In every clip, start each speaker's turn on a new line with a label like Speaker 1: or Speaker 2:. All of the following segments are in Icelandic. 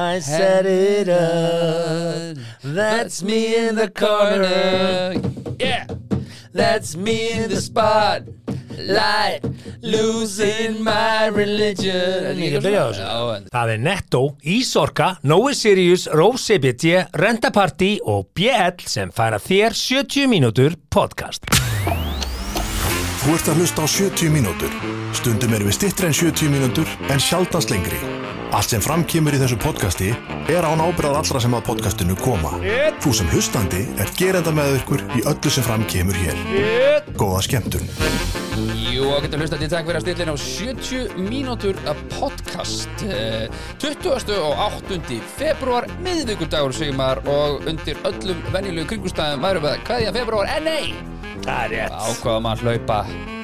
Speaker 1: I set it up. That's me in the corner.
Speaker 2: Yeah, that's me in the spot. Light, losing my religion.
Speaker 1: Ég ekki byrja á þessu. Það er Netto, Ísorka, Nói Sirius, Rose CBT, Rentaparty og BL sem færa þér 70 mínútur podcast.
Speaker 3: Þú ert að hlusta á 70 mínútur. Stundum erum við stittri en 70 mínútur en sjaldast lengri. Allt sem framkýmur í þessu podcasti er án ábyrðað allra sem að podcastinu koma. Þú sem hlustandi er gerenda með ykkur í öllu sem framkýmur hér. Góða skemmtun.
Speaker 2: Jú, og getur hlustað til takk fyrir að stilla inn á 70 mínútur að podcast Eh, 20. og 8. februar miðvíkudagur sigmar og undir öllum venjulegu kringustæðum værum við að kveðja februar, en nei
Speaker 1: Það er rétt.
Speaker 2: ákvaðum að hlaupa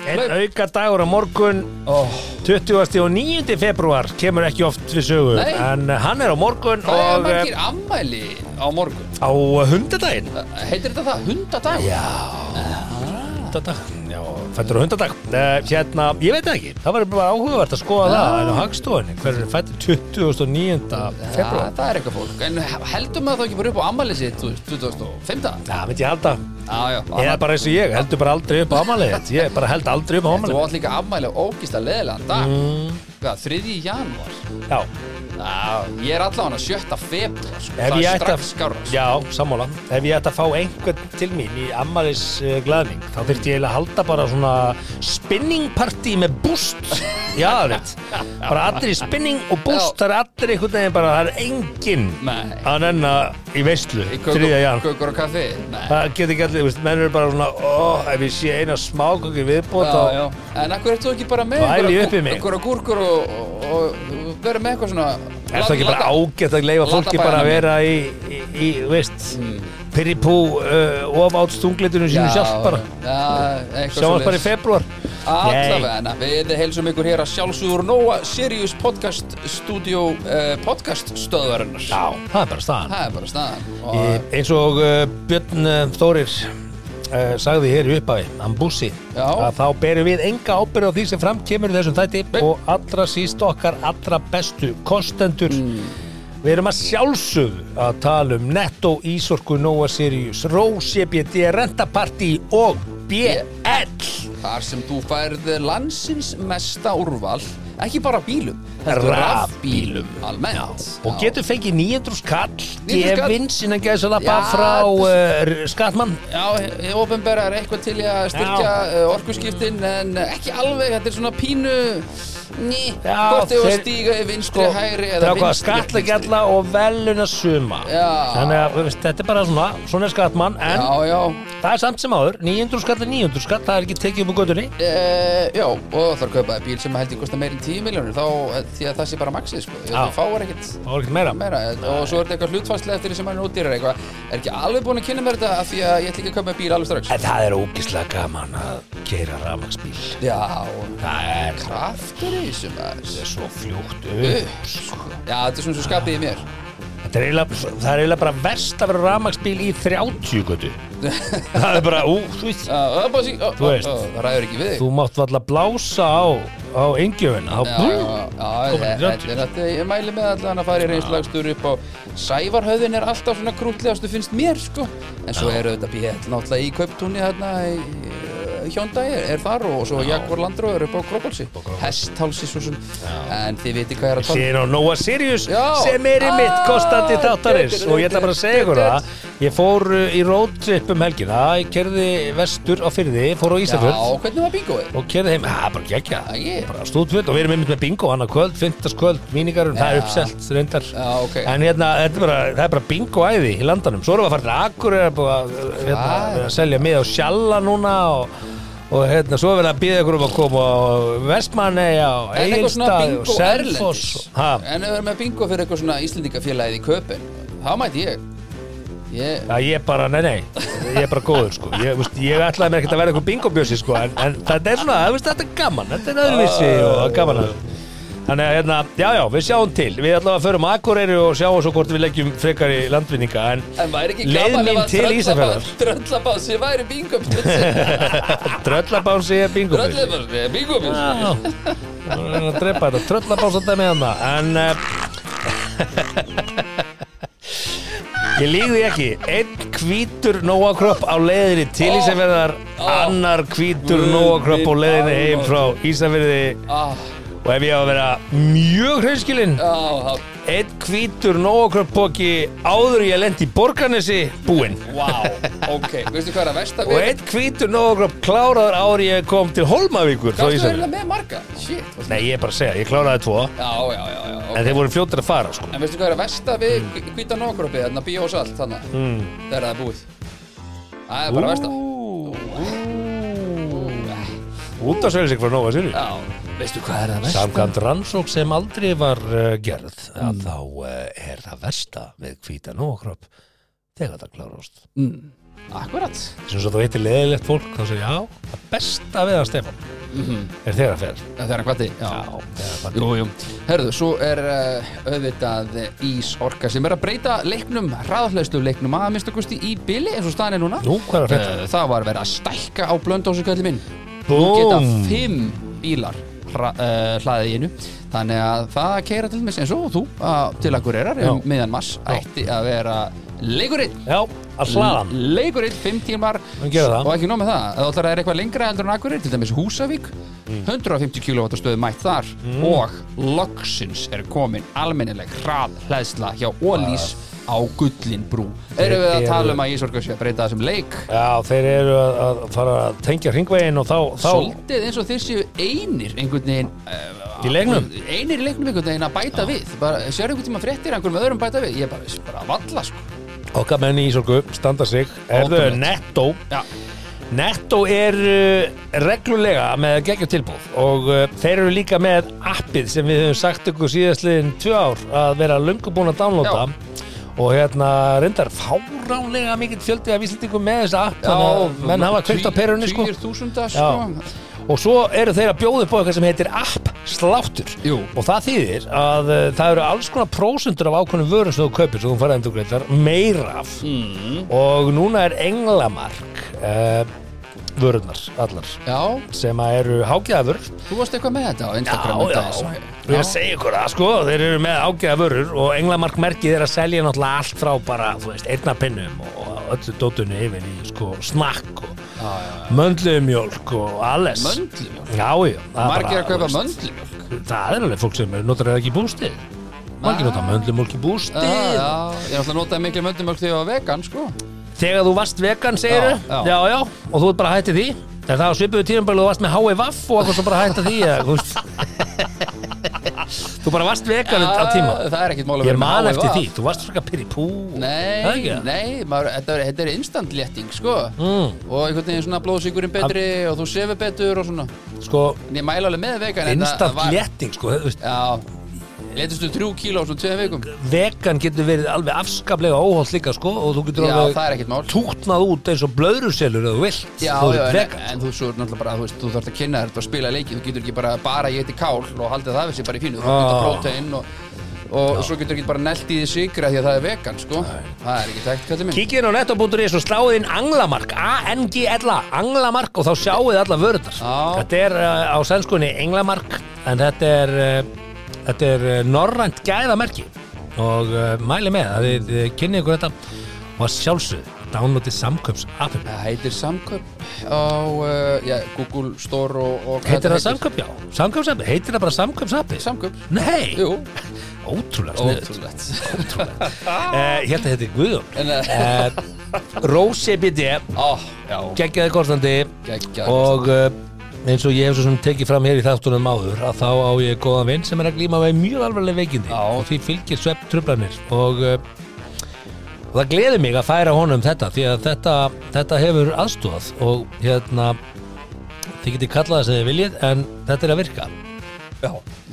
Speaker 2: Hlaup.
Speaker 1: auka dagur á morgun,
Speaker 2: oh,
Speaker 1: 20. og 9. februar, kemur ekki oft við sögu,
Speaker 2: Nei.
Speaker 1: en hann er á morgun
Speaker 2: Hvað er
Speaker 1: og eh,
Speaker 2: margir ammæli á morgun?
Speaker 1: á hundadaginn.
Speaker 2: Heitir þetta það? Hundadagur?
Speaker 1: Já, hundadag, já, fættur á hundadag. Uh, hérna, ég veit það ekki, það var bara áhugavert að skoða það, en á hagstofunni, hver er fættur 29.
Speaker 2: Já,
Speaker 1: februar?
Speaker 2: það er eitthvað fólk En heldur maður þá ekki bara upp á ammæli sitt þú veist, 2005?
Speaker 1: Já, veit ég.
Speaker 2: Já, já
Speaker 1: Ég er bara eins og ég, heldur bara aldrei upp á ámalið þitt. Ég bara held aldrei upp á
Speaker 2: Þú
Speaker 1: ámalið.
Speaker 2: átt líka ammæli á ógísla leðilegan dag mm. Hvað, 3. janúar?
Speaker 1: Já,
Speaker 2: Já, ég er allavega 7. februar sko.
Speaker 1: ef
Speaker 2: Það
Speaker 1: ég
Speaker 2: er
Speaker 1: ætti
Speaker 2: strax
Speaker 1: að,
Speaker 2: skára sko.
Speaker 1: já, sammála. Ef ég ætti að fá einhvern til mín í amalis uh, glaðning, þá þurfti ég eiginlega að halda bara svona spinning party með boost. Já, það er rétt. Bara allir í spinning og boost,
Speaker 2: Já.
Speaker 1: það er allir einhvern veginn bara, það er enginn
Speaker 2: Nei.
Speaker 1: að nenna í veislu,
Speaker 2: Í
Speaker 1: þriðja jan.
Speaker 2: kökur og kaffi Nei
Speaker 1: Það getur ekki allir, þú veist, menn eru bara svona, ó, ef ég sé eina smáköki viðbót,
Speaker 2: Já,
Speaker 1: þá
Speaker 2: já. En akkur ert þú ekki bara með
Speaker 1: Væli
Speaker 2: einhverja
Speaker 1: upp í
Speaker 2: gú-
Speaker 1: mig.
Speaker 2: einhverja gúrkur og, og, og verður með eitthvað svona
Speaker 1: Er það ekki bara ágætt að leifa fólki bara að vera í, í, í veist, mm. Piripú uh, of átt stunglitinu sínu sjálf bara.
Speaker 2: Já, eitthvað
Speaker 1: Sjáum bara í februar.
Speaker 2: Allavega, við heilsum ykkur hér að sjálfsögur Nóa Sirius Podcast Studio uh, Podcast stöðvarinnar
Speaker 1: Já, það er bara staðan.
Speaker 2: Það er bara staðan og,
Speaker 1: eins og uh, Björn uh, Þórir uh, sagði hér í upphafi, Ambussi, að þá berum við enga ábyrð á því sem fram kemur í þessum þætti
Speaker 2: Nei.
Speaker 1: og allra síst okkar allra bestu kostendur.
Speaker 2: Mm.
Speaker 1: Við erum að sjálfsögðu að tala um Netto, Ísorku, Nóa Sirius, Rose, CBD, Rentaparty og BL.
Speaker 2: Þar sem þú færð landsins mesta úrval Ekki bara bílum heldur
Speaker 1: Rafbílum.
Speaker 2: Almennt
Speaker 1: Og getur fengið 900 skall
Speaker 2: 900 skall.
Speaker 1: gefins innan geðs að lappa
Speaker 2: Já,
Speaker 1: frá uh, skattmann
Speaker 2: Já, ofinbæra er eitthvað til í að styrkja uh, orkuskiptin en ekki alveg, þetta er svona pínu ný, hvort þau að
Speaker 1: þeir-
Speaker 2: stíga í vinstri, hægri
Speaker 1: Það
Speaker 2: eða
Speaker 1: er hvað
Speaker 2: vinstri
Speaker 1: skattlegjalla og veluna suma.
Speaker 2: Já.
Speaker 1: Þannig að veist, þetta er bara svona Svona er skattmann En
Speaker 2: Já, já,
Speaker 1: það er samt sem áður 900 skall er 900 skall Það er ekki tekið upp á gödunni
Speaker 2: e, já, og það er að kaupa bíl sem held ég kosta meir en 10 miljónir þá, eh, því að það sé bara maxið, sko. Þú fáir ekkert
Speaker 1: Það var ekkert meira.
Speaker 2: meira og svo er þetta eitthvað hlutfærslega eftir því sem hann er útýrar eitthvað. Er ekki alveg búin að kynna mér þetta af því að ég ætla ekki að kaupa
Speaker 1: það að
Speaker 2: Já,
Speaker 1: Það er,
Speaker 2: kraftur í þessu maður.
Speaker 1: Það er svo fljótt upp
Speaker 2: Upp, sko. Já, þetta er svona svo skapið í mér.
Speaker 1: Þetta er eiginlega, það er eiginlega bara verst að vera rafmagsbíl í 30 götu Það er bara, ú, þú veist.
Speaker 2: Það er bara sí, ó,
Speaker 1: Þú veist.
Speaker 2: það ræður ekki við þig.
Speaker 1: Þú mátt valla blása á, á engjöfina.
Speaker 2: Já, já, já,
Speaker 1: Komin í
Speaker 2: þetta
Speaker 1: 30.
Speaker 2: er þetta, ég mæli með allan að fara í reynslagstur upp á Sævarhöðin er alltaf svona krútlegastu finnst mér, sko. En svo eru þetta bíl náttúrulega í kauptúni þarna í Hjóndæ er, er þar og svo Jaguar Land Rover upp á Krópálsi Hesthálsi svo sem. En þið viti hvað ég er að tala um.
Speaker 1: Sér á Nóa Sirius
Speaker 2: Já.
Speaker 1: sem er í mitt
Speaker 2: Ah,
Speaker 1: kostandi þáttarins. Og ég ætla bara að segja ykkur það ég fór uh, í roadtrip um helgina ég kerði vestur á fyrði fór á
Speaker 2: Já,
Speaker 1: Ísafjörð
Speaker 2: hvernig var bingoið?
Speaker 1: og kerði heim, það bara gegja bara stúdfjöld og við erum einmitt með bingo hann að kvöld, fymtaskvöld, mínigarun, það er
Speaker 2: Já.
Speaker 1: uppselt reyndar,
Speaker 2: Já, ok.
Speaker 1: En hérna þetta er bara, það er bara bingo æði í landanum. Svo erum við að fara til Akur er að, hérna,
Speaker 2: Hvað?
Speaker 1: vera að selja mið á Sjalla núna og, og hérna svo er við að býða ykkur um að koma á Vestmanneja og Egilstað og Selfoss.
Speaker 2: En ef við erum með bingo fyrir eitthvað svona Íslendingafélagið í köpinn þá mæti ég. Ég,
Speaker 1: Já, ég bara, nei, nei, ég er bara góður, sko. Ég, veist, ég ætlaði mér ekkert að vera eitthvað bingobjössi, sko, en, en þetta er svona, veist, þetta er gaman, þetta er öðruvísi og gaman að... Þannig að, hérna, já, já, við sjáum til. Við að förum Akureyri og sjáum svo hvort við leggjum frekar í landvinninga, en
Speaker 2: en
Speaker 1: leið mín til Ísafjörðar.
Speaker 2: Tröllabási væri bingo
Speaker 1: Tröllabánsi er bingobjössi.
Speaker 2: Tröllabási er
Speaker 1: Já, það er að drepa þetta tröllabánsa þetta með hana, en... Uh, Ég líði ekki. Einn hvítur nóakropp á leiðinni til Ísafjörðar Annar hvítur nóakropp á leiðinni heim frá Ísafjörði
Speaker 2: ah,
Speaker 1: Og ef ég á að vera mjög hreinskilinn
Speaker 2: það
Speaker 1: Einn hvítur póki áður en ég lendi í Borgarnesi búinn.
Speaker 2: Vá, ok, veistu hvað er að versta
Speaker 1: Og einn hvítur nóakropp kláraður áður en ég kom til Holmavíkur
Speaker 2: Gafstu
Speaker 1: Ísafjörði
Speaker 2: verið með marga? Shit
Speaker 1: Nei, ég er bara að segja, ég kláraði tvo.
Speaker 2: Já, já, já, já
Speaker 1: En
Speaker 2: okay.
Speaker 1: þeir voru fljóttir að fara sko.
Speaker 2: En veistu hvað er að versta við mm. hvíta nógrópi, þarna bíó og salt, þannig
Speaker 1: mm.
Speaker 2: þegar það er búið. Það er bara versta.
Speaker 1: Út af
Speaker 2: Já, veistu hvað er að versta?
Speaker 1: Samkvæmt rannsók sem aldrei var uh, gerð að þá uh, er það versta við hvíta nógróp þegar það klárast
Speaker 2: Mm. Akkurat
Speaker 1: sem svo þú heitir leðilegt fólk þá segir já, það besta við að Stefán er þegar að fer
Speaker 2: Það er að hvati, já
Speaker 1: þegar að
Speaker 2: Jú, jú. Herðu, svo er uh, auðvitað Ís Orka sem er að breyta leiknum, hraðhleðslu leiknum að minnsta kosti í bili eins og staðan er núna.
Speaker 1: Nú, hvað er?
Speaker 2: Uh, það var verið að stækka á blöndósu kalli minn. Nú geta fimm bílar hlaðið í einu. Þannig að það keira til dæmis eins og þú til akkur erar
Speaker 1: Já.
Speaker 2: um mass ætti að vera leikurinn.
Speaker 1: Já, að hlaðan
Speaker 2: Leikurinn, fimm tímar.
Speaker 1: Það.
Speaker 2: og ekki nóg með það, þú ætlar að er eitthvað lengra heldur en Akureyri, til dæmis Húsavík. 150 kW stöðu mætt þar. Og loksins er komin almennileg hrað hlæðsla hjá Ólís á Gullinbrú. Erum við að tala um að Ísorka sé að breyta þessum leik?
Speaker 1: Já, þeir eru að, að fara að tengja hringveginn og þá, þá
Speaker 2: Svolítið eins og þeir séu einir einhvern veginn uh,
Speaker 1: Í leiknum?
Speaker 2: Einir í leiknum einhvern veginn að bæta við. Bara, Sér einhvern tíma fréttir einhvern með öðrum bæta við? Ég bara, bara valla sko
Speaker 1: okkar menn í Ísorgu standa sig er
Speaker 2: Ótrúlegt.
Speaker 1: netto
Speaker 2: Já,
Speaker 1: Netto er uh, reglulega með geggjum tilbúð og uh, þeir eru líka með appið sem við höfum sagt ykkur síðastliðin tvö ár að vera löngu búin að downloada og hérna reyndar fáránlega mikill fjöldi af vísendingum með þessa app að menn hafa kveikt á perunni sko.
Speaker 2: Týr þúsunda sko
Speaker 1: Já. Og svo eru þeir að bjóða upp á eitthvað sem heitir app sláttur
Speaker 2: Jú.
Speaker 1: og það þýðir að uh, það eru alls konar prósentur af ákveðnum vörum sem þú kaupir sem þú farið endur greitar meira af
Speaker 2: mm.
Speaker 1: og núna er englamark uh, vörurnar allar.
Speaker 2: Já,
Speaker 1: sem að eru hágæðavör
Speaker 2: þú varst eitthvað með þetta á Instagram um daginn, svo.
Speaker 1: og ég segi ykkur það sko þeir eru með ágæðavörur og englamark merkið er að selja náttúrulega allt frá bara, þú veist, einna pinnum og öllu dótunni yfir í sko snakk og
Speaker 2: Já, já, já.
Speaker 1: möndlumjólk og alles.
Speaker 2: Möndlumjólk?
Speaker 1: Já, já. Það er
Speaker 2: að kaupa möndlumjólk
Speaker 1: Það er alveg fólk sem notar það ekki í bústið. Margir
Speaker 2: Ah.
Speaker 1: nota möndlumjólk í bústið.
Speaker 2: Já, já, ég ætla að nota mikið möndlumjólk þegar ég var vegan, sko
Speaker 1: Þegar þú varst vegan, segir
Speaker 2: Já, já.
Speaker 1: já, já, og þú ert bara hættið því? Er það á svipuðu tíðanbælu þú varst með HVF og eitthvað svo bara hættið því eða, þú veist. Þú bara varst vegan á tíma.
Speaker 2: Það er ekkit mál að
Speaker 1: Ég
Speaker 2: vera með
Speaker 1: man
Speaker 2: HVV.
Speaker 1: eftir því, þú varst frekar pyrri pú.
Speaker 2: Nei, nei, maður, þetta, er, þetta er instant létting, sko.
Speaker 1: Mm,
Speaker 2: Og einhvern veginn svona blóðsíkurinn betri og þú sefur betur og svona.
Speaker 1: Sko,
Speaker 2: En ég mæla alveg með vegan
Speaker 1: instant
Speaker 2: var-
Speaker 1: létting sko, þú veist,
Speaker 2: Já, leitustu þrjú kíló á svona tveim vikum?
Speaker 1: Vegan getur verið alveg afskaplega óholt líka sko, og þú getur
Speaker 2: Já,
Speaker 1: alveg
Speaker 2: það er ekkit mál.
Speaker 1: tútnað út eins og blöðruselur eða þú vilt.
Speaker 2: Já,
Speaker 1: þú
Speaker 2: já,
Speaker 1: ert
Speaker 2: en,
Speaker 1: vegan.
Speaker 2: en þú svo er náttúrulega bara, þú veist, þú þarfst að kynna þér þetta og spila leiki, þú getur ekki bara, bara ég heiti kál og haldið það við sér bara í fínu, þú
Speaker 1: Ah.
Speaker 2: getur prótein og, og svo getur ekki bara nelt í því sigra því að það er vegan, sko. Það er ekki tækt, kallið minn.
Speaker 1: Kíkið inn á netto.is og sláðið inn Anglamark A-N-G-L-A, Anglamark og þá sjáuð alla vörðar. Þetta er uh, á sænskunni Englamark en þetta er, uh, þetta er uh, norrænt gæðamerki. Og uh, mæli með að þið, þið kynnið ykkur þetta. Og að sjálfsögðu downloadið samköps appinu
Speaker 2: Það heitir samköp á uh, já, Google Store og, og
Speaker 1: Heitir það samköp, já, samköpsappi Heitir það bara samköpsappi?
Speaker 2: Samköp,
Speaker 1: Nei,
Speaker 2: jú,
Speaker 1: ótrúlega sniðut
Speaker 2: ótrúlegt.
Speaker 1: Uh, Ég held að þetta er Guðjón. Rósi BD
Speaker 2: já,
Speaker 1: geggjaði kostandi.
Speaker 2: Geggjað
Speaker 1: og uh, eins og ég hef svo sem tekið fram hér í þáttunum áður að þá á ég góðan vinn sem er að glíma með mjög alvarleg veikindi.
Speaker 2: Já.
Speaker 1: og því fylgir svepp trublanir og uh, og það gleði mig að færa honum þetta því að þetta, þetta hefur aðstúðað og hérna þið getið kallað það sem þið viljið en þetta er að virka.
Speaker 2: Já,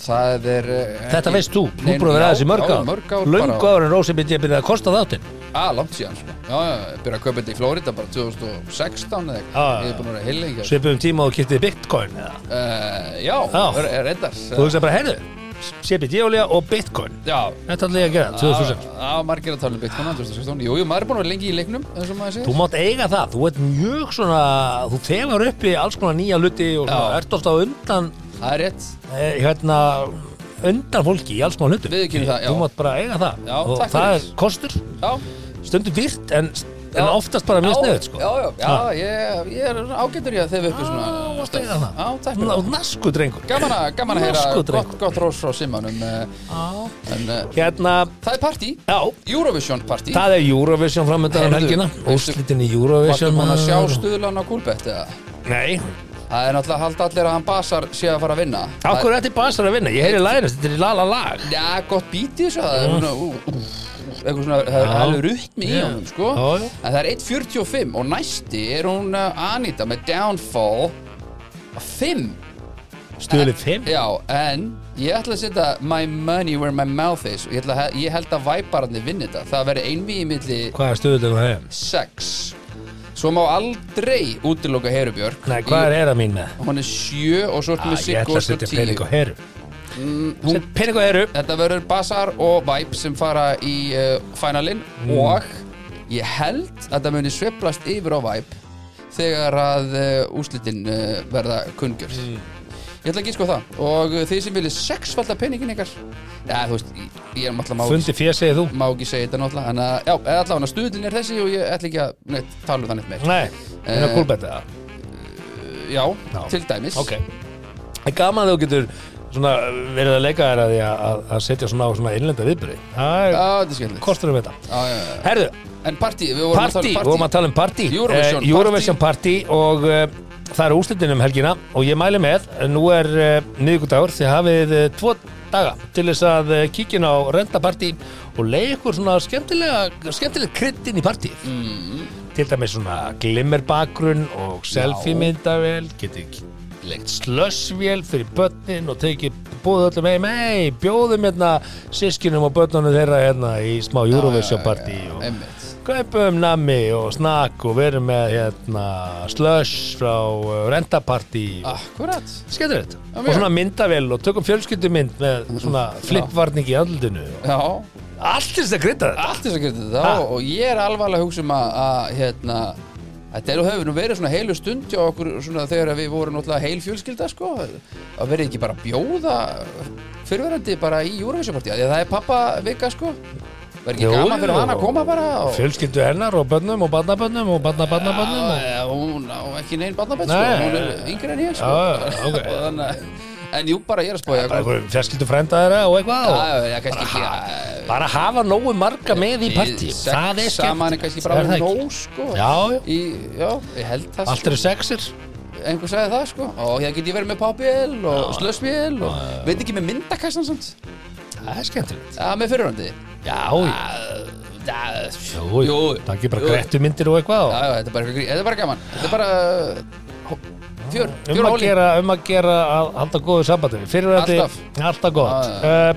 Speaker 2: það er uh,
Speaker 1: þetta
Speaker 2: ekki-
Speaker 1: veist þú, þú
Speaker 2: Nei,
Speaker 1: að vera
Speaker 2: já,
Speaker 1: aðeins í mörg
Speaker 2: já,
Speaker 1: ár.
Speaker 2: mörg ár
Speaker 1: löngu
Speaker 2: bara-
Speaker 1: áður en Rósi myndi að byrja að kosta þáttinn
Speaker 2: Að, langt síðan, sko. Já, já, byrja að kaupa þetta í Flórida bara 2016 eða eitthvað.
Speaker 1: Já.
Speaker 2: Ég er búin að vera heil lengi
Speaker 1: svipum tíma og kiptið bitcoin eða?
Speaker 2: Uh, Já,
Speaker 1: Já.
Speaker 2: er, er reyndar
Speaker 1: þú veist að bara, heyrðu, CBD-olja og bitcoin.
Speaker 2: Já,
Speaker 1: þetta ætla ég að gera, 2006
Speaker 2: Já, margir að tala um Bitcoin 2016 Jú, jú, maður er búin að vera lengi í leiknum eins og maður
Speaker 1: Þú
Speaker 2: segir
Speaker 1: mátt eiga það, þú ert mjög svona þú þegar upp í alls konar nýja luti og svona, ert ofta undan
Speaker 2: Það er rétt.
Speaker 1: eh, hérna undan fólki í alls má hlutum.
Speaker 2: Viðurkennum það, já.
Speaker 1: Þú mátt bara eiga það.
Speaker 2: Já,
Speaker 1: og
Speaker 2: takk
Speaker 1: það
Speaker 2: fyrir.
Speaker 1: er kostur,
Speaker 2: Já,
Speaker 1: stundum dýrt en, en oftast bara mjög sniðut sko.
Speaker 2: Já, já, já, ég, ég er ágætur í að þeir uppi svona
Speaker 1: Já, mátt eiga það.
Speaker 2: Já, takk fyrir.
Speaker 1: Ná, Nasku drengur.
Speaker 2: Gaman að, gaman að heyra
Speaker 1: Nasku
Speaker 2: gott,
Speaker 1: drengur.
Speaker 2: gott rós frá Simanum eh, En uh,
Speaker 1: Hérna,
Speaker 2: það er partí,
Speaker 1: já,
Speaker 2: Eurovision partí.
Speaker 1: Það er Eurovision framöndan um
Speaker 2: Heyrðu,
Speaker 1: helgina.
Speaker 2: veistu-
Speaker 1: Úrslitin í
Speaker 2: Vartu
Speaker 1: Eurovision
Speaker 2: búin að sjá
Speaker 1: maður.
Speaker 2: stuðlan á Kúlbett eða?
Speaker 1: Nei,
Speaker 2: Það er náttúrulega halda allir að hann basar sé að fara að vinna.
Speaker 1: Á hverju er þetta basar að vinna? Ég heyri lærist, þetta er í lala lag
Speaker 2: Já, gott bítið þessu Það er svona ú, ú, eitthvað svona, það er alveg rytmi í honum sko. En það er 1.45 og næsti er hún uh, Anita með Downfall 5
Speaker 1: Stuðlið 5
Speaker 2: Já, en ég ætla að setja my money where my mouth is. Og ég, ætla, að- ég held að væpararnir vinni þetta. Það verður einvið í milli
Speaker 1: Hvað er stuðlið á þeim?
Speaker 2: 6 Svo má aldrei útiloka Herubjörg
Speaker 1: Nei, hvað er era mín með?
Speaker 2: Hún er 7 og svo ertu
Speaker 1: Ah,
Speaker 2: með
Speaker 1: Ég
Speaker 2: Siggo
Speaker 1: ætla að
Speaker 2: og svo
Speaker 1: setja
Speaker 2: 10
Speaker 1: pening á heru pening á heru
Speaker 2: Þetta verður Basar og Vibe sem fara í uh, finalinn
Speaker 1: Mm.
Speaker 2: og ég held að það muni sveiflast yfir á Vibe þegar að uh, úslitin uh, verða kungjörð
Speaker 1: Mm.
Speaker 2: Ég ætla ekki sko það. Og þið sem viljið sexfalda peningin ykkar. Já, þú veist, ég, er náttúrulega má,
Speaker 1: Fundi fér segið þú.
Speaker 2: má ekki segja þetta náttúrulega en að, já, eða allavega stuðlinn er þessi og ég ætla ekki að neitt, tala um það neitt meir.
Speaker 1: Nei, það er
Speaker 2: Eh,
Speaker 1: kúlbetta
Speaker 2: Já,
Speaker 1: Já.
Speaker 2: til dæmis.
Speaker 1: Ok. Það er gaman að þú getur svona verið að leika þér að því að, að, að setja svona á svona innlenda viðbyrði Það er
Speaker 2: er skemmtilegt.
Speaker 1: kostur um þetta
Speaker 2: Já, já, já.
Speaker 1: Herðu,
Speaker 2: En partí, við vorum
Speaker 1: partí, við vorum að tala um partí
Speaker 2: Eurovision
Speaker 1: Eh, Eurovision partí og uh, það er úslitin um helgina og ég mæli með, eh, nú er uh, miðgudagur, þið hafið uh, tvo daga til þess að kíkja á rentapartí og leiði ykkur svona skemmtilega, skemmtilega kryddin í partí
Speaker 2: mm,
Speaker 1: til dæmis svona glimmerbakgrunn og selfie myndavél getið leikt slössvél fyrir börnin og tekið búið öllum heim hei, bjóðum hérna sískinum og börnunum þeirra hérna í smá Eurovision partí og kaupum nammi og snakk og verum með hérna slush frá uh, rentapartí.
Speaker 2: Akkurat.
Speaker 1: Skemmtilegt.
Speaker 2: Já,
Speaker 1: og svona myndavél og tökum fjölskyldumynd með svona flippvarning í andlutinu
Speaker 2: Já,
Speaker 1: allt þess að krydda þetta.
Speaker 2: Allt þess að geta þetta. Og ég er alvarlega að hugsa um að hérna Þetta er og hefur nú verið svona heilu stund hjá okkur svona þegar við vorum náttúrulega heil fjölskylda sko. Að verið ekki bara bjóða fyrirverandi bara í Eurovision-partí því að það er pappa vika sko. Verið ekki
Speaker 1: Jú,
Speaker 2: gaman fyrir hann að koma bara og,
Speaker 1: fjölskyldu hennar og börnum og barnabörnum og barnabörnabörnum og...
Speaker 2: Já, hún á ekki neinn barnabætt sko,
Speaker 1: Nei.
Speaker 2: hún er yngri en ég sko.
Speaker 1: Já, ok.
Speaker 2: Og þannig, að- En jú, bara ég er að spója
Speaker 1: bara einhver fjölskyldu frænda þeirra og eitthvað bara hafa nógu marga með í partí það er skemmt
Speaker 2: sko.
Speaker 1: Allt eru sexir.
Speaker 2: Einhver sagði það sko. Og það get ég verið með popvél og slösvél og veit ekki með myndakassan samt.
Speaker 1: Það er skemmtilegt.
Speaker 2: Já, með fyrirhandi
Speaker 1: já, það er ekki bara
Speaker 2: Jú.
Speaker 1: grettu myndir og eitthvað
Speaker 2: þetta er bara, þetta er gaman. Þetta er bara hó- fjör,
Speaker 1: um
Speaker 2: fjör
Speaker 1: að gera, um að gera að halda góðu sambandi. Fyrirvændi,
Speaker 2: Alltaf.
Speaker 1: gott. Uh,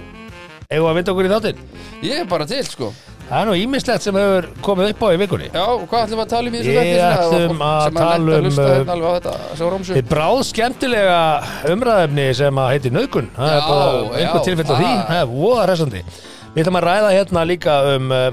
Speaker 1: eigum við að vinda okkur í þáttinn?
Speaker 2: Ég er bara til sko.
Speaker 1: Það er nú ímislegt sem hefur komið upp á í vikunni.
Speaker 2: Já, hvað ætlum við að tala um í þessu þætti? Svona,
Speaker 1: ætlum að tala um,
Speaker 2: hérna á
Speaker 1: Þið bráð skemmtilega umræðefni sem að heiti nöðgun Það er bara einhver tilfell af því.
Speaker 2: Það-
Speaker 1: er voða resandi Við ætlum að ræða hérna líka um uh,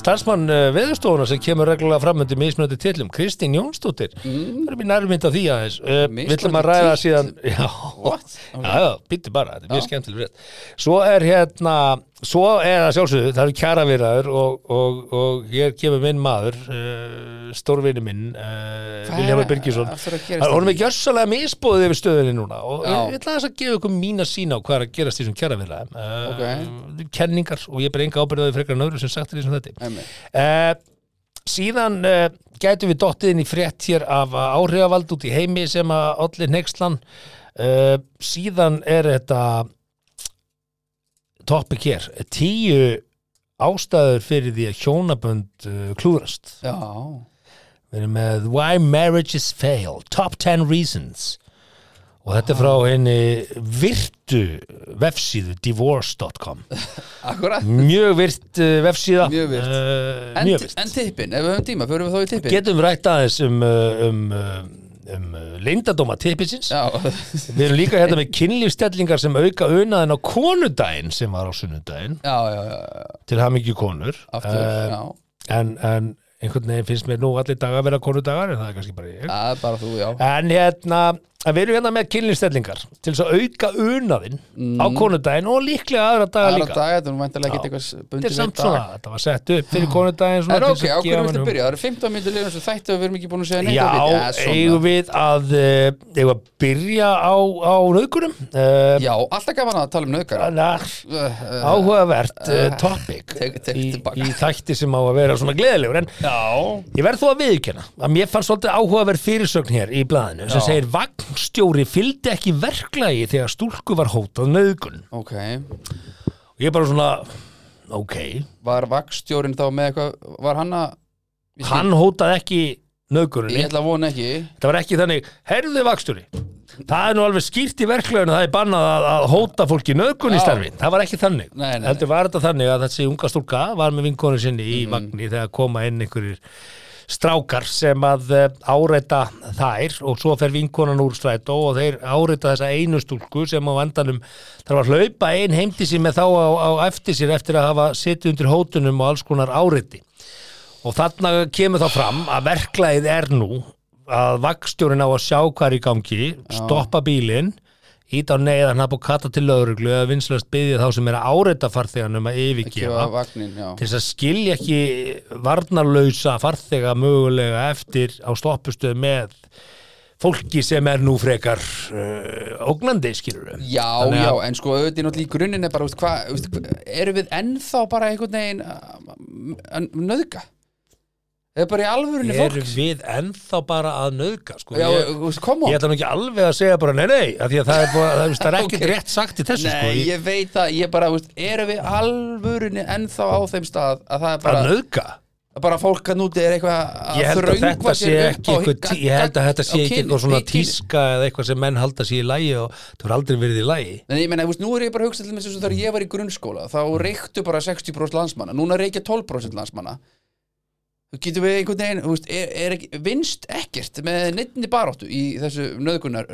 Speaker 1: starfsmann uh, veðurstofuna sem kemur reglulega fram undir mismunandi tillum Kristín Jónsdóttir.
Speaker 2: Mm.
Speaker 1: Það er mér nærmynd af því aðeins? Uh, Við ætlum að ræða síðan Já,
Speaker 2: What?
Speaker 1: já, já býttu bara, þetta er mjög skemmtileg Svo er hérna Svo er það sjálfsögðu, það eru kjaravirðaður og, og, og hér kemur minn maður uh, stórvini minn uh, Viljámur
Speaker 2: er
Speaker 1: Birgisson.
Speaker 2: í-
Speaker 1: við gjörsalega misbóðið yfir stöðunni núna og
Speaker 2: Já.
Speaker 1: ég ég ætla þess að gefa ykkur mína sína á hvað er að gerast í þessum kjaravirðaðum uh,
Speaker 2: Ok.
Speaker 1: Kenningar og ég ber enga ábyrðaði frekar en öðru sem sagt er í þessum þetta Síðan uh, gætum við dottið inn í frétt hér af áhrifavald út í heimi sem að allir nexlan Síðan er þetta topic hér. Tíu ástæður fyrir því að hjónabönd uh, klúðrast.
Speaker 2: Já,
Speaker 1: Við erum með Why Marriages Fail Top 10 Reasons. Og þetta er frá henni virtu vefsíðu divorce.com mjög virt uh, vefsíða.
Speaker 2: Mjög virt.
Speaker 1: uh,
Speaker 2: en,
Speaker 1: mjög virt.
Speaker 2: en tippin, ef við höfum tíma, fyrir við þá í tippin?
Speaker 1: Getum rætt aðeins um, uh, um, uh, um uh, leyndadóma tippisins við erum líka hérna með kynlífstellingar sem auka unaðin á konudaginn sem var á sunnudaginn. Til hamingju konur.
Speaker 2: Aftur, já.
Speaker 1: en, en einhvern veginn finnst mér nú allir dagar að vera konudagar en það er kannski bara ég.
Speaker 2: Bara þú,
Speaker 1: En hérna, að við erum hérna með kynlýnstellingar til þess að auka unaðinn á konudaginn og líklega aðra daga
Speaker 2: aðra
Speaker 1: líka.
Speaker 2: dag, þetta er nú væntanlega
Speaker 1: Já.
Speaker 2: ekki eitthvað bundið
Speaker 1: er
Speaker 2: við dag.
Speaker 1: svona, þetta var sett upp fyrir konudaginn
Speaker 2: En
Speaker 1: til
Speaker 2: ok, á
Speaker 1: að
Speaker 2: hverju viltu byrja? Það eru 15 minnir liðan sem þætti og við erum ekki búin að segja neitt
Speaker 1: Já.
Speaker 2: Ja,
Speaker 1: eigum við að eh, eigum að byrja á, á nöðgurum uh,
Speaker 2: Já, alltaf gaman að tala um nöðgara
Speaker 1: áhugavert uh, topic
Speaker 2: tek
Speaker 1: í, í þætti sem á að vera svona gleðilegur. En
Speaker 2: Já.
Speaker 1: ég verð þó að viðkjöna að mér fannst svolítið áhugaverð fyrirsögn hér í blaðinu sem segir vagnstjóri fylgdi ekki verklagi þegar stúlku var hótað nöðgun
Speaker 2: Ok,
Speaker 1: og ég bara svona ok,
Speaker 2: var vakstjórin þá með eitthvað Var hann að Ég
Speaker 1: hann hótaði ekki
Speaker 2: Ég
Speaker 1: nöðguninni,
Speaker 2: ætla að vona ekki.
Speaker 1: Það var ekki þannig herðu vagnstjóri það er nú alveg skýrt í verklaginu það er bannað að, að hóta fólki nöðgun í
Speaker 2: Já.
Speaker 1: starfi, það var ekki þannig.
Speaker 2: Nei, nei,
Speaker 1: heldur var þetta þannig að þessi unga stúlka var með vinkonu sinni
Speaker 2: Mm.
Speaker 1: í vagni þegar koma inn einhverjir strákar sem að uh, áreita þær og svo fer vinkonan úr strætó og þeir áreita þessa einu stúlku sem á vandanum þarf að hlaupa ein heimti sér með þá á, á eftir sér eftir að hafa setið undir hótunum og alls konar áreiti og þarna kemur þá fram að verklæðið er nú að vakstjórin á að sjá hvað er í gangi stoppa bílinn ít á neyðan og kata til lögreglu eða vinslast byggja þá sem er að áreita farþeganum að
Speaker 2: Gefa
Speaker 1: yfirgefa
Speaker 2: vagnin, já.
Speaker 1: Til þess að skilja ekki varnarlausa farþega mögulega eftir á stoppustöð með fólki sem er nú frekar uh, ógnandi skilur
Speaker 2: Já,
Speaker 1: Þannig
Speaker 2: já,
Speaker 1: að-
Speaker 2: en sko auðvitað í náttúrulega í grunninn er bara, veist, hvað, veist, erum við ennþá bara einhvern veginn að- að nöðga? Eða bara í alvörinni
Speaker 1: er
Speaker 2: fólk?
Speaker 1: við ennþá bara að nöðga sko,
Speaker 2: Já,
Speaker 1: ég, ég ætla nú ekki alveg að segja bara nei nei, af því að það er, bara, það, það er ekkert
Speaker 2: Ok.
Speaker 1: rétt sagt í þessu
Speaker 2: Nei,
Speaker 1: sko, ég,
Speaker 2: ég veit það, ég bara, erum við alvörinni ennþá á þeim stað að það er
Speaker 1: að
Speaker 2: bara,
Speaker 1: nöðga
Speaker 2: bara fólk að núti er eitthvað að
Speaker 1: að sé
Speaker 2: sér upp
Speaker 1: ekki
Speaker 2: á
Speaker 1: tí- ég held að þetta sé ekki eitthvað svona tíska eða eitthvað sem menn halda sér í lægi og það var aldrei verið í lægi
Speaker 2: Nei, ég veist, nú er ég bara að hugsa til þess að þegar ég var í grunnskóla þá reyktu bara 60% landsmanna núna reykja 12% landsmanna Þú getur við einhvern veginn, veist, er, er ekki, vinst ekkert með neittni baráttu í þessu nöðgunar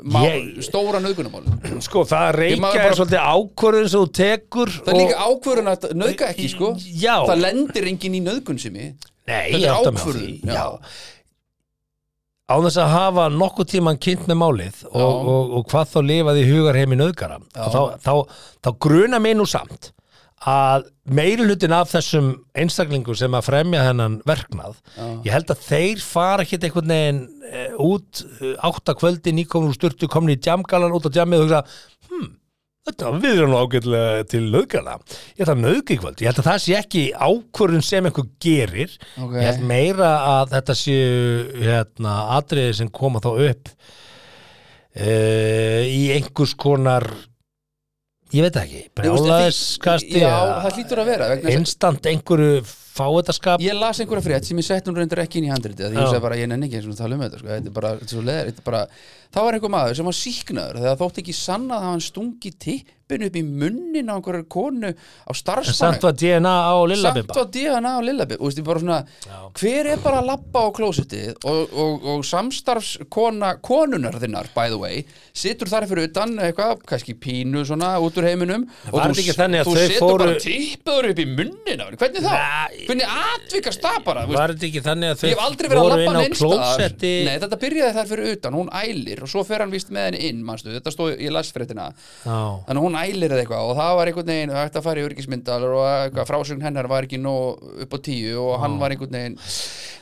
Speaker 2: má,
Speaker 1: Ég-
Speaker 2: stóra nöðgunarmál
Speaker 1: sko það
Speaker 2: Ég maður
Speaker 1: reykja
Speaker 2: bara-
Speaker 1: er svolítið ákvörðun sem þú tekur
Speaker 2: Það er líka ákvörðun að nöðga ekki, sko
Speaker 1: Já.
Speaker 2: Það lendir enginn í nöðgun sem ég
Speaker 1: Nei,
Speaker 2: Þetta
Speaker 1: ég
Speaker 2: er
Speaker 1: átta mig á
Speaker 2: ákvörðun,
Speaker 1: því.
Speaker 2: já.
Speaker 1: Já. Á þess að hafa nokkuð tíman kynnt með málið og,
Speaker 2: Já.
Speaker 1: og, og hvað þá lifaði í hugarheimi nöðgara og þá, þá, þá gruna mig nú samt að meiri hlutin af þessum einstaklingum sem að fremja hennan verknað ég held að þeir fara ekkit einhvern veginn e, út e, átta kvöldi nýkomur úr sturtu komin í jamgalan út á jamið og hugsa hm, þetta við erum nú ágætlega til nöðgana ég ætla að nöðga í kvöld. Ég held að það sé ekki ákvörðun sem einhver gerir.
Speaker 2: Ok.
Speaker 1: ég held meira að þetta séu hérna, atriði sem koma þá upp uh, í einhvers konar ég veit ekki brjálaðiskasti
Speaker 2: Já, það hlýtur að vera vegna þess að-
Speaker 1: instant einhverju fáetaskap
Speaker 2: Ég las einhverja frétt sem ég sett nú reyndar ekki inn í handriti því ég
Speaker 1: Já.
Speaker 2: sagði bara, ég nenni ekki eins og tala um þetta sko. þetta er bara, þetta er svo leðir, þetta er bara þá var einhver maður sem var síknaður þegar þótt ekki sanna að hann stungi tippin upp í munnin á einhverjar konu á starfsmannu
Speaker 1: samt var DNA á
Speaker 2: samt
Speaker 1: Lillabimba
Speaker 2: var DNA á og svona, hver er bara að lappa á klósitið og, og, og samstarfskona konunar þinnar, by the way situr þar fyrir utan eitthvað, kannski pínu svona út úr heiminum og
Speaker 1: Var
Speaker 2: þú, þú setur
Speaker 1: fóru-
Speaker 2: bara tippaður upp í munnin hvernig þá?
Speaker 1: Nei.
Speaker 2: hvernig atvikast það bara?
Speaker 1: var þetta ekki þannig að þau voru inn á klósetti?
Speaker 2: Nei, þetta byrjaði þar fyrir utan, hún ælir og svo fer hann vist með henni inn, manstu, þetta stóð í lasfréttina
Speaker 1: Já.
Speaker 2: Þannig hún ælir eða eitthvað og það var einhvern veginn hægt að fara í örgismyndal og eitthvað frásögn hennar var ekki nóg upp á tíu og hann var einhvern veginn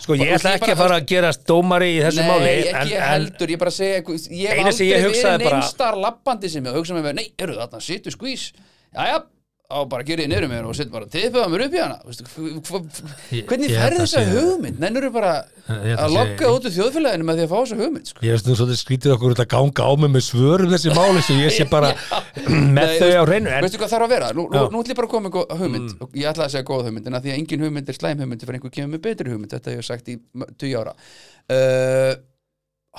Speaker 1: sko ég ætla ekki að fara að gerast dómari í þessu
Speaker 2: Nei,
Speaker 1: máli
Speaker 2: ekki heldur, ég bara segja Ég hef aldrei verið
Speaker 1: bara-
Speaker 2: neinstar lappandi sem ég hugsa með Nei, eru þarna, situ skvís Jæja, á bara gerði niður mér og sitt bara tippaða mér upp í hana
Speaker 1: Ég-
Speaker 2: Hvernig
Speaker 1: að
Speaker 2: þessa hugmynd? Nennur bara
Speaker 1: Ég held
Speaker 2: að
Speaker 1: að
Speaker 2: lokka út úr þjóðfélaginu með því að fá þessa hugmynd sko.
Speaker 1: Ég veist nú svolítið skrítið okkur út að ganga á mig með svörum þessi máli sem ég sé bara með
Speaker 2: Nei,
Speaker 1: þau á hreinu en
Speaker 2: Veistu hvað þarf að vera? Nú, nú.
Speaker 1: Mm.
Speaker 2: nú ætlum ég bara að koma með hugmynd og ég ætla að segja góð hugmynd en að því að engin hugmynd er slæm hugmynd fyrir einhver kemur með betri hugmynd þetta hef ég sagt í 20 ára uh,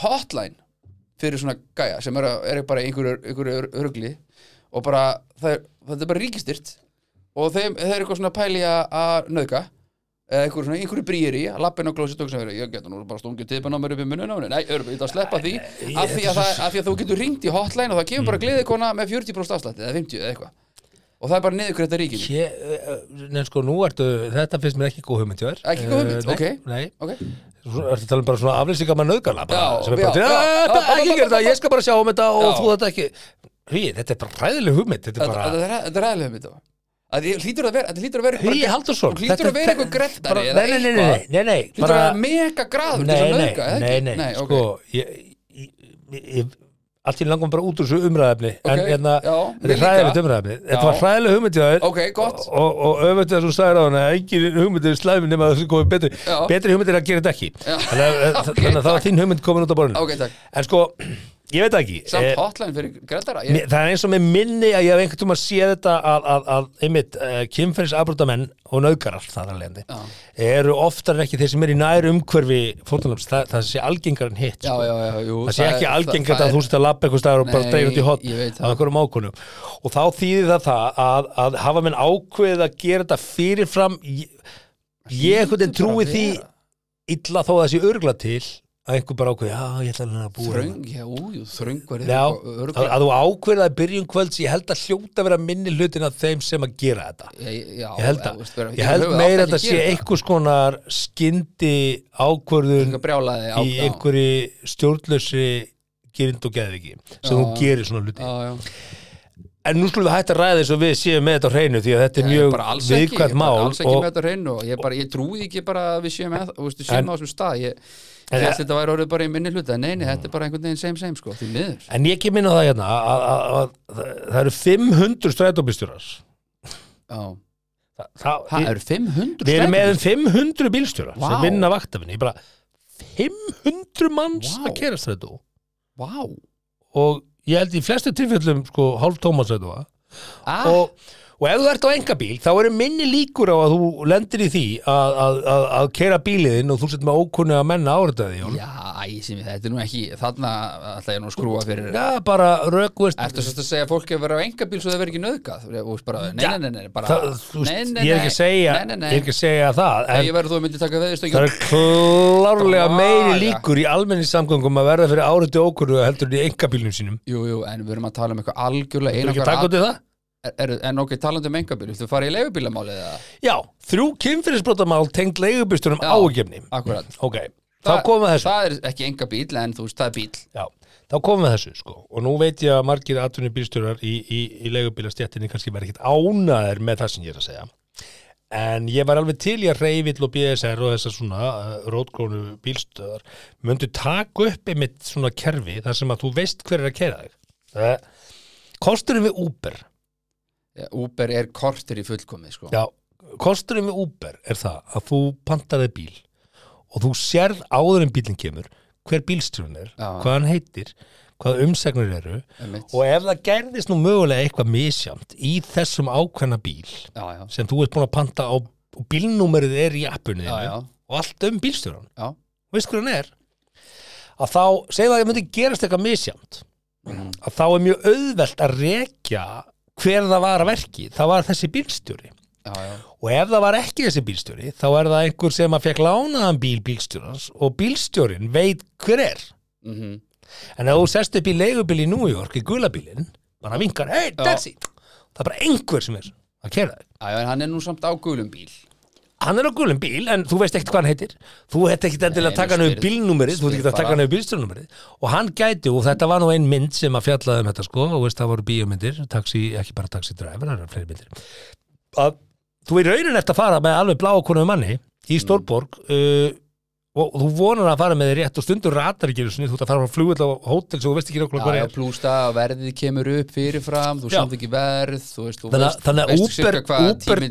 Speaker 2: Hotline fyrir svona gæja sem er, er bara í einhverju, einhverju rugli og bara það er, þetta er bara ríkistyrt og þeim, þeir eru eitthvað svona pæli að- að nöðga eða einhverju, svona, einhverju brýri að lappin á klósit og sem verið, ég geta nú bara stungið tipan á mér upp í mununa nei, erum við að sleppa því af því að, það, af því að þú getur ringt í hotline og það kemur bara gleðikona með 40% afslætti eða 50 eða eitthvað. Og það er bara niður þetta ríkinu.
Speaker 1: Ég, eh, Nei, sko, nú ertu, þetta finnst mér ekki góð hugmynd
Speaker 2: Ekki góð hugmynd,
Speaker 1: Eh,
Speaker 2: ok.
Speaker 1: Nei,
Speaker 2: ok,
Speaker 1: Svo ertu að tala um bara svona aflýsingar með
Speaker 2: Já,
Speaker 1: sem er bara,
Speaker 2: já,
Speaker 1: já,
Speaker 2: já,
Speaker 1: ekki gera þetta, ég skal bara sjá um þetta og þú þetta ekki Hví, þetta er bara ræðileg hugmynd Þetta er bara,
Speaker 2: þetta er ræðilega mitt Það hlýtur að vera Þetta hlýtur að vera
Speaker 1: Hví Haldursson
Speaker 2: Þú hlýtur að vera eitthvað grettari eða
Speaker 1: Nei, nei, nei, nei, nei, nei
Speaker 2: Hlýtur að vera mega graður
Speaker 1: Nei, nei, nei, nei, sko ég, ég, ég, ég, Allt í langum bara út úr þessu umræðefni En hérna, þetta er hræðilegt
Speaker 2: líka.
Speaker 1: umræðefni Þetta var hræðileg hugmynd hjá þér.
Speaker 2: Ok, gott.
Speaker 1: Og, og öfut þess að þú sagðir á hana Engin hugmynd er slæmi það hugmynd er að gera að, að ég veit ekki.
Speaker 2: Samt
Speaker 1: Eh,
Speaker 2: hotline fyrir grettara ég,
Speaker 1: Það er eins og með minni að ég hef einhvern tíma séð þetta að, að, að einmitt, uh, kynferðisafbrotamenn og nauðgarar þar að leiðandi
Speaker 2: Já.
Speaker 1: eru oftar en ekki þeir sem eru í nær umhverfi fórtunarps, það, það sé algengar en hitt
Speaker 2: Já,
Speaker 1: sko.
Speaker 2: já, jú
Speaker 1: það sé ekki algengar
Speaker 2: það
Speaker 1: að þú sett að lappa eitthvað staðar og bara
Speaker 2: Nei,
Speaker 1: dreigja út í hot af einhverjum ákonum og þá þýðir það það að, að hafa menn ákveðið að gera þetta fyrirfram. Ég, ég einhvern veginn trúi
Speaker 2: að
Speaker 1: því illa þó að það sé örgla til að einhver bara ákveði, já, ég ætla að búa hérna."
Speaker 2: Þröng, já, jú, þröng var
Speaker 1: Já, að, að þú ákveða að byrjun kvölds ég held að hljóta að vera minni hlutin af þeim sem að gera þetta.
Speaker 2: Já, já,
Speaker 1: ég held, að,
Speaker 2: vera-
Speaker 1: ég held meira að þetta sé einhvers konar skyndi ákvörðun
Speaker 2: brjálaði
Speaker 1: í einhverju stjórnlösi gerind og geðviki sem
Speaker 2: Já.
Speaker 1: þú gerir svona hluti. En nú skulum við hætta að ræða þess og við séum með þetta á hreinu því að þetta er
Speaker 2: Ég
Speaker 1: mjög viðkvæmt
Speaker 2: ég
Speaker 1: mál
Speaker 2: alls ekki
Speaker 1: og,
Speaker 2: með þetta á hreinu og ég, ég trúði ekki bara að við séum, á þessum stað. Ég, Ég held þetta væri orðið bara í minni hluta. Nei, nei, þetta er bara einhvern veginn same same sko, því miður.
Speaker 1: En ég kem inn á það hérna að, að, að, að það eru 500 strætóbílstjórar.
Speaker 2: Já,
Speaker 1: það, það,
Speaker 2: það eru 500
Speaker 1: Við erum með um
Speaker 2: strætóbílar.
Speaker 1: 500 bílstjóra
Speaker 2: Vá.
Speaker 1: sem vinna vaktafinni bara 500 manns
Speaker 2: Vá.
Speaker 1: að kera strætó.
Speaker 2: Vá.
Speaker 1: Og ég held í flestu tilfellum sko hálf tóma strætó
Speaker 2: ah,
Speaker 1: og, og ef þú ert á engabíl þá eru minni líkur á að þú lendir í því að, að, að, að kera bíliðinn og þú sett með ókunni að menna honum
Speaker 2: Já, æ, sem ég, þetta er nú ekki þarna ætla ég nú að skrúa fyrir
Speaker 1: Já, bara rökvist
Speaker 2: Ertu sérst að segja að fólk hefur verið á engabíl svo það verið ekki bara, nei, nei, nei, nei, bara
Speaker 1: ég er ekki að segja er að það
Speaker 2: Nei,
Speaker 1: en
Speaker 2: ég verður þú að myndi taka veðist
Speaker 1: það er klárlega meiri líkur í almenningssamgöngum að verða fyrir áreiti ókunni heldur í engabílnum sínum.
Speaker 2: Jú, jú, en við erum að tala um eitthvað algjörlega Er, En ok, talandi um engabíl, þú farið í leigubílamálið eða?
Speaker 1: Já, þrjú kynfyrirsbrotamál tengd leigubýstunum
Speaker 2: Já.
Speaker 1: ágefni
Speaker 2: Akkurat.
Speaker 1: Ok, þá komum við að þessu.
Speaker 2: Það er ekki engabíl, en þú veist, það er bíl
Speaker 1: Já, þá komum við þessu sko. Og nú veit ég að margir atvinni bílstjórar í, í, í leigubílastjættinni kannski verið ekkit ánaðir með það sem ég er að segja. En ég var alveg til í að reyvill og BSR og þessar svona uh, rótgrónu bílstöðar myndu taka upp einmitt svona kerfi þar sem að þú veist hver er að kera þig. Það Kosturinn við Uber
Speaker 2: Uber er kortir í fullkomið, sko
Speaker 1: Já, kosturinn við Uber er það að þú pantar þig bíl og þú sérð áður en bílinn kemur hver bílstjórn er,
Speaker 2: Já.
Speaker 1: hvað hann heitir hvað umsegnur eru
Speaker 2: Einmitt.
Speaker 1: og ef það gerðist nú mögulega eitthvað misjamt í þessum ákveðna bíl
Speaker 2: Já, já,
Speaker 1: sem þú ert búin að panta á og bílnúmerið er í appunni
Speaker 2: já,
Speaker 1: og allt um bílstjóran,
Speaker 2: já.
Speaker 1: veist hver hann er að þá, segðu að ég myndi gerast eitthvað misjamt
Speaker 2: Mhm.
Speaker 1: að þá er mjög auðvelt að rekja hver það var að verki, það var þessi bílstjóri
Speaker 2: já, já.
Speaker 1: Og ef það var ekki þessi bílstjóri, þá er það einhver sem að fekk lánaðan bíl bílstjórans og bílstjórin veit hver er.
Speaker 2: Mm
Speaker 1: En ef þú sest upp í leigubíl í New York í gulabílinn, bara vinkar, hei, taxi, það er bara einhver sem er að kera þig.
Speaker 2: Já, já, en hann er nú samt á gulum bíl
Speaker 1: Hann er á gulum bíl, en þú veist ekkert hvað hann heitir. Þú hætti ekkert endilega að taka hann
Speaker 2: spyr-
Speaker 1: bílnúmerið, þú hætti ekkert að taka hann við bílstjórnúmerið. Og hann gæti, og þetta var nú ein mynd sem að fjallaði um þetta sko, og veist það voru bíómyndir, taxi, ekki bara taxi driver, það eru fleiri myndir. Að þú í raunin eftir að fara með alveg blá konum manni í Stórborg uh, og þú vonar að fara með þér rétt og stundur ratar ekki þú ert að fara frá flugvill á hótel svo þú veist ekki
Speaker 2: Já,
Speaker 1: nokkuð hvað er
Speaker 2: að verðið kemur upp fyrirfram þú samt ekki verð þú veist, þú veist,
Speaker 1: þannig að Uber- Uber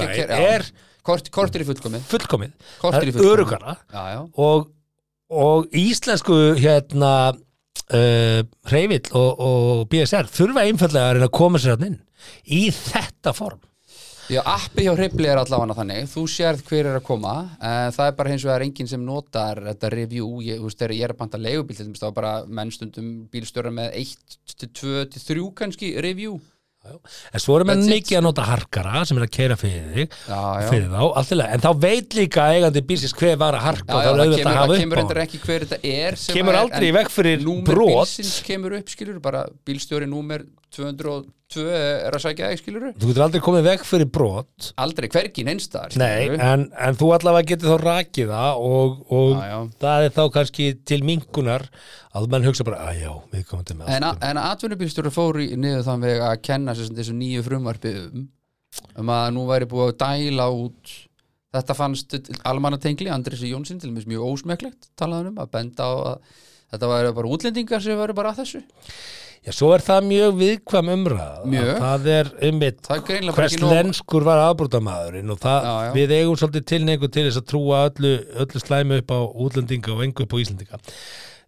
Speaker 2: þetta er kort, kortir í fullkomið.
Speaker 1: Fullkomið, það er örugara og, og íslensku hérna uh, Hreyvill og, og BSR þurfa einfallega að reyna að koma sér hann inn. Í þetta form.
Speaker 2: Já, appi hjá Hribli er allavega þannig. Þú sérð hver er að koma. En það er bara hins vegar enginn sem notar þetta review, ég, þú veist, ég er að banta leigubíl þá er bara mennstundum bílstjóra með 1 til 2 til 3 kannski review
Speaker 1: en svo erum við mikið að nota harkara sem er að keira fyrir þig
Speaker 2: já, já,
Speaker 1: fyrir þá, en þá veit líka eigandi bílsins hver var að harka
Speaker 2: Já,
Speaker 1: er
Speaker 2: það kemur,
Speaker 1: að
Speaker 2: kemur endur ekki hver þetta er
Speaker 1: Kemur
Speaker 2: er,
Speaker 1: aldrei veg fyrir brot.
Speaker 2: bílsins kemur upp, skilur bara bílstjóri númer 202 er að sækja þig skilur
Speaker 1: Þú getur aldrei komið veg fyrir brot.
Speaker 2: Aldrei hvergi neinstar
Speaker 1: Nei, en, en þú allavega getur þá rakið það og, og
Speaker 2: Já, já.
Speaker 1: það er þá kannski til minkunar að menn hugsa bara, að já, við komum til með
Speaker 2: En, en atvinnubílstjóri fór í niður þann veg að kenna þessu nýju frumvarpi um, um að nú væri búið að dæla út þetta fannst almannatengli Andrisi Jónsson til mér mjög ósmekklegt talaðum um að benda á að þetta væri bara útlendingar sem væri bara að þessu
Speaker 1: Já, svo er það mjög viðkvæm umræð
Speaker 2: Mjög.
Speaker 1: Það er einmitt
Speaker 2: Það greinilega bara
Speaker 1: hvers lenskur var afbrótamaðurinn og það,
Speaker 2: Já, já.
Speaker 1: við eigum svolítið tilneigu til þess að trúa öllu, öllu slæmi upp á útlendinga og engu upp á Íslendinga.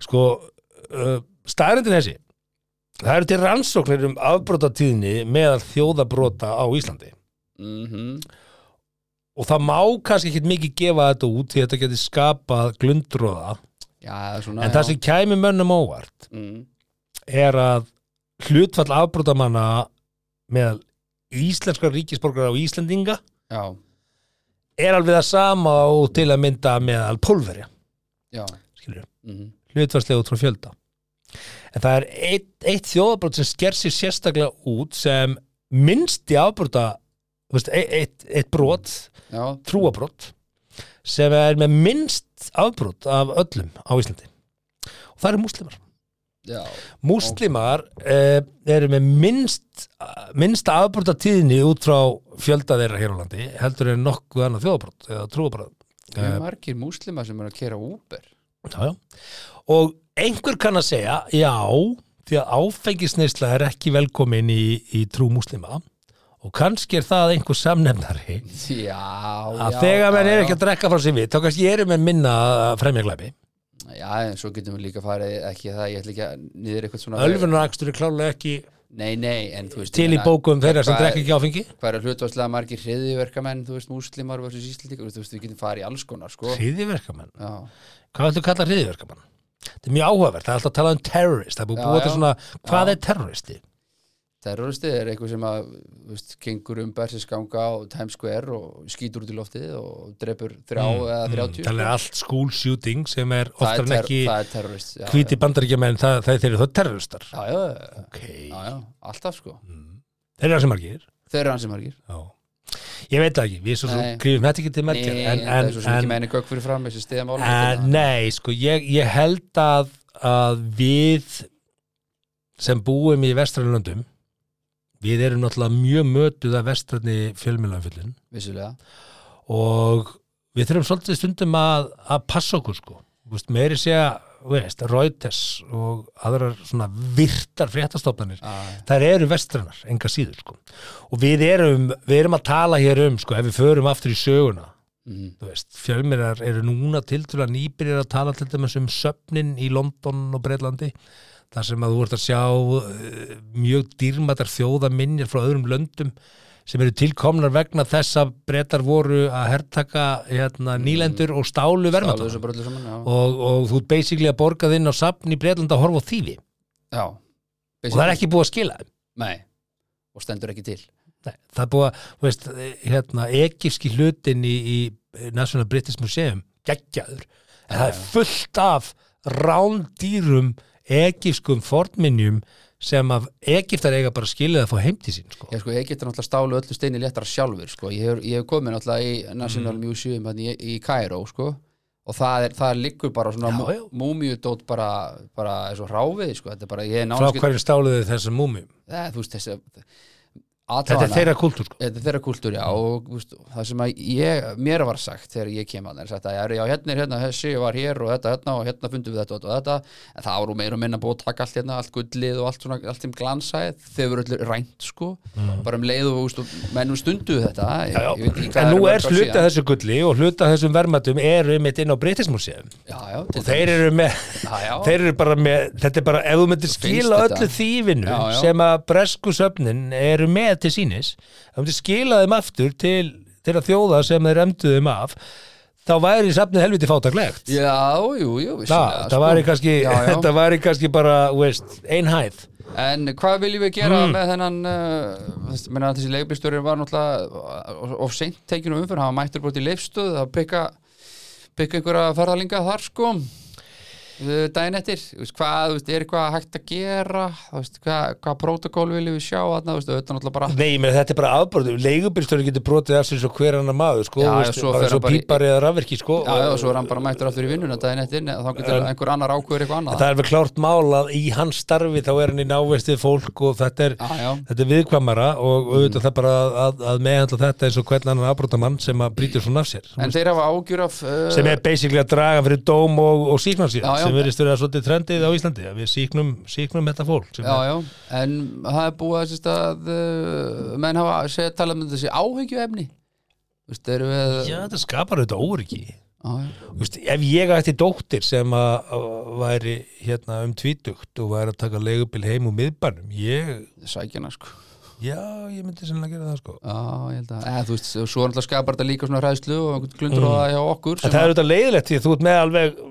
Speaker 1: Sko, uh, staðrindin þessi. Það eru til rannsóknir um afbrótatíðni meðal þjóðabróta á Íslandi.
Speaker 2: Mm
Speaker 1: og það má kannski ekki mikið gefa þetta út því þetta geti skapað
Speaker 2: svona
Speaker 1: en það sem kæmi mönnum óvart
Speaker 2: mm.
Speaker 1: Er að hlutfall afbrótamanna meðal íslenskar ríkisborgar á Íslendinga
Speaker 2: Já,
Speaker 1: er alveg það sama og til að mynda meðal pólverja, skilur
Speaker 2: mm.
Speaker 1: hlutfallslega út frá fjölda. En það er eitt, eitt þjóðabrót sem sker sér sérstaklega út sem minnsti afbróta veist, eitt, eitt, eitt brot
Speaker 2: Já,
Speaker 1: trúabrót sem er með minnst afbrót af öllum á Íslandi. Og það eru múslimar múslimar eh, eru með minnst minnsta afbróta tíðni út frá fjölda þeirra hér á landi heldur en nokkuð annað þjóðabrót eða trúabrót
Speaker 2: mjög margir múslima sem er að kera Uber?
Speaker 1: Já, já. og einhver kann að segja já, því að áfengisneisla er ekki velkomin í, í trú múslima. Og kannski er það einhver samnefnari.
Speaker 2: Já,
Speaker 1: að þegar menn
Speaker 2: já,
Speaker 1: er ekki að drekka frá sér við þá kannski eru menn minna að fremja glæpi
Speaker 2: Já, en svo getum við líka farið ekki það, ég ætla ekki að niður eitthvað svona
Speaker 1: Ölfunarakstur er klálega ekki
Speaker 2: Nei, nei, en þú veist
Speaker 1: til í bókum þeirra sem drekka ekki áfengi
Speaker 2: Hvað eru hlutvarslega margir hriðiverkamenn, þú veist, múslimar versus íslendingar, þú veist, við getum farið í alls konar, sko
Speaker 1: hriðiverkamenn,
Speaker 2: Já,
Speaker 1: hvað ættu að kalla hriðiverkamenn? þetta er mjög áhugavert, það er alltaf að tala um terrorist það er búið
Speaker 2: Já,
Speaker 1: búið
Speaker 2: já.
Speaker 1: svona, hvað
Speaker 2: Já.
Speaker 1: er terroristi?
Speaker 2: Terroristi er eitthvað sem að, veist, gengur um bersinsganga á Times Square og skýtur út í loftið og drepur þrjá eða þrjátjú
Speaker 1: það er allt school shooting sem er oftar en ekki hvíti bandaríkjaman, það, það er þeir eru þá terroristar.
Speaker 2: Já, já, já,
Speaker 1: ok,
Speaker 2: já, já, alltaf sko.
Speaker 1: Þeir eru það sem margir.
Speaker 2: Þeir eru hansi margir.
Speaker 1: Já. Ég veit ekki, við svo sem
Speaker 2: Nei.
Speaker 1: krifum þetta ekki til
Speaker 2: Nei,
Speaker 1: merkjar
Speaker 2: en,
Speaker 1: en,
Speaker 2: það er svo sem ekki
Speaker 1: en,
Speaker 2: meðinni gögg fyrir fram þessi stiðamál
Speaker 1: en nei, sko, ég, ég held að, að við sem búum í vestrænlöndum við erum náttúrulega mjög mötuð af vestræni fjölmjölaumfyllin
Speaker 2: Vissulega.
Speaker 1: Og við þurfum svolítið stundum að, að passa okkur sko, Þú veist, meiri segja veist, Reuters og aðrar svona virtar fréttastofnanir
Speaker 2: Já,
Speaker 1: þær eru vestrannar, enga síður sko. og við erum, við erum að tala hér um sko, ef við förum aftur í söguna veist, fjölmiðar eru núna til til að nýbyrjar að tala til dæmis um söfnin í London og Breitlandi þar sem að þú ert að sjá uh, mjög dýrmættar þjóðaminjar frá öðrum löndum sem eru tilkomnar vegna þess að brettar voru að hertaka hérna, nýlendur og stálu
Speaker 2: já.
Speaker 1: og, og þú basically að borgað inn á safn í Breitlandi að horfa á þýfi.
Speaker 2: Já
Speaker 1: og það er ekki búið að skila
Speaker 2: Nei, og stendur ekki til.
Speaker 1: Nei, það er búið að, þú veist, hérna, ekifski hlutin í, í National British Museum, geggjaður. En það er fullt af rándýrum ekifskum fornminjum sem að Egiptar eiga bara skilið að fá heim til sín sko.
Speaker 2: Ég sko, Egyptar náttúrulega stálu öllu steini léttara sjálfur sko. ég, hef, ég hef komið náttúrulega í National
Speaker 1: Mm.
Speaker 2: Museum í, í Cairo sko. og það, er, það liggur bara svona
Speaker 1: Já, já.
Speaker 2: múmiudót bara, bara eins og rávið sko. þetta er bara, ég er
Speaker 1: frá
Speaker 2: nánast ekki-
Speaker 1: hverju stáluðu þessum múmjum
Speaker 2: Eh, þú veist þessi
Speaker 1: þetta er þeirra kultúr sko.
Speaker 2: Þetta er þeirra kultúr, já, og úst, það sem að ég, mér var sagt þegar ég kem að það er sagt að já, hérna er hérna, þessi var hér og þetta, hérna og hérna fundum við þetta og þetta, en það voru meira og minna búið að taka allt hérna, allt gullið og allt svona, allt þeim glansæð, þau voru allir rænt, sko, bara um leið og, og mennum stundu þetta, ég,
Speaker 1: Mm. Já, já.
Speaker 2: ég veit
Speaker 1: en nú er hluta þessu gulli og hluta þessum verðmættum eru mitt inn á British Museum
Speaker 2: Já, já,
Speaker 1: og þeir eru með
Speaker 2: Já, já.
Speaker 1: þeir eru bara með, þetta er bara ef þú myndir skila öllu
Speaker 2: já.
Speaker 1: sem að bresku söfnin eru með til sínis þú myndir skila þeim aftur til, til að þjóða sem þeir emduðu þeim af þá væri safnið helviti fátaklegt
Speaker 2: Já, jú, jú,
Speaker 1: Þa, það væri kannski,
Speaker 2: Já, já.
Speaker 1: þetta væri kannski bara, þú veist, ein hæð
Speaker 2: En hvað viljum við gera
Speaker 1: Mm.
Speaker 2: með þennan uh, menna, þessi leifbílstjóri var náttúrulega of seint tekinu umfyrir, hann mættur búið til leifstöð að pekka einhverja ferðalinga þar sko daginn eftir, hvað, er eitthvað hægt að gera, hvað, hvað protokól viljum við sjá þarna,
Speaker 1: Nei, menn þetta er bara afbröðu, leigubílstjóri getur brotið af sér svo hver annar maður, sko,
Speaker 2: Já,
Speaker 1: veist,
Speaker 2: svo
Speaker 1: bara svo pípari eða rafverki, sko
Speaker 2: Já, já, og svo er hann bara mættur aftur í vinnuna daginn eftir, þá getur einhver annar ákveður eitthvað annað.
Speaker 1: Það er vel klárt mál að í hans starfi þá er hann í návestið fólk og þetta er,
Speaker 2: Já,
Speaker 1: þetta er viðkvæmara og auðvitað það bara að, að, að meðhandla þetta eins og hvern annan afbrotamann sem að brýtur svona af sér. Sem er basically að draga fyrir dóm og, og sem verðist verið að svolítið trendið á Íslandi að við síknum, síknum þetta fólk
Speaker 2: Já, já, en það er búið að, sérst, að uh, menn hafa segja talað um þessi veist, erum við
Speaker 1: já, þetta skapar auðvitað óryggi ef ég ætti dóttir sem að að væri hérna um tvítugt og væri að taka leigubil heim úr miðbænum ég,
Speaker 2: sækjana sko
Speaker 1: já, ég myndi sennilega gera það sko.
Speaker 2: Já, ég held að, eða, þú veist, svo er alltaf skapar þetta líka svona hræðslu og glundur á það hjá okkur
Speaker 1: það er auðvitað leiðilegt því að þú ert með alveg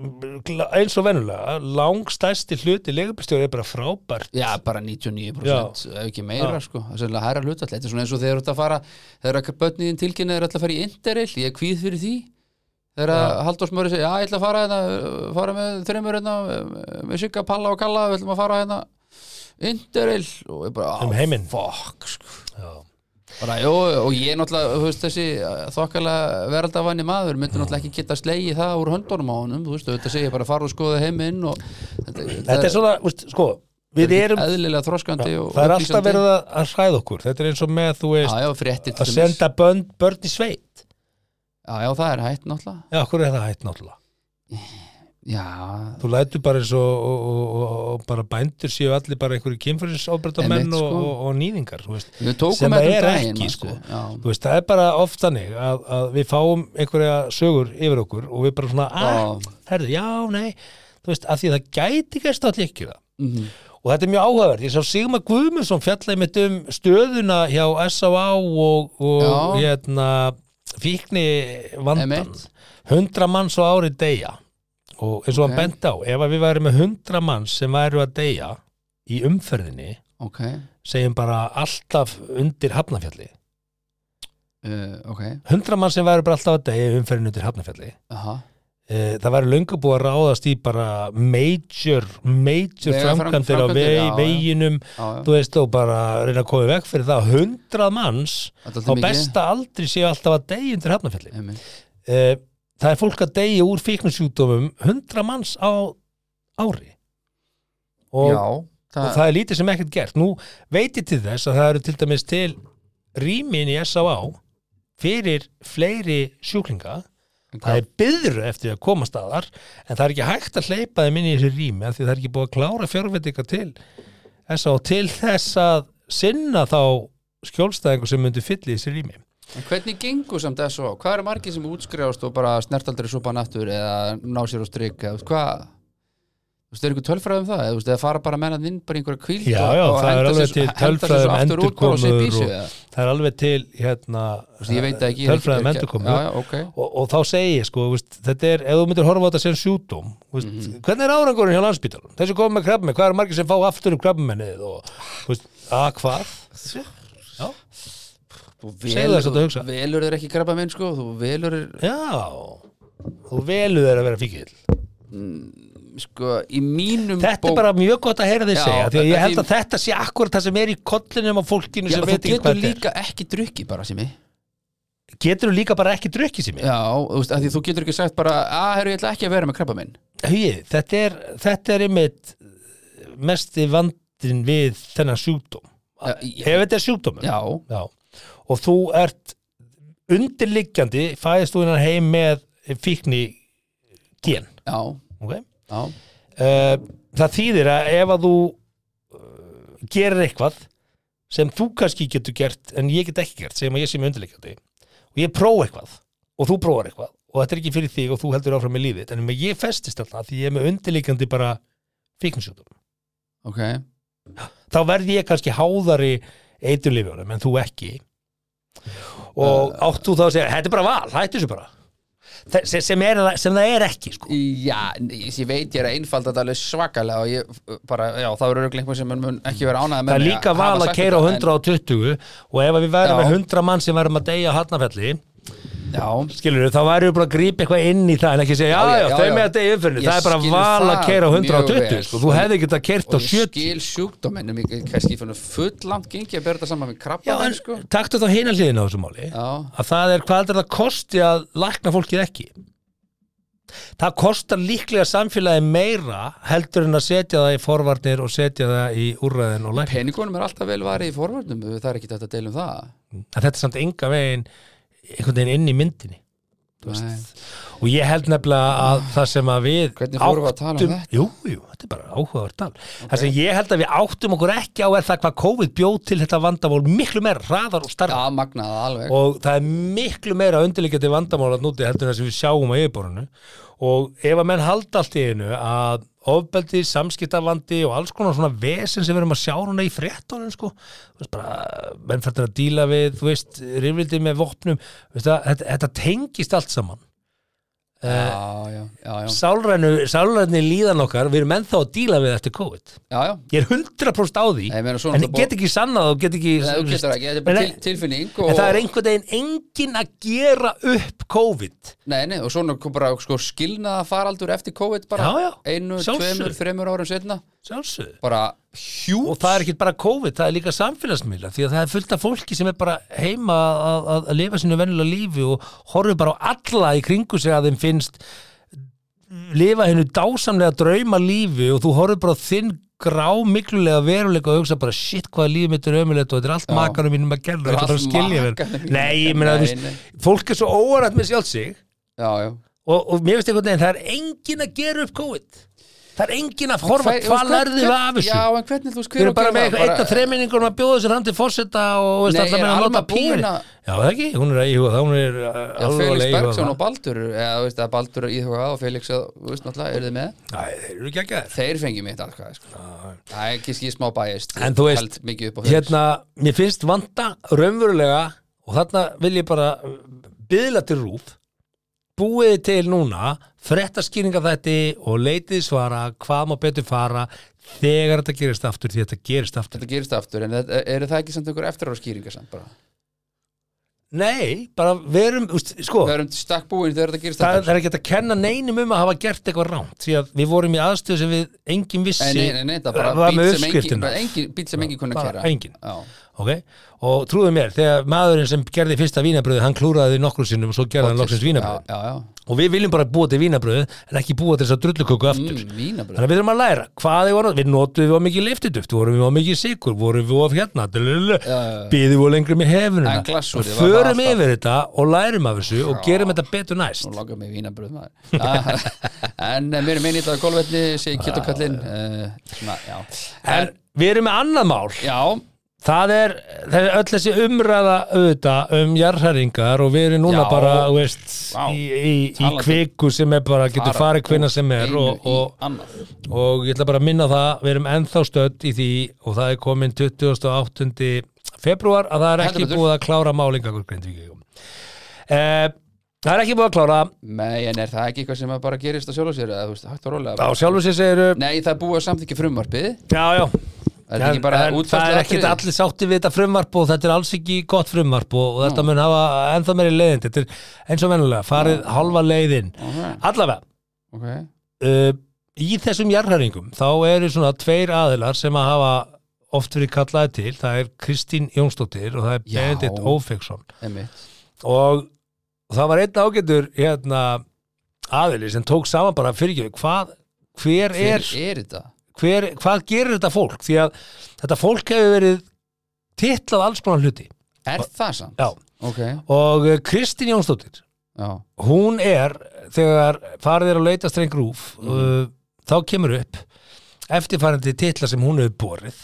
Speaker 1: eins og venulega, langstæsti hluti leigubistjóri er bara frábært.
Speaker 2: Já, bara 99% ef ekki meira
Speaker 1: Já.
Speaker 2: sko, það er sérlega hæra hlutall þetta er svona eins og þeir eru að fara þegar að börniðin tilkynna er alltaf að fara í Interrail ég er kvíð fyrir því. Þegar að Halldór Smöri segja, já, ég ætla að fara hérna fara með þreymur hérna með Sigga, Palla og Kalla, við ætlum að fara hérna Interrail og ég bara,
Speaker 1: Um heiminn.
Speaker 2: fuck sko.
Speaker 1: Já.
Speaker 2: bara, jó, og ég náttúrulega, þú veist, þessi þokkalega veraldavanni maður myndi náttúrulega ekki geta slegið það úr höndunum á honum þú veist, þetta segja bara fara og skoða heiminn og þetta,
Speaker 1: Þetta er svona, úst, sko við erum,
Speaker 2: eðlilega þroskandi og
Speaker 1: það er alltaf verið að, að hræða okkur þetta er eins og með, þú veist,
Speaker 2: Já, já, fréttir til
Speaker 1: að
Speaker 2: dæmis.
Speaker 1: senda börn, börn í sveit
Speaker 2: Já, já, það er hætt náttúrulega
Speaker 1: Já, okkur er það hætt náttúrulega
Speaker 2: Já,
Speaker 1: Þú lætur bara eins og, og, og, og, bara bændur séu allir bara einhverju og,
Speaker 2: sko.
Speaker 1: og, og nýðingar, Sem það
Speaker 2: um
Speaker 1: er
Speaker 2: daginn,
Speaker 1: ekki, sko. Veist, það er bara oft þannig að, að við fáum einhverja sögur yfir okkur og við bara svona, að,
Speaker 2: já,
Speaker 1: herðu, já, nei. Þú veist, að því að það gæti gerst allir ekki það
Speaker 2: mhm,
Speaker 1: og þetta er mjög áhugavert, ég sá Sigmar Guðmundsson fjallaði mitt um stöðuna hjá S.A.A. og, hérna fíkni vandan
Speaker 2: Einmitt.
Speaker 1: hundra manns á ári deyja og eins og
Speaker 2: Ok.
Speaker 1: hann bent á ef við værum með hundra manns sem væru að deyja í umferðinni
Speaker 2: ok.
Speaker 1: segjum bara alltaf undir Hafnafjalli
Speaker 2: uh, Ok,
Speaker 1: hundra manns sem væru bara alltaf að deyja í umferðinni undir Hafnafjalli
Speaker 2: aha.
Speaker 1: Eh, það væri löngu búið að ráðast í bara major, major framkvæmdir á
Speaker 2: já, já.
Speaker 1: veginum
Speaker 2: Já, já,
Speaker 1: þú veist, og bara reyna að koma í veg fyrir það. Hundrað manns
Speaker 2: þetta
Speaker 1: á besta aldri séu alltaf að deyja undir hafnafjalli
Speaker 2: Einmitt.
Speaker 1: Það er fólk að deyja úr fíknusjúkdómum hundra manns á ári og,
Speaker 2: Já,
Speaker 1: og
Speaker 2: það,
Speaker 1: það er lítið sem ekkert gert nú veit ég til þess að það eru til dæmis til rýmin í S.A.A. fyrir fleiri sjúklinga það er byður eftir að koma staðar en það er ekki hægt að hleypa þeim inn í þessi rými því það er ekki búið að klára fjárveitinga til S.A. til þess að sinna þá skjólstæðingu sem myndi fylli í þessi rými
Speaker 2: En hvernig gengur samt þessu á? Hvað eru margir sem útskrifast og bara snertaldri súpa nattur eða ná sér á strik eða hvað Þú veist, er ykkur tölfræð um það? Eða, eða fara bara mennað inn bara í einhverja kvíld
Speaker 1: Já,
Speaker 2: og,
Speaker 1: já,
Speaker 2: og
Speaker 1: það
Speaker 2: henda svo
Speaker 1: um
Speaker 2: aftur út bara
Speaker 1: endurkomur og-
Speaker 2: eða?
Speaker 1: það er alveg til hérna tölfræðum
Speaker 2: ekki-
Speaker 1: endurkomu
Speaker 2: Já, já, ok
Speaker 1: og, og þá segi ég sko, veist, þetta er, ef þú myndir horfa á þetta sem sjúdóm veist,
Speaker 2: Mhm.
Speaker 1: hvernig er árangurinn hjá landsbítalum þessi komið með krabbmenn, hvað er margir sem fá aftur um krabbmennið og, þú veist, að hvað já,
Speaker 2: Þú
Speaker 1: þú hugsa.
Speaker 2: velur þér ekki krabba minn sko Þú velur þér
Speaker 1: já þú velu þeir að vera fíkil
Speaker 2: sko í mínum
Speaker 1: þetta er bara mjög gott að heyra
Speaker 2: Já,
Speaker 1: segja því að ég held að þetta sé akkurat það sem er í kollinum á fólkinu sem
Speaker 2: þú
Speaker 1: veit ekki
Speaker 2: getur
Speaker 1: hvað þetta
Speaker 2: líka ekki drukki bara sem ég
Speaker 1: er getur þú líka bara ekki drukkið sem ég
Speaker 2: Já, þú þú getur ekki sagt bara að herru, ég ætla ekki að vera með krabba minn
Speaker 1: þetta er, þetta er einmitt mesti vandin við þennan sjúkdóm. Ef þetta er sjúkdómur.
Speaker 2: Já,
Speaker 1: Já. Og þú ert undirliggjandi fæðist þú innan heim með fíkni gen.
Speaker 2: Já,
Speaker 1: okay?
Speaker 2: já.
Speaker 1: Uh, það þýðir að ef að þú uh, gerir eitthvað sem þú kannski getur gert en ég get ekki gert, segjum að ég sé með undirliggjandi og ég prófa eitthvað og þú prófar eitthvað og þetta er ekki fyrir þig og þú heldur áfram með lífið en ég festist alltaf því ég er með undirliggjandi bara fíknisjúkdóm
Speaker 2: Ok,
Speaker 1: þá verð ég kannski háðari eiturlifjónum en þú ekki og átt þú þá að segja þetta er bara val, hættu þessu bara Þe- sem, sem, er, sem það er ekki sko.
Speaker 2: já, ég, ég veit ég er að einfalda þetta alveg svakalega og ég bara, já, það eru örugglega einhver sem mun- ekki vera ánægð með
Speaker 1: það er líka val að keira á
Speaker 2: þetta, en-
Speaker 1: 120 og ef við
Speaker 2: Já.
Speaker 1: með 100 mann sem værum að deyja hannafjalli
Speaker 2: Já,
Speaker 1: skilur þá væri við bara að grípa eitthvað inn í það en ekki segja,
Speaker 2: Já,
Speaker 1: já,
Speaker 2: já,
Speaker 1: já, þau með þetta í umfyrinni
Speaker 2: Ég
Speaker 1: það er bara
Speaker 2: skil
Speaker 1: val að keira á
Speaker 2: mjög
Speaker 1: 120
Speaker 2: vel.
Speaker 1: sko. þú hefði getað kert á
Speaker 2: og ég
Speaker 1: 70
Speaker 2: skil sjúkdóminn en ég kannski fyrir full langt gengi að bera þetta saman með krabba
Speaker 1: en
Speaker 2: sko.
Speaker 1: taktu þá hina hliðina á þessu máli
Speaker 2: Já,
Speaker 1: að það er hvað er það kosti að lækna fólkið ekki? Það kostar líklega samfélagi meira heldur en að setja það í forvarnir og setja það í úrræðin og lækna
Speaker 2: peningunum er alltaf vel varið í forvörnum það er ekki þetta að deila um það.
Speaker 1: Að þetta er samt enga veginn einhvern veginn inn í myndinni og ég held nefnilega að það sem að við
Speaker 2: Hvernig fórum við að tala um þetta?
Speaker 1: Jú, jú, þetta er bara áhugavert tal. Það sem ég held að við áttum okkur ekki á er það hvað COVID bjóð til þetta vandamál miklu meira hraðar og
Speaker 2: magnaða alveg.
Speaker 1: Og það er miklu meira undirliggjandi vandamál að núti heldur en það sem við sjáum á yfirborðinu. Og ef að menn halda allt í einu að ofbeldi, samskiptavandi og alls konar svona vesen sem við erum að sjá núna í fréttónum sko, þú veist bara menn fættir að díla við, þú veist rifrildi með vopnum, veist þetta, þetta tengist allt saman
Speaker 2: Já, já, já, já,
Speaker 1: sálrænu, sálræni líðan okkar við erum ennþá að díla við eftir COVID. Ég er 100% á því
Speaker 2: Nei, meina,
Speaker 1: en ég get ekki sannað og get ekki
Speaker 2: Nei, getur ekki, þetta er bara
Speaker 1: Nei,
Speaker 2: til, tilfinning
Speaker 1: en
Speaker 2: og,
Speaker 1: það er einhvern veginn engin að gera upp COVID.
Speaker 2: Nei, og svona kom bara sko, skilnaða faraldur eftir COVID bara. Einu, tveimur, þreimur árum setna
Speaker 1: sjálfsögðu.
Speaker 2: Bara hjút
Speaker 1: og það er ekki bara COVID, það er líka samfélagsmiðla því að það er fullt af fólki sem er bara heima að, að, að lifa sinu venjulega lífi og horfir bara á alla í kringu sig að þeim finnst lifa hennu dásamlega drauma lífi og þú horfir bara þinn grá miklulega veruleika og hugsa bara shit hvað lífið mitt er ömulegt og þetta er allt makanum mínum að gerða,
Speaker 2: Þetta er
Speaker 1: bara að skilja
Speaker 2: að
Speaker 1: Nei, ég
Speaker 2: gera.
Speaker 1: meina,
Speaker 2: Nei, nei.
Speaker 1: fólk er svo óarætt með sjálf sig.
Speaker 2: Já, já.
Speaker 1: Og, og mér finnst einhvern veginn, það er engin að gera upp COVID það er engin að horfa, hvað lærði við af þessu.
Speaker 2: Já, en hvernig þú
Speaker 1: erum bara með einn af þreminningunum að bjóða sér hann til fórseta og veist,
Speaker 2: Nei, er
Speaker 1: með að nota
Speaker 2: að-
Speaker 1: Já, það ekki, hún er að íhuga það, hún er alveg að
Speaker 2: Bergson
Speaker 1: það.
Speaker 2: og Baldur eða veist að Baldur er íhugað og Felix þú veist náttúrulega, eru þið með?
Speaker 1: Æ, þeir eru ekki gera
Speaker 2: Þeir fengi mitt alltaf sko. Það er ekki skið smá bæjist
Speaker 1: En þú veist, Hérna, mér finnst vanda raunverulega og þarna vil ég bara byðla til rúf búið til núna frettaskýringa þetta og leitið svara hvað má betur fara þegar þetta gerist aftur því þetta gerist aftur.
Speaker 2: Þetta gerist aftur, en þetta- eru það ekki samt einhver eftir ára skýringar samt bara?
Speaker 1: Nei, bara verum, sko.
Speaker 2: Við erum stakkbúin þegar þetta gerist aftur.
Speaker 1: það er ekki að kenna neinum um að hafa gert eitthvað rámt því að við vorum í aðstöðu sem við engin vissi.
Speaker 2: Nei, nei, nei, það er bara bíl sem engin, bíl sem engin kunna kera
Speaker 1: engin.
Speaker 2: Já,
Speaker 1: ok, og trúðu mér, þegar maðurinn sem gerði fyrsta vínabröðu, hann klúraði nokkru sinnum og svo gerði hann loksins. vínabröðu
Speaker 2: Já, já,
Speaker 1: og við viljum bara búa til vínabröðu en ekki búa til þess að drulluköku
Speaker 2: já
Speaker 1: aftur.
Speaker 2: mm,
Speaker 1: þannig að við erum að læra, hvað er voru við notum við á mikið liftiduft, vorum við á mikið sikur vorum við á hérna býðum við á lengri með hefununa og förum yfir þetta og lærum af þessu og gerum þetta betur næst.
Speaker 2: Nú langar mig vínabröð maður. Ah, En mér er meini þetta að golvetni og
Speaker 1: við erum með annað mál.
Speaker 2: Já,
Speaker 1: Það er, það er öll þessi umræða auðvitað um jarðhæringar og við erum núna
Speaker 2: Já.
Speaker 1: bara, veist,
Speaker 2: Vá.
Speaker 1: í, í, í
Speaker 2: Talandi-
Speaker 1: kviku sem er bara, getur
Speaker 2: Fara
Speaker 1: farið hvenna
Speaker 2: úr
Speaker 1: sem er
Speaker 2: einu
Speaker 1: og,
Speaker 2: í
Speaker 1: og,
Speaker 2: annað.
Speaker 1: og ég ætla bara að minna á það, við erum ennþá stödd í því og það er komin 28. februar að það er
Speaker 2: Heldur
Speaker 1: ekki
Speaker 2: betur.
Speaker 1: búið að klára málingakur grindvíkjum. Eh, það er ekki búið að klára,
Speaker 2: Nei, en er það ekki eitthvað sem að bara gerist að sjálfa sér eða þú veist, hægt og rólega
Speaker 1: á sjálfur sér segir,
Speaker 2: Nei, það er búið að samþykja frumvarpið
Speaker 1: já, já,
Speaker 2: Er ekki bara
Speaker 1: en það er ekkit allir sátti við þetta frumvarp og þetta er alls ekki gott frumvarp og, og þetta mun hafa ennþá meiri leiðin þetta er eins og vennulega, farið halva leiðin.
Speaker 2: Ok,
Speaker 1: allavega
Speaker 2: ok.
Speaker 1: uh, í þessum jarðhæringum þá eru svona tveir aðilar sem að hafa oft verið kallaði til. Það er Kristín Jónsdóttir og það er. Benedikt Ófeksson og það var einn ágætur hérna aðili sem tók saman bara fyrir ekki. Hvað hver er,
Speaker 2: Hver er þetta?
Speaker 1: Hver, hvað gerir þetta fólk? Því að þetta fólk hefur verið titlað alls konar hluti.
Speaker 2: Er það samt?
Speaker 1: Já.
Speaker 2: Ok,
Speaker 1: og eh, Kristín Jónsdóttir
Speaker 2: já,
Speaker 1: hún er þegar farið er að leita streng rúf uh, þá kemur upp eftirfærandi titla sem hún hefur borið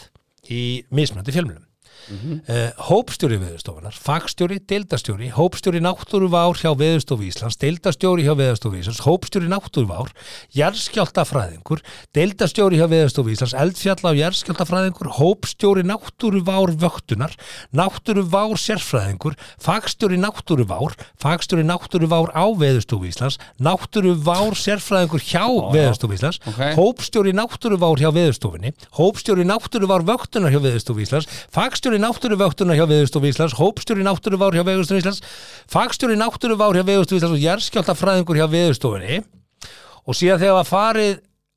Speaker 1: í mismunandi fjölmjölum
Speaker 2: Mhm.
Speaker 1: uh, hópstjóri veðurstofunar, fagstjóri, deildastjóri hópstjóri náttúruvár hjá veðurstofu Íslands deildastjóri hjá veðurstofu Íslands hópstjóri náttúruvár, jarðskjáltafræðingur deildastjóri hjá veðurstofu Íslands eldfjalla og jarðskjáltafræðingur hópstjóri náttúruvár vöktunar náttúruvár sérfræðingur fagstjóri náttúruvár fagstjóri náttúruvár á veðurstofu Íslands náttúruvár sérfræðingur hjá veðurstofu Íslands
Speaker 2: Ok.
Speaker 1: hópstjóri náttúruvár hjá veðurstofunni hópstjóri náttúruvár vöktunar hjá veðurstofu Íslands fagstjóri fagstjóri náttúruvöktuna hjá Veðurstofu Íslands, hópstjóri náttúruvár hjá Veðurstofu Íslands, fagstjóri náttúruvár hjá Veðurstofu Íslands og jarðskjáltafræðingur hjá Veðurstofunni. Og síðan þegar var farið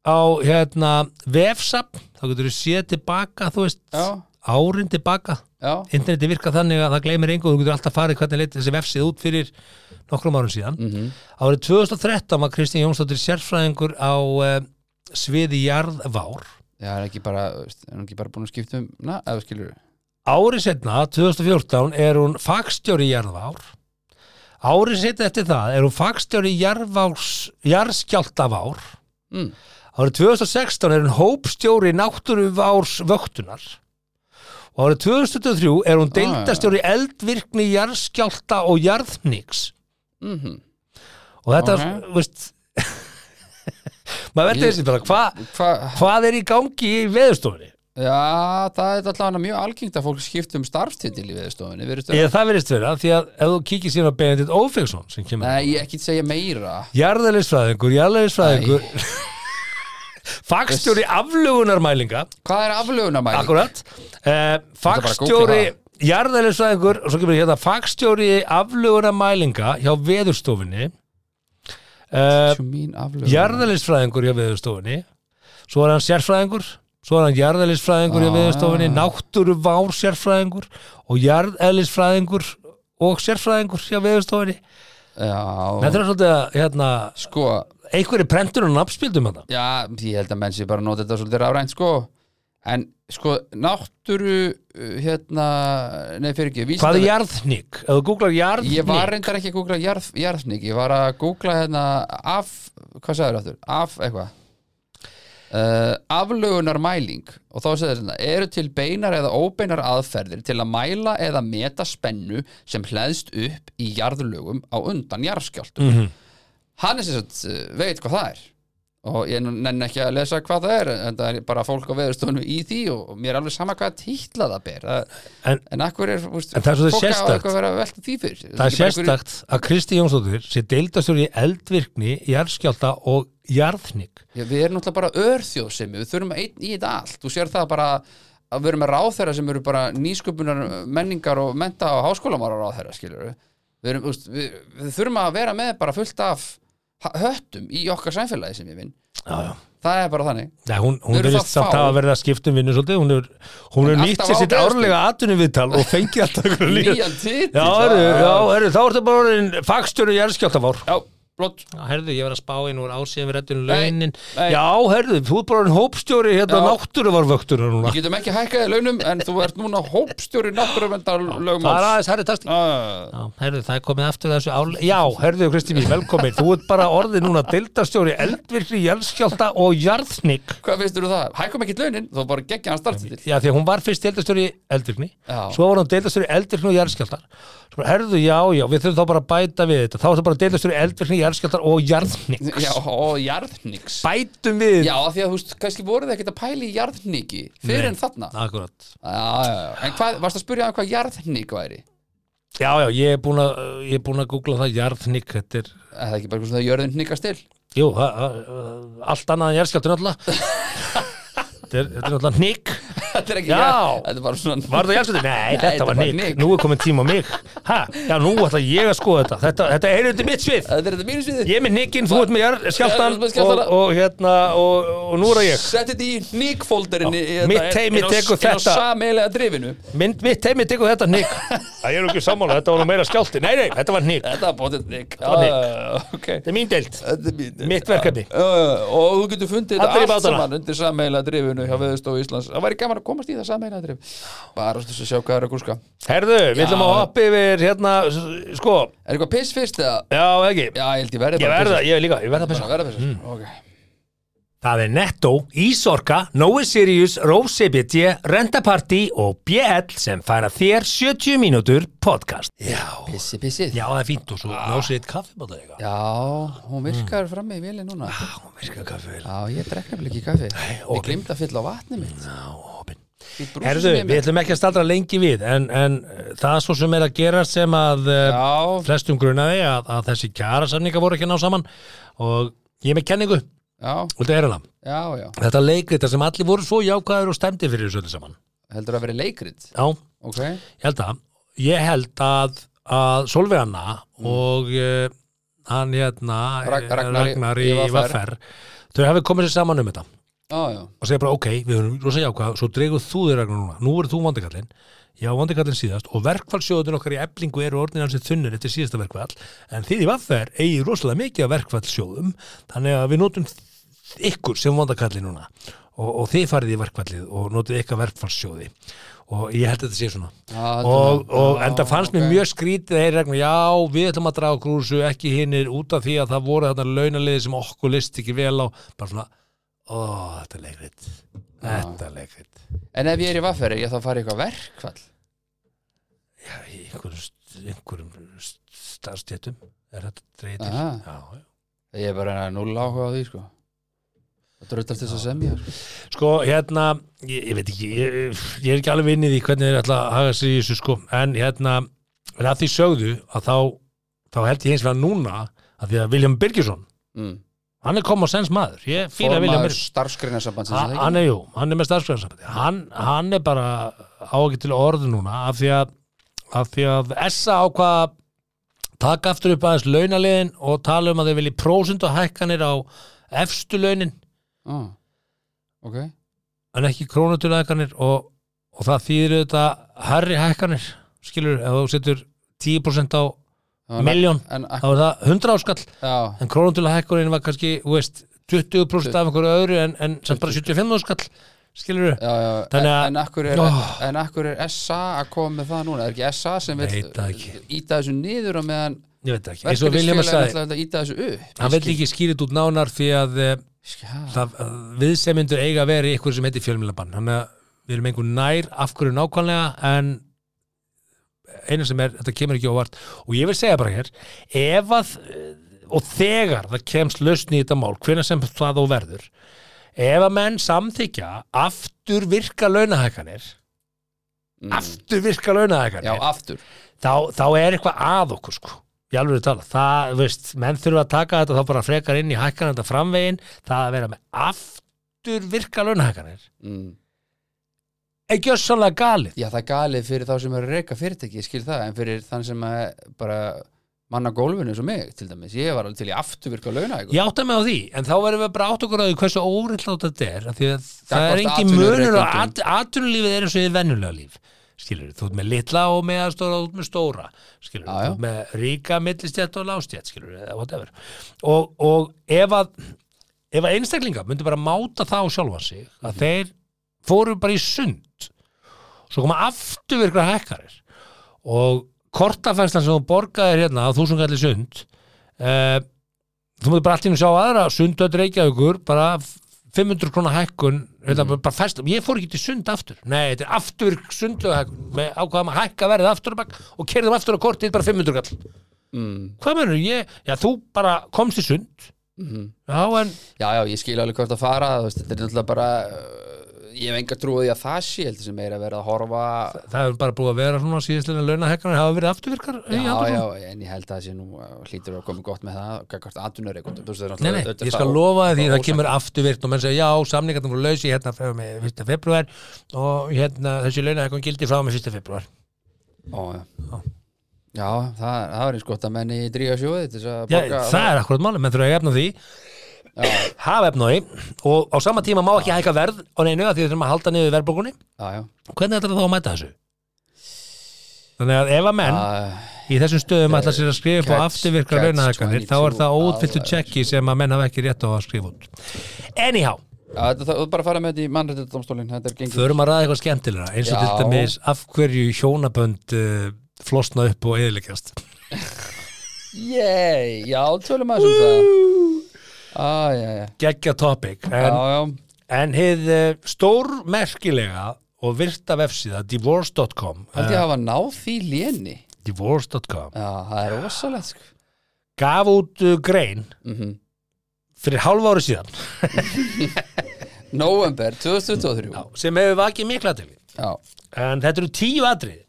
Speaker 1: á hérna vefsap, þá getur þú séð tilbaka, þú veist,
Speaker 2: Já,
Speaker 1: árin tilbaka.
Speaker 2: Já,
Speaker 1: interneti virka þannig að það gleymir engu og þú getur alltaf farið hvernig leit þessi vefsið út fyrir nokkrum árum síðan.
Speaker 2: Mhm.
Speaker 1: Árið 2013 var Kristín Jónsdóttir sérfræðingur á uh, sviði jarðvár.
Speaker 2: Já, er ekki bara, er ekki bara búin að skipta um Na, eða skilur
Speaker 1: árið setna, 2014 er hún fagstjóri í jarðvár árið setna eftir það er hún fagstjóri í jarðvárs jarðskjáltavár
Speaker 2: mm.
Speaker 1: árið 2016 er hún hópstjóri náttúruvárs vöktunar og árið 2023 er hún
Speaker 2: Ah,
Speaker 1: deildastjóri eldvirkni jarðskjálta og jarðniks
Speaker 2: Mm
Speaker 1: og þetta,
Speaker 2: Ok.
Speaker 1: okay. veist maður verður þessi bara, hva,
Speaker 2: Hva,
Speaker 1: hvað er í gangi í veðurstofunni?
Speaker 2: Já, það er allavega mjög algengt að fólk skipta um starfstitil í vera.
Speaker 1: Eða það verðist vera, því að ef þú kíkir síðan á Benedikt Ófegsson sem kemur
Speaker 2: Nei, ég ekki segja meira.
Speaker 1: Jarðælisfræðingur, jarðælisfræðingur fagstjóri aflugunarmælinga
Speaker 2: Hvað er aflögunarmæling?
Speaker 1: akkurat.
Speaker 2: Bara
Speaker 1: fagstjóri
Speaker 2: googla
Speaker 1: jarðælisfræðingur og svo kemur hérna fagstjóri aflugunarmælinga hjá veðurstofunni.
Speaker 2: Aflögun
Speaker 1: jarðælisfræðingur hjá veðurstofunni. Svo er hann sérfræðingur svo er hann jarðælisfræðingur
Speaker 2: Ah.
Speaker 1: veðurstofunni náttúruvár sérfræðingur og jarðælisfræðingur og sérfræðingur hjá veðurstofunni
Speaker 2: Já,
Speaker 1: þetta er svolítið að hérna,
Speaker 2: sko
Speaker 1: einhverju prentur og nafnspildum þetta
Speaker 2: Já, ég held að menn sé bara nota þetta svolítið rafrænt sko En sko, náttúru uh, hérna, nei fyrir ekki
Speaker 1: hvað er jarðník? þú googlar jarðník
Speaker 2: Ég var reyndar ekki að googla jarð, jarðsník Ég var að googla hérna af, hvað sagður aftur? Af eitthvað uh, Aflögunar mæling Og þá segir þetta Eru til beinar eða óbeinar aðferðir Til að mæla eða meta spennu Sem hleðst upp í jarðlögum Á undan jarðskjáltum. Hann er sem sagt, uh, veit hvað það er og ég nenni ekki að lesa hvað það er en það er bara fólk á veðurstofunum í því og mér er alveg sama hvað titla það ber. Það,
Speaker 1: En-
Speaker 2: en akkur er
Speaker 1: það er
Speaker 2: fólk á
Speaker 1: sérstakt.
Speaker 2: eitthvað að vera að velta því fyrir
Speaker 1: það er sérstakt að Kristi Jónsdóttir sé deildastjóri í eldvirkni, jarðskjálta og
Speaker 2: Já, við erum náttúrulega bara örþjóðsemi, við þurfum einn í þetta allt. Þú sér það bara að við erum með ráðherra sem eru bara nýsköpunar menningar og menta og háskólamára ráðherra skilur við, erum, við, við þurfum að vera með bara fullt af höttum í okkar samfélagi sem ég vinn. Það er bara þannig.
Speaker 1: Nei, hún, hún
Speaker 2: það
Speaker 1: samt að verða að skipta um vinnu svolítið, hún hefur
Speaker 2: alltaf
Speaker 1: nýtt sér sitt árlega atvinnuviðtal og fengið alltaf
Speaker 2: nýjan titill
Speaker 1: Já, herru, já, herru, þá ertu bara orðin fagstjóri jarðskjáltavár
Speaker 2: já, blott.
Speaker 1: Herðu, ég var að spá í nú ásíðan við rættum
Speaker 2: Nei,
Speaker 1: launin. Já, herðu, þú er bara orðin hópstjóri hérna
Speaker 2: Já.
Speaker 1: náttúruvarvöktur núna.
Speaker 2: Við getum ekki hækkaði launum en þú ert núna hópstjóri náttúruvendar
Speaker 1: Það er aðeins herri tasti
Speaker 2: uh,
Speaker 1: Já, herðu, það er komið aftur þessu ál... Já, herðu, Kristi mín, velkomin. Þú ert bara orðið núna deildarstjóri eldvirkri, jarðskjálta og jarðsnik.
Speaker 2: Hvað finnst þú það? Hækkum ekki launin, þú bara geggja hann startið
Speaker 1: Já, því hún var fyrst deildarstjóri eldvirkni. Svo var hún deildarstjóri eldvirkni og jarðskjáltar herðu, já, já, við þurfum þá bara að bæta við þetta. Þá er það bara deildarstjóri eldvirkni, jarðskjáltar og jarðsnik
Speaker 2: Já, og jarðnix
Speaker 1: Bætum við
Speaker 2: Já, því að þú veist, kannski voruð ekkert að pæla í jarðniki fyrir
Speaker 1: Nei.
Speaker 2: en þarna
Speaker 1: Akkurat
Speaker 2: Já, já, já, en hvað, varst að spyrja hann hvað jarðnik væri?
Speaker 1: Já, já, ég er búin að, ég er búin að googla það jarðnik, þetta er
Speaker 2: Er það ekki bara svona jörðin hnikast til?
Speaker 1: Jú, það, það- allt annað en jarðskjáltur náttúrulega Þetta er, þetta náttúrulega hnygg
Speaker 2: Þetta er ekki
Speaker 1: Já.
Speaker 2: jarð- Þetta er bara svona
Speaker 1: Var það jarðskjáltur? Nei, þetta
Speaker 2: þetta
Speaker 1: var
Speaker 2: hnigg.
Speaker 1: Nú er komin tíma á mig. Ha, Já, nú ætla ég að skoða þetta. Þetta, þetta er undir mitt svið.
Speaker 2: Þetta er þetta mínu sviði
Speaker 1: Ég er með hnygginn, þú ert með
Speaker 2: Ég með
Speaker 1: og, hérna, og, og nú er það ég.
Speaker 2: Sett þetta í hnikfólderinni
Speaker 1: mitt teymi tekur þetta.
Speaker 2: Sameilega drifinu.
Speaker 1: Mitt teimi tekur þetta hnygg Það er ekki sammála, þetta var nú meira skjálti Nei, nei, þetta var hnygg
Speaker 2: Þetta
Speaker 1: var
Speaker 2: drifinu hjá Veðurstofu Íslands. Það væri gaman að komast í það sammeila drif bara að sjá hvað er að gúska
Speaker 1: Herðu, við ætlum að hoppa yfir hérna, sko,
Speaker 2: er eitthvað piss fyrst eða?
Speaker 1: já, ekki?
Speaker 2: Já, ég held ég verði
Speaker 1: Ég
Speaker 2: bara
Speaker 1: verða, ég líka, ég verða að
Speaker 2: piss
Speaker 1: pissa
Speaker 2: bara verða piss ok
Speaker 1: Það er Netto, Ísorka, Nói Sirius, Rose CBT, Rentaparty og BL sem færa þér 70 mínútur podcast. Já.
Speaker 2: pissi pissið
Speaker 1: Já, það er fínt og svo ah. ná sér eitt kaffibátar eitthvað.
Speaker 2: já, hún virkar frammi í vili núna
Speaker 1: Já, hún virkar kaffið.
Speaker 2: já, ég drekk nefnilega ekki kaffi ég
Speaker 1: opin.
Speaker 2: glemt að fylla á vatni mitt
Speaker 1: Já, opinn. Herðu,
Speaker 2: er
Speaker 1: við
Speaker 2: með.
Speaker 1: ætlum ekki að staldra lengi við, en, en uh, það svo sem er að gera sem að uh,
Speaker 2: já,
Speaker 1: flestum grunaði að, að þessi kjara samninga voru ekki að ná saman og ég er með kenningu, og þetta er hana. Þetta leikrita sem allir voru svo jákvæður og stemdi fyrir þessu öllu saman.
Speaker 2: heldur að vera leikrit?
Speaker 1: Já,
Speaker 2: ok.
Speaker 1: Ég held að ég held að, að Solveigana og uh, hann hérna
Speaker 2: Rag-
Speaker 1: eh,
Speaker 2: Ragnar í-
Speaker 1: Ragnar í
Speaker 2: í.
Speaker 1: Vaffer þau hafi komið sér saman um þetta.
Speaker 2: Já,
Speaker 1: og segja bara ok, við höfum rosa jákvæð svo dregur þú þér Ragnar núna, nú verður þú vandikallin já, vandikallin síðast. Og verkfallsjóðun okkar í eblingu eru orðin hans þunnir eftir síðasta verkfall. En þið í Vaffer eigi rosalega mikið af verkfallsjóðum þannig að við notum ykkur sem vandakallin núna. Og, og þið farið í verkfallið og notið ykkar verkfallsjóði og ég held að þetta sé svona.
Speaker 2: Já,
Speaker 1: og, og
Speaker 2: já,
Speaker 1: enda fannst mér
Speaker 2: ok.
Speaker 1: mjög skrítið þeir regna, já, við ætlum að draga þessu ekki hinnir út af því að það voru þarna launaliði sem okkur list ekki vel á. Bara svona, ó, þetta er leikrit. Þetta er leikrit.
Speaker 2: En ef ég er í vafferi, ég þá farið eitthvað verkfall?
Speaker 1: Já, í einhverjum, einhverjum starfstjétum er þetta
Speaker 2: Aha.
Speaker 1: já, já.
Speaker 2: Ég er bara null áhuga á því, sko Dröldast þess að semja, sko
Speaker 1: hérna ég, ég veit ekki, ég, ég er ekki alveg vinnið í hvernig þeir ætla að haga sig í þessu sko. En hérna, en að því sögðu að þá, þá held ég eins vegar núna að því að William Birgisson
Speaker 2: mm.
Speaker 1: hann er maður.
Speaker 2: Formaður
Speaker 1: Birgisson.
Speaker 2: Starfsgreinasambandsins
Speaker 1: Ha-
Speaker 2: er það
Speaker 1: hann er, jú, hann er með starfsgræðarsambandi hann, hann er bara á ekki til orðu núna af því að, af því að SA ákvað taka aftur upp aðeins launaliðin og tala um að þeir vilji prósundu hækkanir á efstu launin?
Speaker 2: Ah, ok.
Speaker 1: En ekki krónutölu hækkanir og, og það þýðir þetta herri hækkanir skilur, ef þú setur 10% á miljón þá er það 100 áskall.
Speaker 2: Já,
Speaker 1: en krónutölu hækkunin var kannski, þú veist 20% af einhverju öðru en, en samt bara 75 áskall skilur
Speaker 2: já, já
Speaker 1: Þannig að-
Speaker 2: En, en, akkur er, en akkur er SA að koma með það núna? Er ekki SA sem vil íta þessu niður og meðan
Speaker 1: ég veit ekki, eins og sagði
Speaker 2: ætla að upp.
Speaker 1: Hann vill ekki skýrit út nánar því að eh,
Speaker 2: Skjá,
Speaker 1: það, viðsemyndur eiga að vera í ykkur sem heitir fjölmjölabann þannig að við erum einhver nær af hverju nákvæmlega en eina sem er, þetta kemur ekki óvart. Og ég vil segja bara hér ef að, eh, og þegar það kemst lausni í þetta mál, hvenær sem það þó verður ef að menn samþykja aftur virka launahækanir
Speaker 2: mm.
Speaker 1: aftur virka launahækanir
Speaker 2: Já, aftur.
Speaker 1: þá, þá er eitthvað að okkur sko í alveg tala, það, veist, menn þurfa að taka þetta þá bara frekar inn í hækkan þetta framvegin það að vera með aftur virka launahækkanir.
Speaker 2: Mm.
Speaker 1: ekki össanlega galið.
Speaker 2: Já, það er galið fyrir þá sem eru að reyka fyrirtæki, ég skil það, en fyrir þann sem að bara manna gólfinu eins og mig, til dæmis, ég var alveg til í afturvirka launa
Speaker 1: ég átta mig á því, en þá verðum við bara átt okkur á því hversu órillátt þetta er því að það
Speaker 2: Gagnvart
Speaker 1: er engin munur og
Speaker 2: atvinnurekendum.
Speaker 1: at, atvinnulífið er eins og því venjulega líf skilur, þú ert með litla og meðastóra og þú ert með stóra, skilur, þú ert með ríka, millistjætt og lástjætt, skilur, eða whatever. Og, og ef að ef að einstaklinga myndi bara máta það á sjálfa sig að
Speaker 2: Mhm.
Speaker 1: þeir fóru bara í sund svo koma afturvirkra hækkarir og kortafærslan sem þú borgaðir hérna á þúsund kallir sund uh, þú múið bara einu sjá aðra sundöld reykjaðugur bara 500 krónar hækkun mm. bara fæst, ég fór ekki til sund aftur nei, þetta er afturvirk sundlega hækkun með ákvaðum að hækka verðið aftur og og kerðum aftur á kortið bara 500 kall
Speaker 2: mm.
Speaker 1: hvað mennur ég, já þú bara komst í sund
Speaker 2: Mm.
Speaker 1: já en
Speaker 2: Já, já, ég skil alveg hvort að fara veist, þetta er náttúrulega bara ég hef enga trúið að það sé heldur sem meira að vera að horfa
Speaker 1: það hefur bara búið að vera svona síðastlega launahekkanir hafa verið afturvirkar
Speaker 2: Já, já, en ég held að það sé nú uh, hlýtur að koma gott með það,
Speaker 1: Nei, nei, ég skal lofa því það kemur afturvirkt og menn segja já, samningarnir voru lausi hérna með 1. februar og hérna þessi launahekkan gildi frá með 1. februar
Speaker 2: Ó, já.
Speaker 1: Já.
Speaker 2: Já, það, það var eins gott að menni dríga sjóði að
Speaker 1: það er akkurat máli, menn þurfa að efna því hafa efna því og á sama tíma má ekki hækka verð og neinu að því þurfum að halda niður verðbókunni hvernig ætlar þá að mæta þessu? Þannig að ef að menn í þessum stöðum ætla sér að skrifa upp á
Speaker 2: catch
Speaker 1: launahekkanir þá er það
Speaker 2: 22
Speaker 1: óutfylltu tjekki sem að menn hafa ekki rétt á að skrifa út.
Speaker 2: Þetta, það, þú bara að fara með þetta í er gengið.
Speaker 1: Förum að ræða eitthvað skemmtilega eins og til dæmis af hverju hjónabönd uh, flosna upp og eðileggjast
Speaker 2: Yey, já, tölum aðeins um það Á, já, já.
Speaker 1: Geggja topic en,
Speaker 2: já,
Speaker 1: en hið uh, stórmerkilega og virta vefsíða divorce.com
Speaker 2: held ég
Speaker 1: uh,
Speaker 2: hafa náð því léni.
Speaker 1: divorce.com
Speaker 2: það er rosalegt sko.
Speaker 1: Gaf út uh, grein
Speaker 2: mm
Speaker 1: fyrir hálfa ári síðan.
Speaker 2: November 2023
Speaker 1: Já, sem hefur vakið mikla til
Speaker 2: Já,
Speaker 1: en þetta eru tíu atrið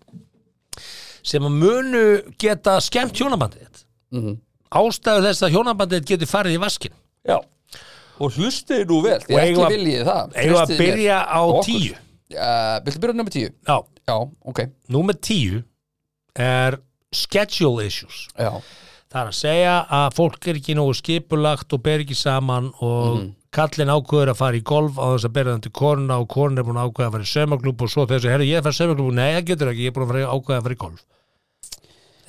Speaker 1: sem að munu geta skemmt hjónabandið
Speaker 2: mm
Speaker 1: ástæðu þess að hjónabandið geti farið í vaskin
Speaker 2: já. Og hlustið nú vel
Speaker 1: eigum
Speaker 2: ekki viljið það.
Speaker 1: eigum að
Speaker 2: Trustið mér.
Speaker 1: byrja á
Speaker 2: okkur.
Speaker 1: tíu.
Speaker 2: Uh, Viltu byrja á nummer tíu?
Speaker 1: Já,
Speaker 2: já, ok.
Speaker 1: Númer tíu er schedule issues.
Speaker 2: Já,
Speaker 1: Það er að segja að fólk er ekki nógu skipulagt og ber ekki saman og
Speaker 2: Mhm.
Speaker 1: kallinn ákveður að fara í golf á þess að bera þann til koruna og korun er búin að ákveða að fara í saumaklúb og svo þessu, herru, ég er að fara í saumaklúb nei, það getur ekki, ég er búin að ákveða að fara í golf.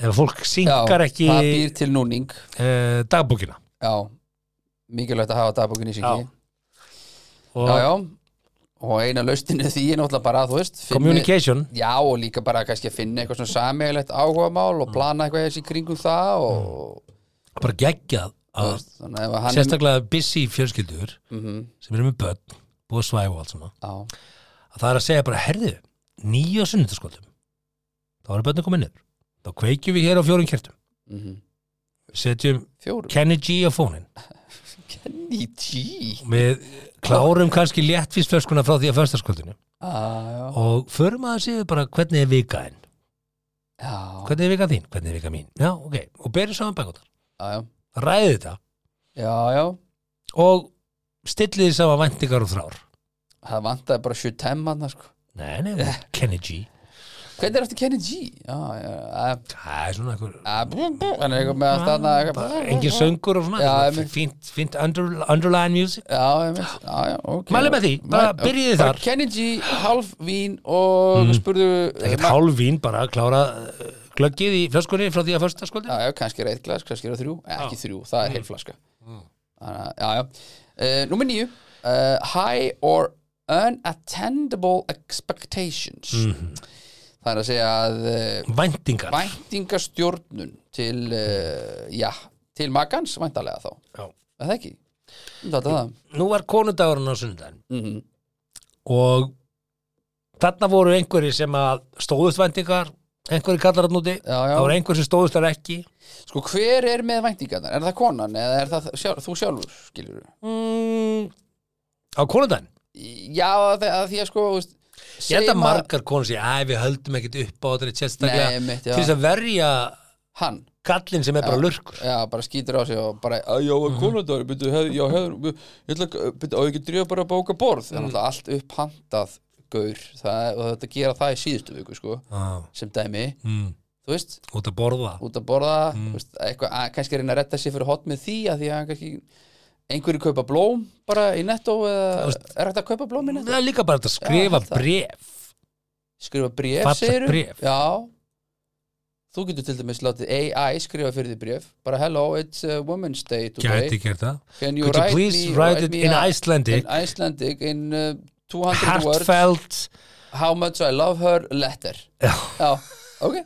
Speaker 1: Ef fólk
Speaker 2: já
Speaker 1: synkar ekki
Speaker 2: það býr til núning.
Speaker 1: uh, dagbókina.
Speaker 2: Já, mikilvægt að hafa dagbókin í
Speaker 1: Já. og
Speaker 2: já, já. Og eina laustinu því er náttúrulega bara, þú veist finni-
Speaker 1: communication.
Speaker 2: Já, og líka bara kannski að finna eitthvað svona sameiglegt áhugamál
Speaker 1: Mm.
Speaker 2: og plana eitthvað þessi kringum það og
Speaker 1: bara geggjað
Speaker 2: þú
Speaker 1: að
Speaker 2: veist, þannig að ef hann
Speaker 1: sérstaklega busy fjölskyldur
Speaker 2: er mm
Speaker 1: sem eru með börn, búið að svæfa og allt svona að það er að segja bara, herðu nýja sunnundaskvöldum þá eru börnum komin niður þá kveikjum við hér á fjórum kertum.
Speaker 2: Mm
Speaker 1: við setjum
Speaker 2: fjórum.
Speaker 1: Kenny G á fónin
Speaker 2: Kenny G.
Speaker 1: Við klárum kannski léttvísflöskuna frá því að föstaskvöldinu
Speaker 2: ah,
Speaker 1: og förum að séu bara hvernig er vikaðin
Speaker 2: já,
Speaker 1: hvernig er vika þín, hvernig er vika mín? Já, ok, og berið saman bækóttar ræðið þetta.
Speaker 2: Já, já.
Speaker 1: Og stillið þið saman væntingar og þrár.
Speaker 2: Það vantaði bara 7 hann sko.
Speaker 1: nei, nei, Kenny G
Speaker 2: Hvernig er eftir Kenny G? Já, já, já,
Speaker 1: það er svona
Speaker 2: hann er eitthvað með að stanna
Speaker 1: engin söngur og svona fínt, fínt under, underline music.
Speaker 2: Já, já, ok.
Speaker 1: Mæli með því, bara byrjiði þar. Mm.
Speaker 2: Kenny G, half vín og spurðu
Speaker 1: ekkert
Speaker 2: Ma-
Speaker 1: hálf vín bara klára uh, glöggið í flöskunni frá því að första skvöldi
Speaker 2: Já, já, kannski er eitt glas, kannski er það þrjú. Eh, Ekki þrjú, það er heil flaska. Þannig að, já, já. Níu uh, High or unattendable expectations Það er að segja að uh,
Speaker 1: væntingar.
Speaker 2: væntingastjórnun til, uh, já, til magans væntalega þá,
Speaker 1: Já.
Speaker 2: er það ekki? Þetta er það.
Speaker 1: Nú var konudagurinn á sunnudaginn
Speaker 2: mm
Speaker 1: og þarna voru einhverjir sem að stóðust væntingar einhverjir kallar hann úti.
Speaker 2: Já, já.
Speaker 1: það voru einhverjir sem stóðust þar ekki.
Speaker 2: Sko, hver er með væntingarnar? Er það konan eða er það sjálf, þú sjálfur, skilur
Speaker 1: mm, á konudaginn?
Speaker 2: Já, að, að því að sko, þú veist
Speaker 1: ég held að margar konur sé að við höldum ekkert upp á þetta sérstaklega til þess að verja
Speaker 2: hann.
Speaker 1: kallinn sem er bara lurkur.
Speaker 2: Já, bara skýtur á sig og bara að já, mm konundagur, byrju, já, hef, ég ætla að, byrju, á ég ekki drífa bara að bóka borð? Það er náttúrulega allt upphantað gaur, það, og þetta gera það í síðustu viku, sko, sem dæmi.
Speaker 1: Mm,
Speaker 2: þú veist,
Speaker 1: út að borða.
Speaker 2: Út að borða mm. veist, eitthvað, að, kannski einn að retta sér fyrir hot með því að því að kannski einhverju kaupa blóm bara í netto eða er þetta að kaupa blóm í netto?
Speaker 1: það er líka bara að skrifa
Speaker 2: held það.
Speaker 1: bref
Speaker 2: Skrifa bréf,
Speaker 1: Fallegt
Speaker 2: segirðu?
Speaker 1: bréf.
Speaker 2: Já Þú getur til dæmis látið AI skrifa fyrir því bréf bara hello, it's a woman's day today
Speaker 1: gæti gert það
Speaker 2: Can you
Speaker 1: could you
Speaker 2: write
Speaker 1: please
Speaker 2: me,
Speaker 1: write it
Speaker 2: me
Speaker 1: in
Speaker 2: a-
Speaker 1: Icelandic
Speaker 2: in Icelandic in uh, 200 words
Speaker 1: heartfelt
Speaker 2: how much I love her letter
Speaker 1: Já.
Speaker 2: ok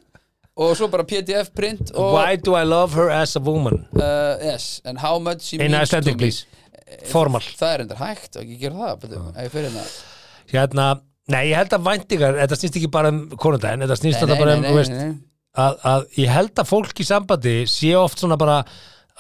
Speaker 2: og svo bara pdf print og
Speaker 1: why do I love her as a woman?
Speaker 2: Uh, yes, and how much she
Speaker 1: in
Speaker 2: means
Speaker 1: Icelandic
Speaker 2: to me.
Speaker 1: please. Formal.
Speaker 2: það er endur hægt og ekki gera það betur, ef ég fyrir hérna.
Speaker 1: Hérna Nei, ég held að væntingar, þetta snýst ekki bara um konundaginn, þetta snýst þetta bara um, þú veist, að, að ég held að fólk í sambandi sé oft svona bara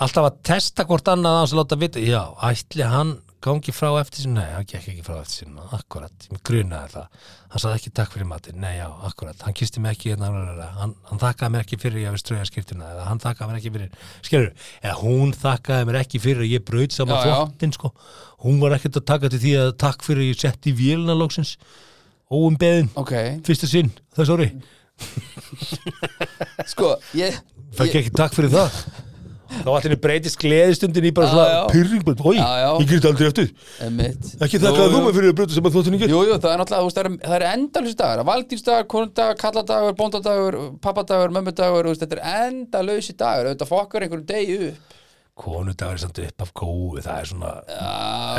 Speaker 1: alltaf að testa hvort annað að láta vita, já, ætli hann gangi frá eftir sinna, nei, hann gekk ekki frá eftir sinna akkurat, ég grunaði það. Hann sagði ekki takk fyrir matinn, nei, já, akkurat hann kisti mig ekki, hérna, hann, hann þakkaði mér ekki fyrir að ég hafi ströða skiptina, eða hann þakkaði mér ekki fyrir skilur, eða hún þakkaði mér ekki fyrir að ég braut saman þvottin sko, hún var ekkert að taka til því að takk fyrir að ég setti í vélina lóksins óumbeðin,
Speaker 2: ok,
Speaker 1: fyrsta sinn það er sorry,
Speaker 2: sko ég,
Speaker 1: fæk
Speaker 2: ég
Speaker 1: ekki takk fyrir það þá allir breytist gleðistundin í bara svona pyrring, ég gerði aldrei eftir ekki þakkaði
Speaker 2: jú.
Speaker 1: þú mig fyrir að breyta saman þóttunni
Speaker 2: Jú, jú, það er náttúrulega, það er, það endalus dagar. Valdínsdagar, konundagar, kalladagur, bóndadagur pappadagur, mömmudagur, þetta er endalösi dagur, auðvitað fokkar einhverjum degi upp
Speaker 1: konudagur er samt upp af góðu það er svona,
Speaker 2: Já,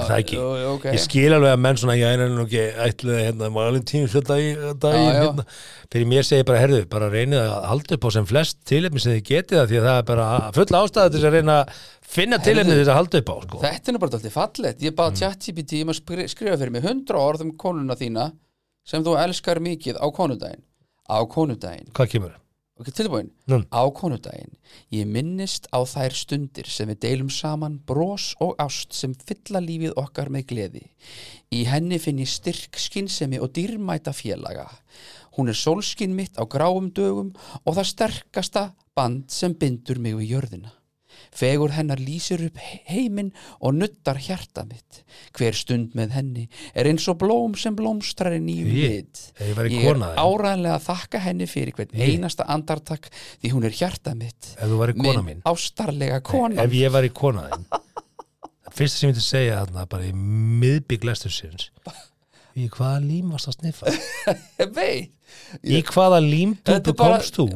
Speaker 1: er það ekki
Speaker 2: jú, jú, ok
Speaker 1: ég skil alveg að menn svona, ég er nú ekki ætluði hérna, valentín svo dag,
Speaker 2: Já, já.
Speaker 1: hérna. fyrir mér segi bara, herðu, bara reynið að halda upp á sem flest tilefni sem þið getið það því að það er bara full ástæða til þess að reyna að finna tilefni til þess að halda upp á sko.
Speaker 2: Þetta er bara alltaf fallegt Ég baði mm. ChatGPT um að skri- skrifa fyrir mig 100 orð um konuna þína sem þú elskar mikið á konudaginn á konudaginn,
Speaker 1: hvað kemur?
Speaker 2: Ok, tilbúin.
Speaker 1: Nú.
Speaker 2: á konudaginn, ég minnist á þær stundir sem við deilum saman bros og ást sem fylla lífið okkar með gleði. Í henni finn ég styrk skynsemi og dýrmæta félaga. Hún er sólskinn mitt á gráum dögum og það sterkasta band sem bindur mig við jörðina Fegur hennar lýsir upp he- heiminn og nuttar hjarta mitt. Hver stund með henni er eins og blóm sem blómstrar í nýjum
Speaker 1: Ég-
Speaker 2: lit.
Speaker 1: ef ég
Speaker 2: Ég er áræðanlega að þakka henni fyrir hvern einasta andartak því hún er hjarta mitt.
Speaker 1: ef þú væri kona mín
Speaker 2: ástarlega kona.
Speaker 1: ef ég var í kona það fyrsta sem ég myndi segja þarna bara í miðbygg lestursins í hvaða lím varst að sniffa?
Speaker 2: Ég veit.
Speaker 1: í hvaða límtúpu komst þú?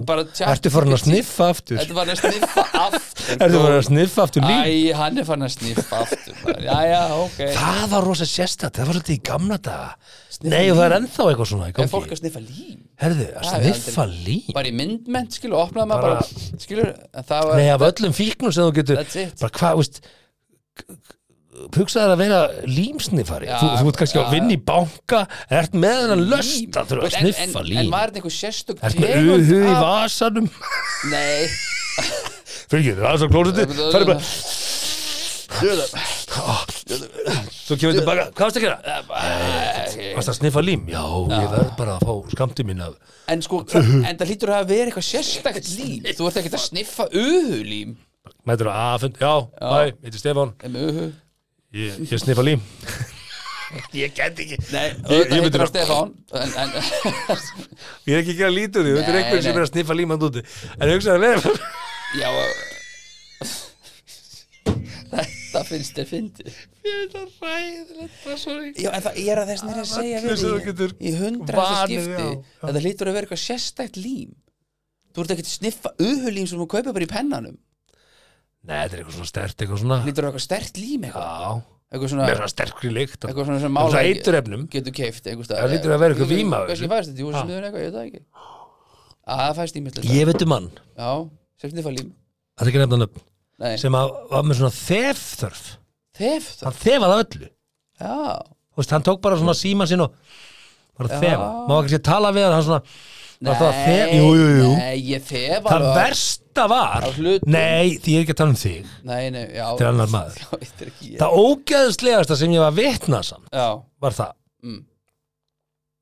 Speaker 1: ertu farin að sniffa aftur?
Speaker 2: Þetta var að sniffa aftur.
Speaker 1: ertu farin að sniffa aftur lím?
Speaker 2: Æ, hann er fann að sniffa aftur. Já, já, ok.
Speaker 1: það var rosa sérstætt, það var svolítið í gamla daga. Nei og það er ennþá eitthvað svona
Speaker 2: Er fólk að sniffa lím?
Speaker 1: herðu, að sniffa lím?
Speaker 2: Bara í myndment, skilur, opnaði maður
Speaker 1: Bara-
Speaker 2: bara, skilur, en var...
Speaker 1: nei af öllum fíknum sem þú getur bara hvað, veist hugsaði að vera límsniffari
Speaker 2: Já,
Speaker 1: þú, þú ert kannski að
Speaker 2: já.
Speaker 1: vinna í banka ert með hennan löst að að
Speaker 2: en-
Speaker 1: sniffa
Speaker 2: en,
Speaker 1: lím.
Speaker 2: En var þetta einhver sérstök
Speaker 1: ert með uhu í vasanum?
Speaker 2: Nei,
Speaker 1: fyrir ekki, það er á klósetu það er bara, svo kemur tilbaka hvað varst að gera? varst að sniffa lím? já, ég verð bara að fá skamti mín af
Speaker 2: en sko, en það hlýtur að vera eitthvað sérstakt lím. Þú ert ekkert að sniffa uhu-lím
Speaker 1: mætur að aðfund, já, hæ, ég heiti
Speaker 2: uhu
Speaker 1: ég, ég sniffa lím. Ég get ekki.
Speaker 2: Nei,
Speaker 1: ég
Speaker 2: auðvitað
Speaker 1: myndi
Speaker 2: það Stefán en, en,
Speaker 1: ég er ekki að gera lítið úr því, þetta er
Speaker 2: Nei,
Speaker 1: einhver sem er að sniffa lím að úti. En hugsaði að vera
Speaker 2: Já Þetta finnst þér fyndið.
Speaker 1: Þetta er ræðilegt,
Speaker 2: Já, en það er að þess að segja
Speaker 1: öllu sem þú
Speaker 2: við
Speaker 1: getur
Speaker 2: í, í hundrasta
Speaker 1: vanið
Speaker 2: skipti. Þetta hlýtur að vera eitthvað sérstækt lím. Þú ert ekki að sniffa uhu-lím sem þú kaupir bara í pennanum
Speaker 1: Nei, þetta er eitthvað svona stert, eitthvað svona
Speaker 2: að vera eitthvað stert lím eitthvað?
Speaker 1: Já,
Speaker 2: Eitthvað svona,
Speaker 1: með svona sterkri lykt. og
Speaker 2: eitthvað svona sem
Speaker 1: svona
Speaker 2: mála
Speaker 1: eiturefnum
Speaker 2: getur keift
Speaker 1: Það hlýtur að vera eitthvað víma af
Speaker 2: Kannski
Speaker 1: þessu.
Speaker 2: fæst þetta, jú, sem þau eitthvað, ég veit það ekki. Að það fæst ímyndlega
Speaker 1: Ég veit um mann,
Speaker 2: Já, sem sniffa lím.
Speaker 1: Það er ekki nefna nöfn.
Speaker 2: Nei,
Speaker 1: sem að, var með svona þefþörf.
Speaker 2: Þef það
Speaker 1: Hann þefaði öllu.
Speaker 2: Já,
Speaker 1: Þú veist, hann tók bara svona síma sinn og bara
Speaker 2: Já.
Speaker 1: þefa. Má ekki að tala við hann, hann svona var að
Speaker 2: nei,
Speaker 1: Jú, jú, jú.
Speaker 2: Nei, ég þef
Speaker 1: Það
Speaker 2: alveg
Speaker 1: versta var
Speaker 2: Á hlutum.
Speaker 1: Nei, því ég er ekki að tala um þig.
Speaker 2: Nei, nei, já.
Speaker 1: Þetta er annar maður.
Speaker 2: Já, þetta er ekki ég.
Speaker 1: Það ógeðslegasta sem ég var vitna samt
Speaker 2: Já,
Speaker 1: var það.
Speaker 2: Mm.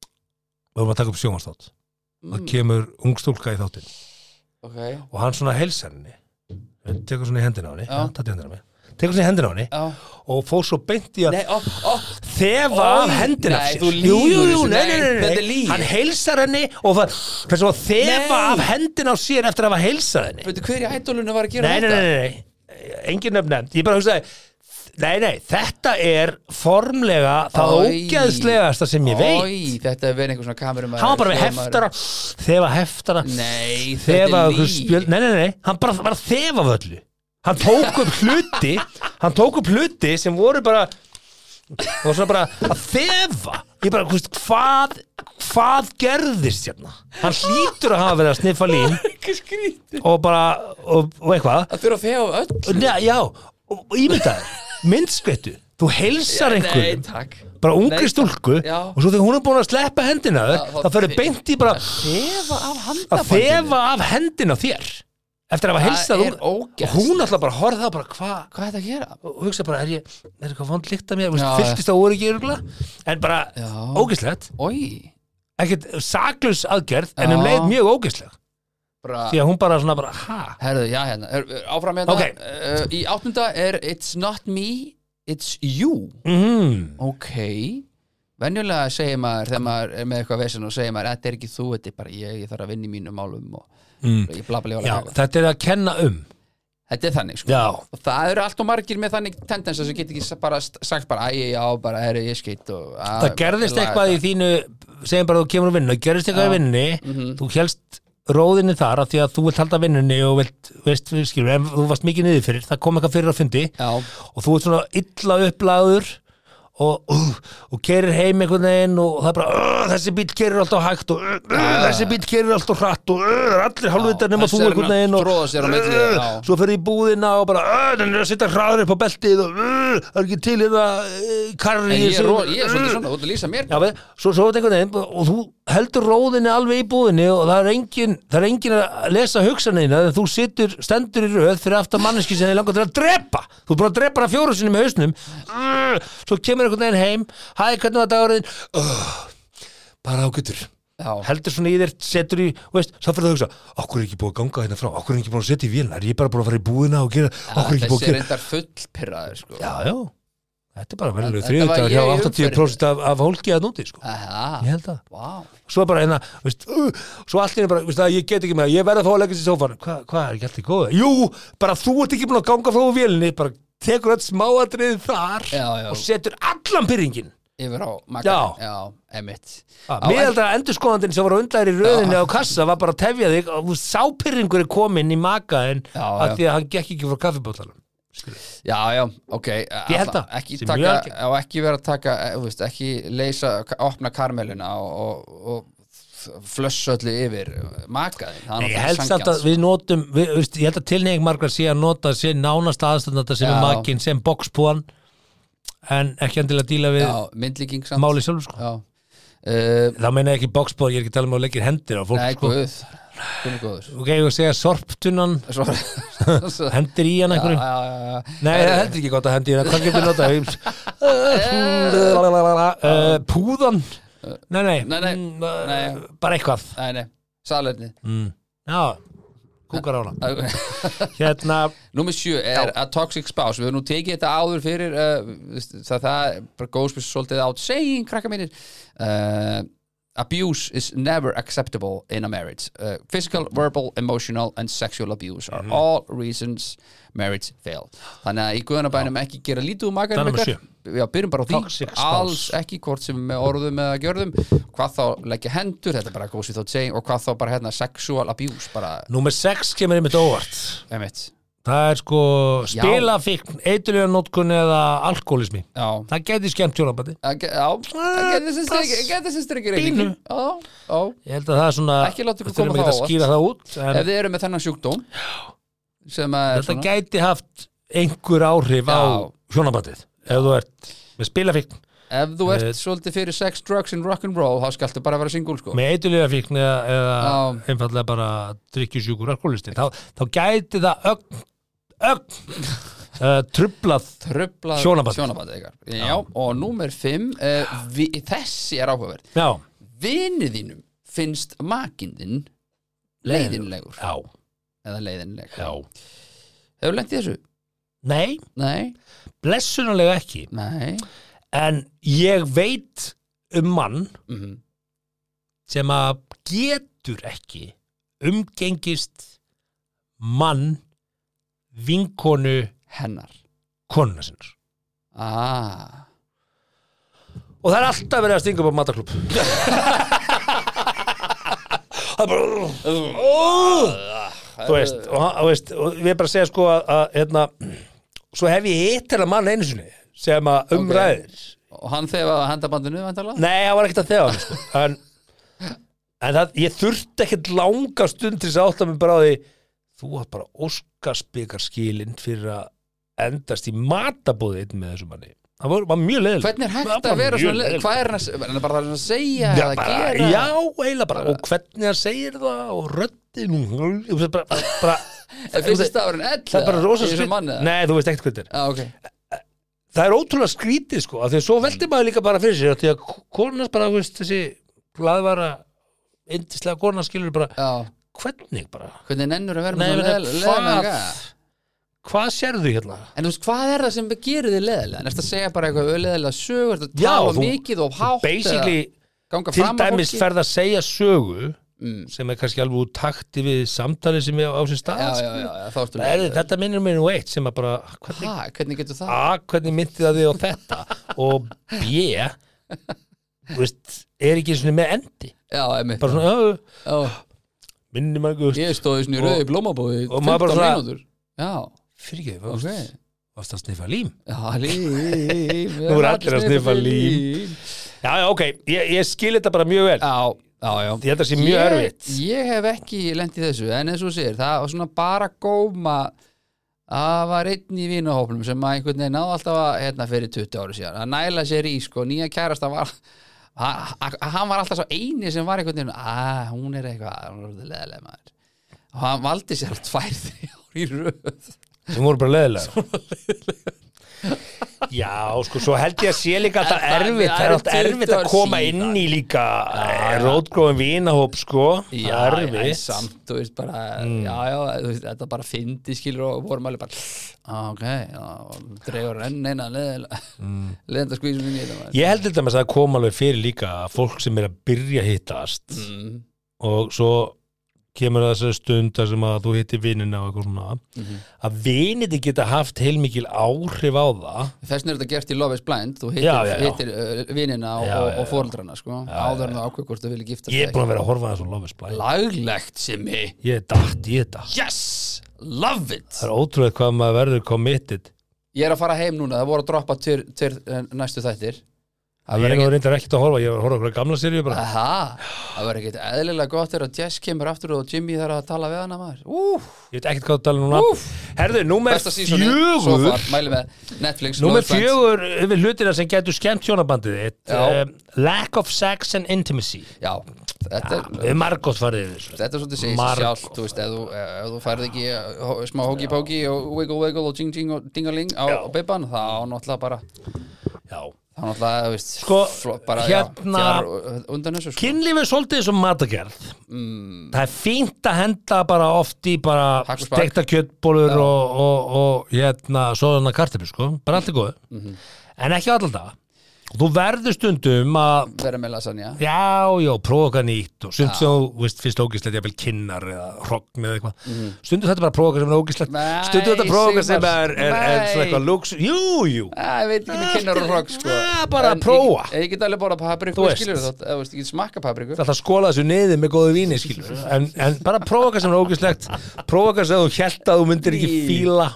Speaker 1: Við vorum að taka upp sjónvarstátt Það kemur ungstúlka í þáttinn.
Speaker 2: Ok.
Speaker 1: Og hann svona heilsar henni. Tekur svona í hendina á henni.
Speaker 2: Já.
Speaker 1: ja, taktu í hendina á henni tekur í hendina á henni og fór svo beint í að þefa af
Speaker 2: nei,
Speaker 1: af sér. jú, jú, jú, nei, nei,
Speaker 2: nei,
Speaker 1: hann heilsar henni og þefa af hendina á sér eftir að hafa heilsað henni.
Speaker 2: Veitu hver í ædolunu var að gera þetta?
Speaker 1: nei, nei, nei, engin nefnd. Ég bara hugsaði nei, nei, þetta er formlega það ógeðslegasta sem ég veit.
Speaker 2: Þetta er verið einhver svona kamerum
Speaker 1: hann var bara með heftara þefa heftara
Speaker 2: Nei, þetta er líf
Speaker 1: nei, nei, nei, hann bara þefa af öllu hann tók upp hluti hann tók upp hluti sem voru bara og svona bara að þefa. Ég bara, hvist, hvað hvað gerðist hérna? Hann hlýtur að hafa verið að sniffa lín og bara, og, og eitthvað.
Speaker 2: Það fyrir að fega öll
Speaker 1: já, já og, ímyndaði, myndskvettu þú heilsar
Speaker 2: Nei,
Speaker 1: einhverjum
Speaker 2: takk.
Speaker 1: Bara ungri
Speaker 2: Nei,
Speaker 1: stúlku
Speaker 2: já.
Speaker 1: og svo þegar hún er búin að sleppa hendina
Speaker 2: Já, þá
Speaker 1: fyrir beint í bara
Speaker 2: Þefa af
Speaker 1: að þefa af hendina á þér eftir að hafa
Speaker 2: er
Speaker 1: og hún alltaf bara horfði það bara hvað
Speaker 2: Hvað er þetta að gera?
Speaker 1: og hugsa bara, er ég, er eitthvað vond líkt að mér?
Speaker 2: Já,
Speaker 1: fylgist það voru ekki örugla en bara
Speaker 2: Já.
Speaker 1: ógislegt
Speaker 2: Ói
Speaker 1: ekkert saklus aðgerð en um
Speaker 2: Já.
Speaker 1: leið mjög ógisleg
Speaker 2: Bara
Speaker 1: því að hún bara svona bara, ha?
Speaker 2: Herðu, já, hérna, er, áfram hérna.
Speaker 1: Ok.
Speaker 2: uh, Í áttunda er It's not me, it's you.
Speaker 1: Mm.
Speaker 2: Ok. Venjulega segir maður, þegar maður er með eitthvað vesen og segir maður, þetta er ekki þú, þetta er bara ég, ég þarf að vinna í mínum málum og
Speaker 1: Mm.
Speaker 2: ég bla bla
Speaker 1: já,
Speaker 2: bla
Speaker 1: þetta er að kenna um.
Speaker 2: Þetta er þannig, sko. Og það eru allt og margir með þannig tendensa sem get ekki bara sagt bara, æ, já, bara, herru, ég skeitt og að,
Speaker 1: það gerðist eitthvað í þínu segjum bara þú kemur á vinnu, það gerðist eitthvað í vinnu
Speaker 2: Mhm.
Speaker 1: þú helst róðinni þar af því að þú vilt halda vinnunni og vilt, veist, skilur, en þú varst mikið niður fyrir það kom eitthvað fyrir að fundi
Speaker 2: Já,
Speaker 1: og þú ert svona illa upplæður og, uh, og kerir heim einhvern veginn og það er bara uh, þessi bíl kerir alltaf hægt og uh, þessi bíl kerir alltaf hratt og það allir halvvitar nema þú
Speaker 2: er
Speaker 1: einhvern veginn og svo fer í búðina og bara þannig að setja hraður upp á beltið og það er ekki til í það uh, karri
Speaker 2: ég er, ég svolítið svona, þú ert að lýsa mér.
Speaker 1: Og þú heldur róðinni alveg í búðinni og það er engin, það er engin að lesa hugsanina þegar þú situr, stendur í röð fyrir aftan manneski sem er langar til að drepa. Þú er að drepa hana fjóru sinni með hausnum. Uh, svo kemur einhvern veginn heim. Hæ, hvernig var dagurinn? Uh, bara ágætur.
Speaker 2: Já.
Speaker 1: heldur svona í þér, setur í veist, þá fyrir það að hugsa, okkur er ekki búið að ganga hérna frá? Okkur er ekki búið að setja í vélina, er ég bara búið að fara í búðina og gera, okkur er ekki búið
Speaker 2: þessi
Speaker 1: að
Speaker 2: er
Speaker 1: gera
Speaker 2: reyndar fullpirraður sko.
Speaker 1: já, já, þetta er bara þriðudagur
Speaker 2: ég
Speaker 1: hjá
Speaker 2: í
Speaker 1: 80% af, af fólki að núti, sko, ég held að
Speaker 2: vá.
Speaker 1: Svo er bara hérna, uh, svo allt er bara, veist það, ég get ekki með það, ég verð að fá að leggja í sófan hvað, hvað er ekki allt í góða? Jú, bara þú ert ekki búin að ganga frá vélinni, bara tekur öll smáatrið þar
Speaker 2: Já, já.
Speaker 1: og setur allan pyrringin
Speaker 2: Yfir á
Speaker 1: Já.
Speaker 2: makkan Já, emitt
Speaker 1: Ah, Miðaldra endurskoðandinn sem var undar í röðinni á kassa var bara að tefja þig og sápyrringur er kominn í makaðin af því að hann gekk ekki frá kaffibóttalanum
Speaker 2: Já, já, ok
Speaker 1: Ég held
Speaker 2: alla-
Speaker 1: það.
Speaker 2: Ekki taka, ekki vera að taka eh, þú veist, ekki leysa, opna karmelina og, og, og flössa öllu yfir makaðin er
Speaker 1: ég held samt að
Speaker 2: sanngjarnt,
Speaker 1: við notum við, veist, ég held að tilnefing margar sé að nota sér nánast aðstandanda sem
Speaker 2: Já.
Speaker 1: er makinn sem boxpúan en ekki endilega að díla við
Speaker 2: Já, myndlíking samt
Speaker 1: máli sjálfur sko.
Speaker 2: Já uh,
Speaker 1: þá meina ég ekki boxpúan, ég er ekki að tala um að leggja hendir á fólk
Speaker 2: Nei,
Speaker 1: sko.
Speaker 2: guð
Speaker 1: ok, ég vil segja
Speaker 2: svo,
Speaker 1: hendir í hann
Speaker 2: já,
Speaker 1: einhverju?
Speaker 2: Já, já, já.
Speaker 1: Nei, það er heldur ekki gott að hendi í hann Hvað getur notað? Uh, Púðan? Nei, nei,
Speaker 2: Nei, nei,
Speaker 1: Mm,
Speaker 2: nei.
Speaker 1: Bara eitthvað.
Speaker 2: Nei, nei, salerni
Speaker 1: mm. Já, kúkar á
Speaker 2: okay.
Speaker 1: Hérna,
Speaker 2: Númer sjö er a toxic spouse. Við höfum nú tekið þetta áður fyrir það, það er bara góðs með svolítið átt saying, krakka mínir. Uh, Abuse is never acceptable in a marriage. Uh, Physical, verbal, emotional and sexual abuse are
Speaker 1: Mhm.
Speaker 2: all reasons marriage fail Þannig að í guðanabænum ekki gera lítið makanum
Speaker 1: númer
Speaker 2: ykkar. Já, byrjum bara á því. Alls ekki hvort sem með orðum eða gjörðum. Hvað þá leggja hendur, þetta er bara góðs við þátt saying og hvað þá bara hérna sexual abuse bara,
Speaker 1: númer 6 kemur einmitt óvart.
Speaker 2: Emitt
Speaker 1: Það er sko spilafíkn, eiturlega notkun eða alkoholismi
Speaker 2: Já,
Speaker 1: Það geti skemmt hjónabandi
Speaker 2: Að ge- Já, að geta þessi strikki Geta þessi strikki
Speaker 1: Pínu.
Speaker 2: reyningin Já, já.
Speaker 1: Ég held að það er svona
Speaker 2: Ekki láta ykkur
Speaker 1: við þurfum
Speaker 2: koma það
Speaker 1: að
Speaker 2: á
Speaker 1: skýra það út en
Speaker 2: Ef þið eru með þennan sjúkdóm sem að er
Speaker 1: þetta
Speaker 2: svona
Speaker 1: gæti haft einhver áhrif á
Speaker 2: Já.
Speaker 1: hjónabandið ef þú ert með spilafíkn
Speaker 2: Ef þú ert
Speaker 1: Eh,
Speaker 2: svolítið fyrir sex, drugs and rock'n'roll þá skaltu bara vera single sko.
Speaker 1: Með eitthulega fíkn eða, eða
Speaker 2: Já.
Speaker 1: einfallega bara drikkjusjúkur alkoholistin þá, þá gæti það ögn, ögn. Uh, trublað Hjónaband.
Speaker 2: Sjónabandið ykkar. Já, og númer fimm uh, vi, Þessi er áhugaverð. Þínum finnst makindinn leiðinlegur.
Speaker 1: Já,
Speaker 2: eða leiðinleg.
Speaker 1: Já.
Speaker 2: Hefur lent í þessu?
Speaker 1: nei,
Speaker 2: Nei,
Speaker 1: blessunulega ekki.
Speaker 2: Nei.
Speaker 1: En ég veit um mann
Speaker 2: mm
Speaker 1: sem að getur ekki umgengist mann vinkonu
Speaker 2: Hennar.
Speaker 1: konuna sinns
Speaker 2: Ah.
Speaker 1: Og það er alltaf verið að stinga upp á mataklub það er bara þú veist og, og, veist, og við bara segja sko að, að hérna, svo hef ég hitt hennar mann einu sinni sem að umræðir
Speaker 2: Og hann þegar hendabandinu vantarlega?
Speaker 1: nei, hann var ekkert að þegar sko. en, en það, ég þurfti ekkert langa stund til þess að átta mig bara á því þú var bara óskarsbyggar skilinn fyrir að endast í matabóði einn með þessu manni það var, var mjög leiðilegt
Speaker 2: Hvernig er
Speaker 1: Það
Speaker 2: hægt að vera svona leið?
Speaker 1: leiðilegt.
Speaker 2: Hvað er hann að, bara að segja
Speaker 1: Já, bara,
Speaker 2: gera?
Speaker 1: já, eiginlega bara og hvernig hann segir það og röddin og bara, bara,
Speaker 2: ell?
Speaker 1: það er bara rosa
Speaker 2: skrítið
Speaker 1: Nei, þú veist ekkert hvað þetta er
Speaker 2: Já, ok
Speaker 1: Það er ótrúlega skrítið sko því að svo veldi maður líka bara fyrir sér því að konas bara, veist, þessi glaðvara, indislega kona skilur bara,
Speaker 2: Já,
Speaker 1: hvernig bara
Speaker 2: hvernig nennur að vera með svona
Speaker 1: hvað sérðu hérna?
Speaker 2: En þú veist, hvað er það sem gerir þið leðilega? Ertu að segja bara eitthvað leðilega sögur? Ertu að
Speaker 1: Já,
Speaker 2: tala mikið og hátt?
Speaker 1: Basically,
Speaker 2: eða
Speaker 1: til
Speaker 2: að
Speaker 1: dæmis ferð að segja sögu
Speaker 2: Mm.
Speaker 1: sem er kannski alveg úr takti við samtali sem er á sér stað
Speaker 2: Já, já,
Speaker 1: skilurðu.
Speaker 2: já,
Speaker 1: Það er, þetta minnir mér nú eitt sem að bara, hvernig
Speaker 2: Ha, hvernig getur það?
Speaker 1: A, hvernig myndi það þig á þetta og B þú veist, er ekki svona með endi bara svona, "Ö,
Speaker 2: Já,
Speaker 1: minni maður guðst
Speaker 2: Ég stóði svona í rauði blómabóði
Speaker 1: og maður bara
Speaker 2: 15
Speaker 1: svona-
Speaker 2: mínútur.
Speaker 1: Fyrir ekki,
Speaker 2: ok.
Speaker 1: varst, varst að sniffa lím?
Speaker 2: Já, lím
Speaker 1: Nú eru allir að sniffa lím. já, já, ok, ég, ég skil þetta bara mjög vel.
Speaker 2: Já, já, já.
Speaker 1: Að sé mjög
Speaker 2: ég,
Speaker 1: erfitt.
Speaker 2: Ég hef ekki lent í þessu En eins og segir, það var svona bara góma. Það var einn í vinahópnum sem að einhvern veginn náði alltaf að hérna fyrir 20 ári síðan að næla sér í sko, nýja kærasta var hann var alltaf svo eini sem var einhvern veginn að hún er eitthvað, hún er orðið leðilega maður. Og hann valdi sér tvær þrjár í röð.
Speaker 1: Sem voru bara leðilega Já, sko, svo held ég að sé líka
Speaker 2: En það-
Speaker 1: erfitt,
Speaker 2: það
Speaker 1: er alltaf erfitt
Speaker 2: 20
Speaker 1: að koma inn í líka
Speaker 2: já.
Speaker 1: rótgróðum vinahóp, sko
Speaker 2: Já,
Speaker 1: er erfitt
Speaker 2: samt, þú veist bara
Speaker 1: Mm.
Speaker 2: Já, já, veist, þetta bara fyndi skilur og vorum alveg bara Ok, já, og dregur enn eina leðilega mm. leðenda skvísum inn í þetta.
Speaker 1: Ég held til dæmis að það koma alveg fyrir líka að fólk sem er að byrja að hittast
Speaker 2: mm.
Speaker 1: og svo kemur það þessari stund þar sem að þú hittir vinnina og eitthvað svona
Speaker 2: Mhm.
Speaker 1: að viniti geta haft heilmikil áhrif á það.
Speaker 2: Þess vegna er þetta gert í Love is Blind. Þú hittir, hittir uh, vinina og, og, og fóreldrana sko, áður en það ákveð hvort þú vilja giftast
Speaker 1: Ég er búin að vera að horfa þess á Love is. Blind.
Speaker 2: Laglegt sem mig
Speaker 1: Ég er dætt í þetta
Speaker 2: Yes, love it!
Speaker 1: Það er ótrúið hvað maður verður committed.
Speaker 2: Ég er að fara heim núna, það voru að droppa til, til næstu þættir
Speaker 1: Það er nú reyndar ekkert að horfa, ég að horfa okkur gamla seríu bara.
Speaker 2: Aha, það verður ekkert eðlilega gott þegar Jess kemur aftur og Jimmy þarf að tala við hana maður. Úf,
Speaker 1: Ég veit ekkert hvað það tala núna.
Speaker 2: Úff.
Speaker 1: Herðu, númer fjögur.
Speaker 2: far, mæli með Netflix
Speaker 1: Númer fjögur yfir hlutina sem getur skemmt hjónabandið þitt um, Lack of sex and intimacy.
Speaker 2: Já, þetta er
Speaker 1: Við erum margótt farið yfir þessu.
Speaker 2: Þetta er svolítið segið sér sjálf Þú veist, ef þú, þú færð ekki hó- smá hóki-póki og wiggle wiggle og jing jing og dingaling á, á beiban þá náttúrulega bara
Speaker 1: Já
Speaker 2: þá náttúrulega, þú veist
Speaker 1: Sko,
Speaker 2: fló- bara,
Speaker 1: hérna-
Speaker 2: já, undan þessu sko.
Speaker 1: Kynlífið er svolítið eins og matagerð
Speaker 2: mm,
Speaker 1: Það er fínt að henda bara oft í bara
Speaker 2: og
Speaker 1: stekta kjötbólur
Speaker 2: Já.
Speaker 1: og, og, og hérna svoðana kartöflu sko, bara allt er góð
Speaker 2: Mhm.
Speaker 1: en ekki alltaf og þú verður stundum að
Speaker 2: vera með lasagna
Speaker 1: já, já, prófa nýtt og stundum sem þú veist, finnst ógislegt jafnvel kinnar eða hrogn eða eitthvað. Stundum þetta bara prófa sem er ógislegt.
Speaker 2: Nei,
Speaker 1: stundum þetta prófa sem er, er, er, svona eitthvað luks jú, jú,
Speaker 2: Æ, ég veit ekki með kynnar og hrogg sko.
Speaker 1: Bara
Speaker 2: En
Speaker 1: prófa.
Speaker 2: Ég, ég get alveg bara
Speaker 1: veist.
Speaker 2: skilur eða þú veist, ég get smakka papriku
Speaker 1: það er að skóla þessu niður með góðu víni skilur, en, en bara prófa sem er ógislegt prófa sem þú held að þú myndir ekki fíla.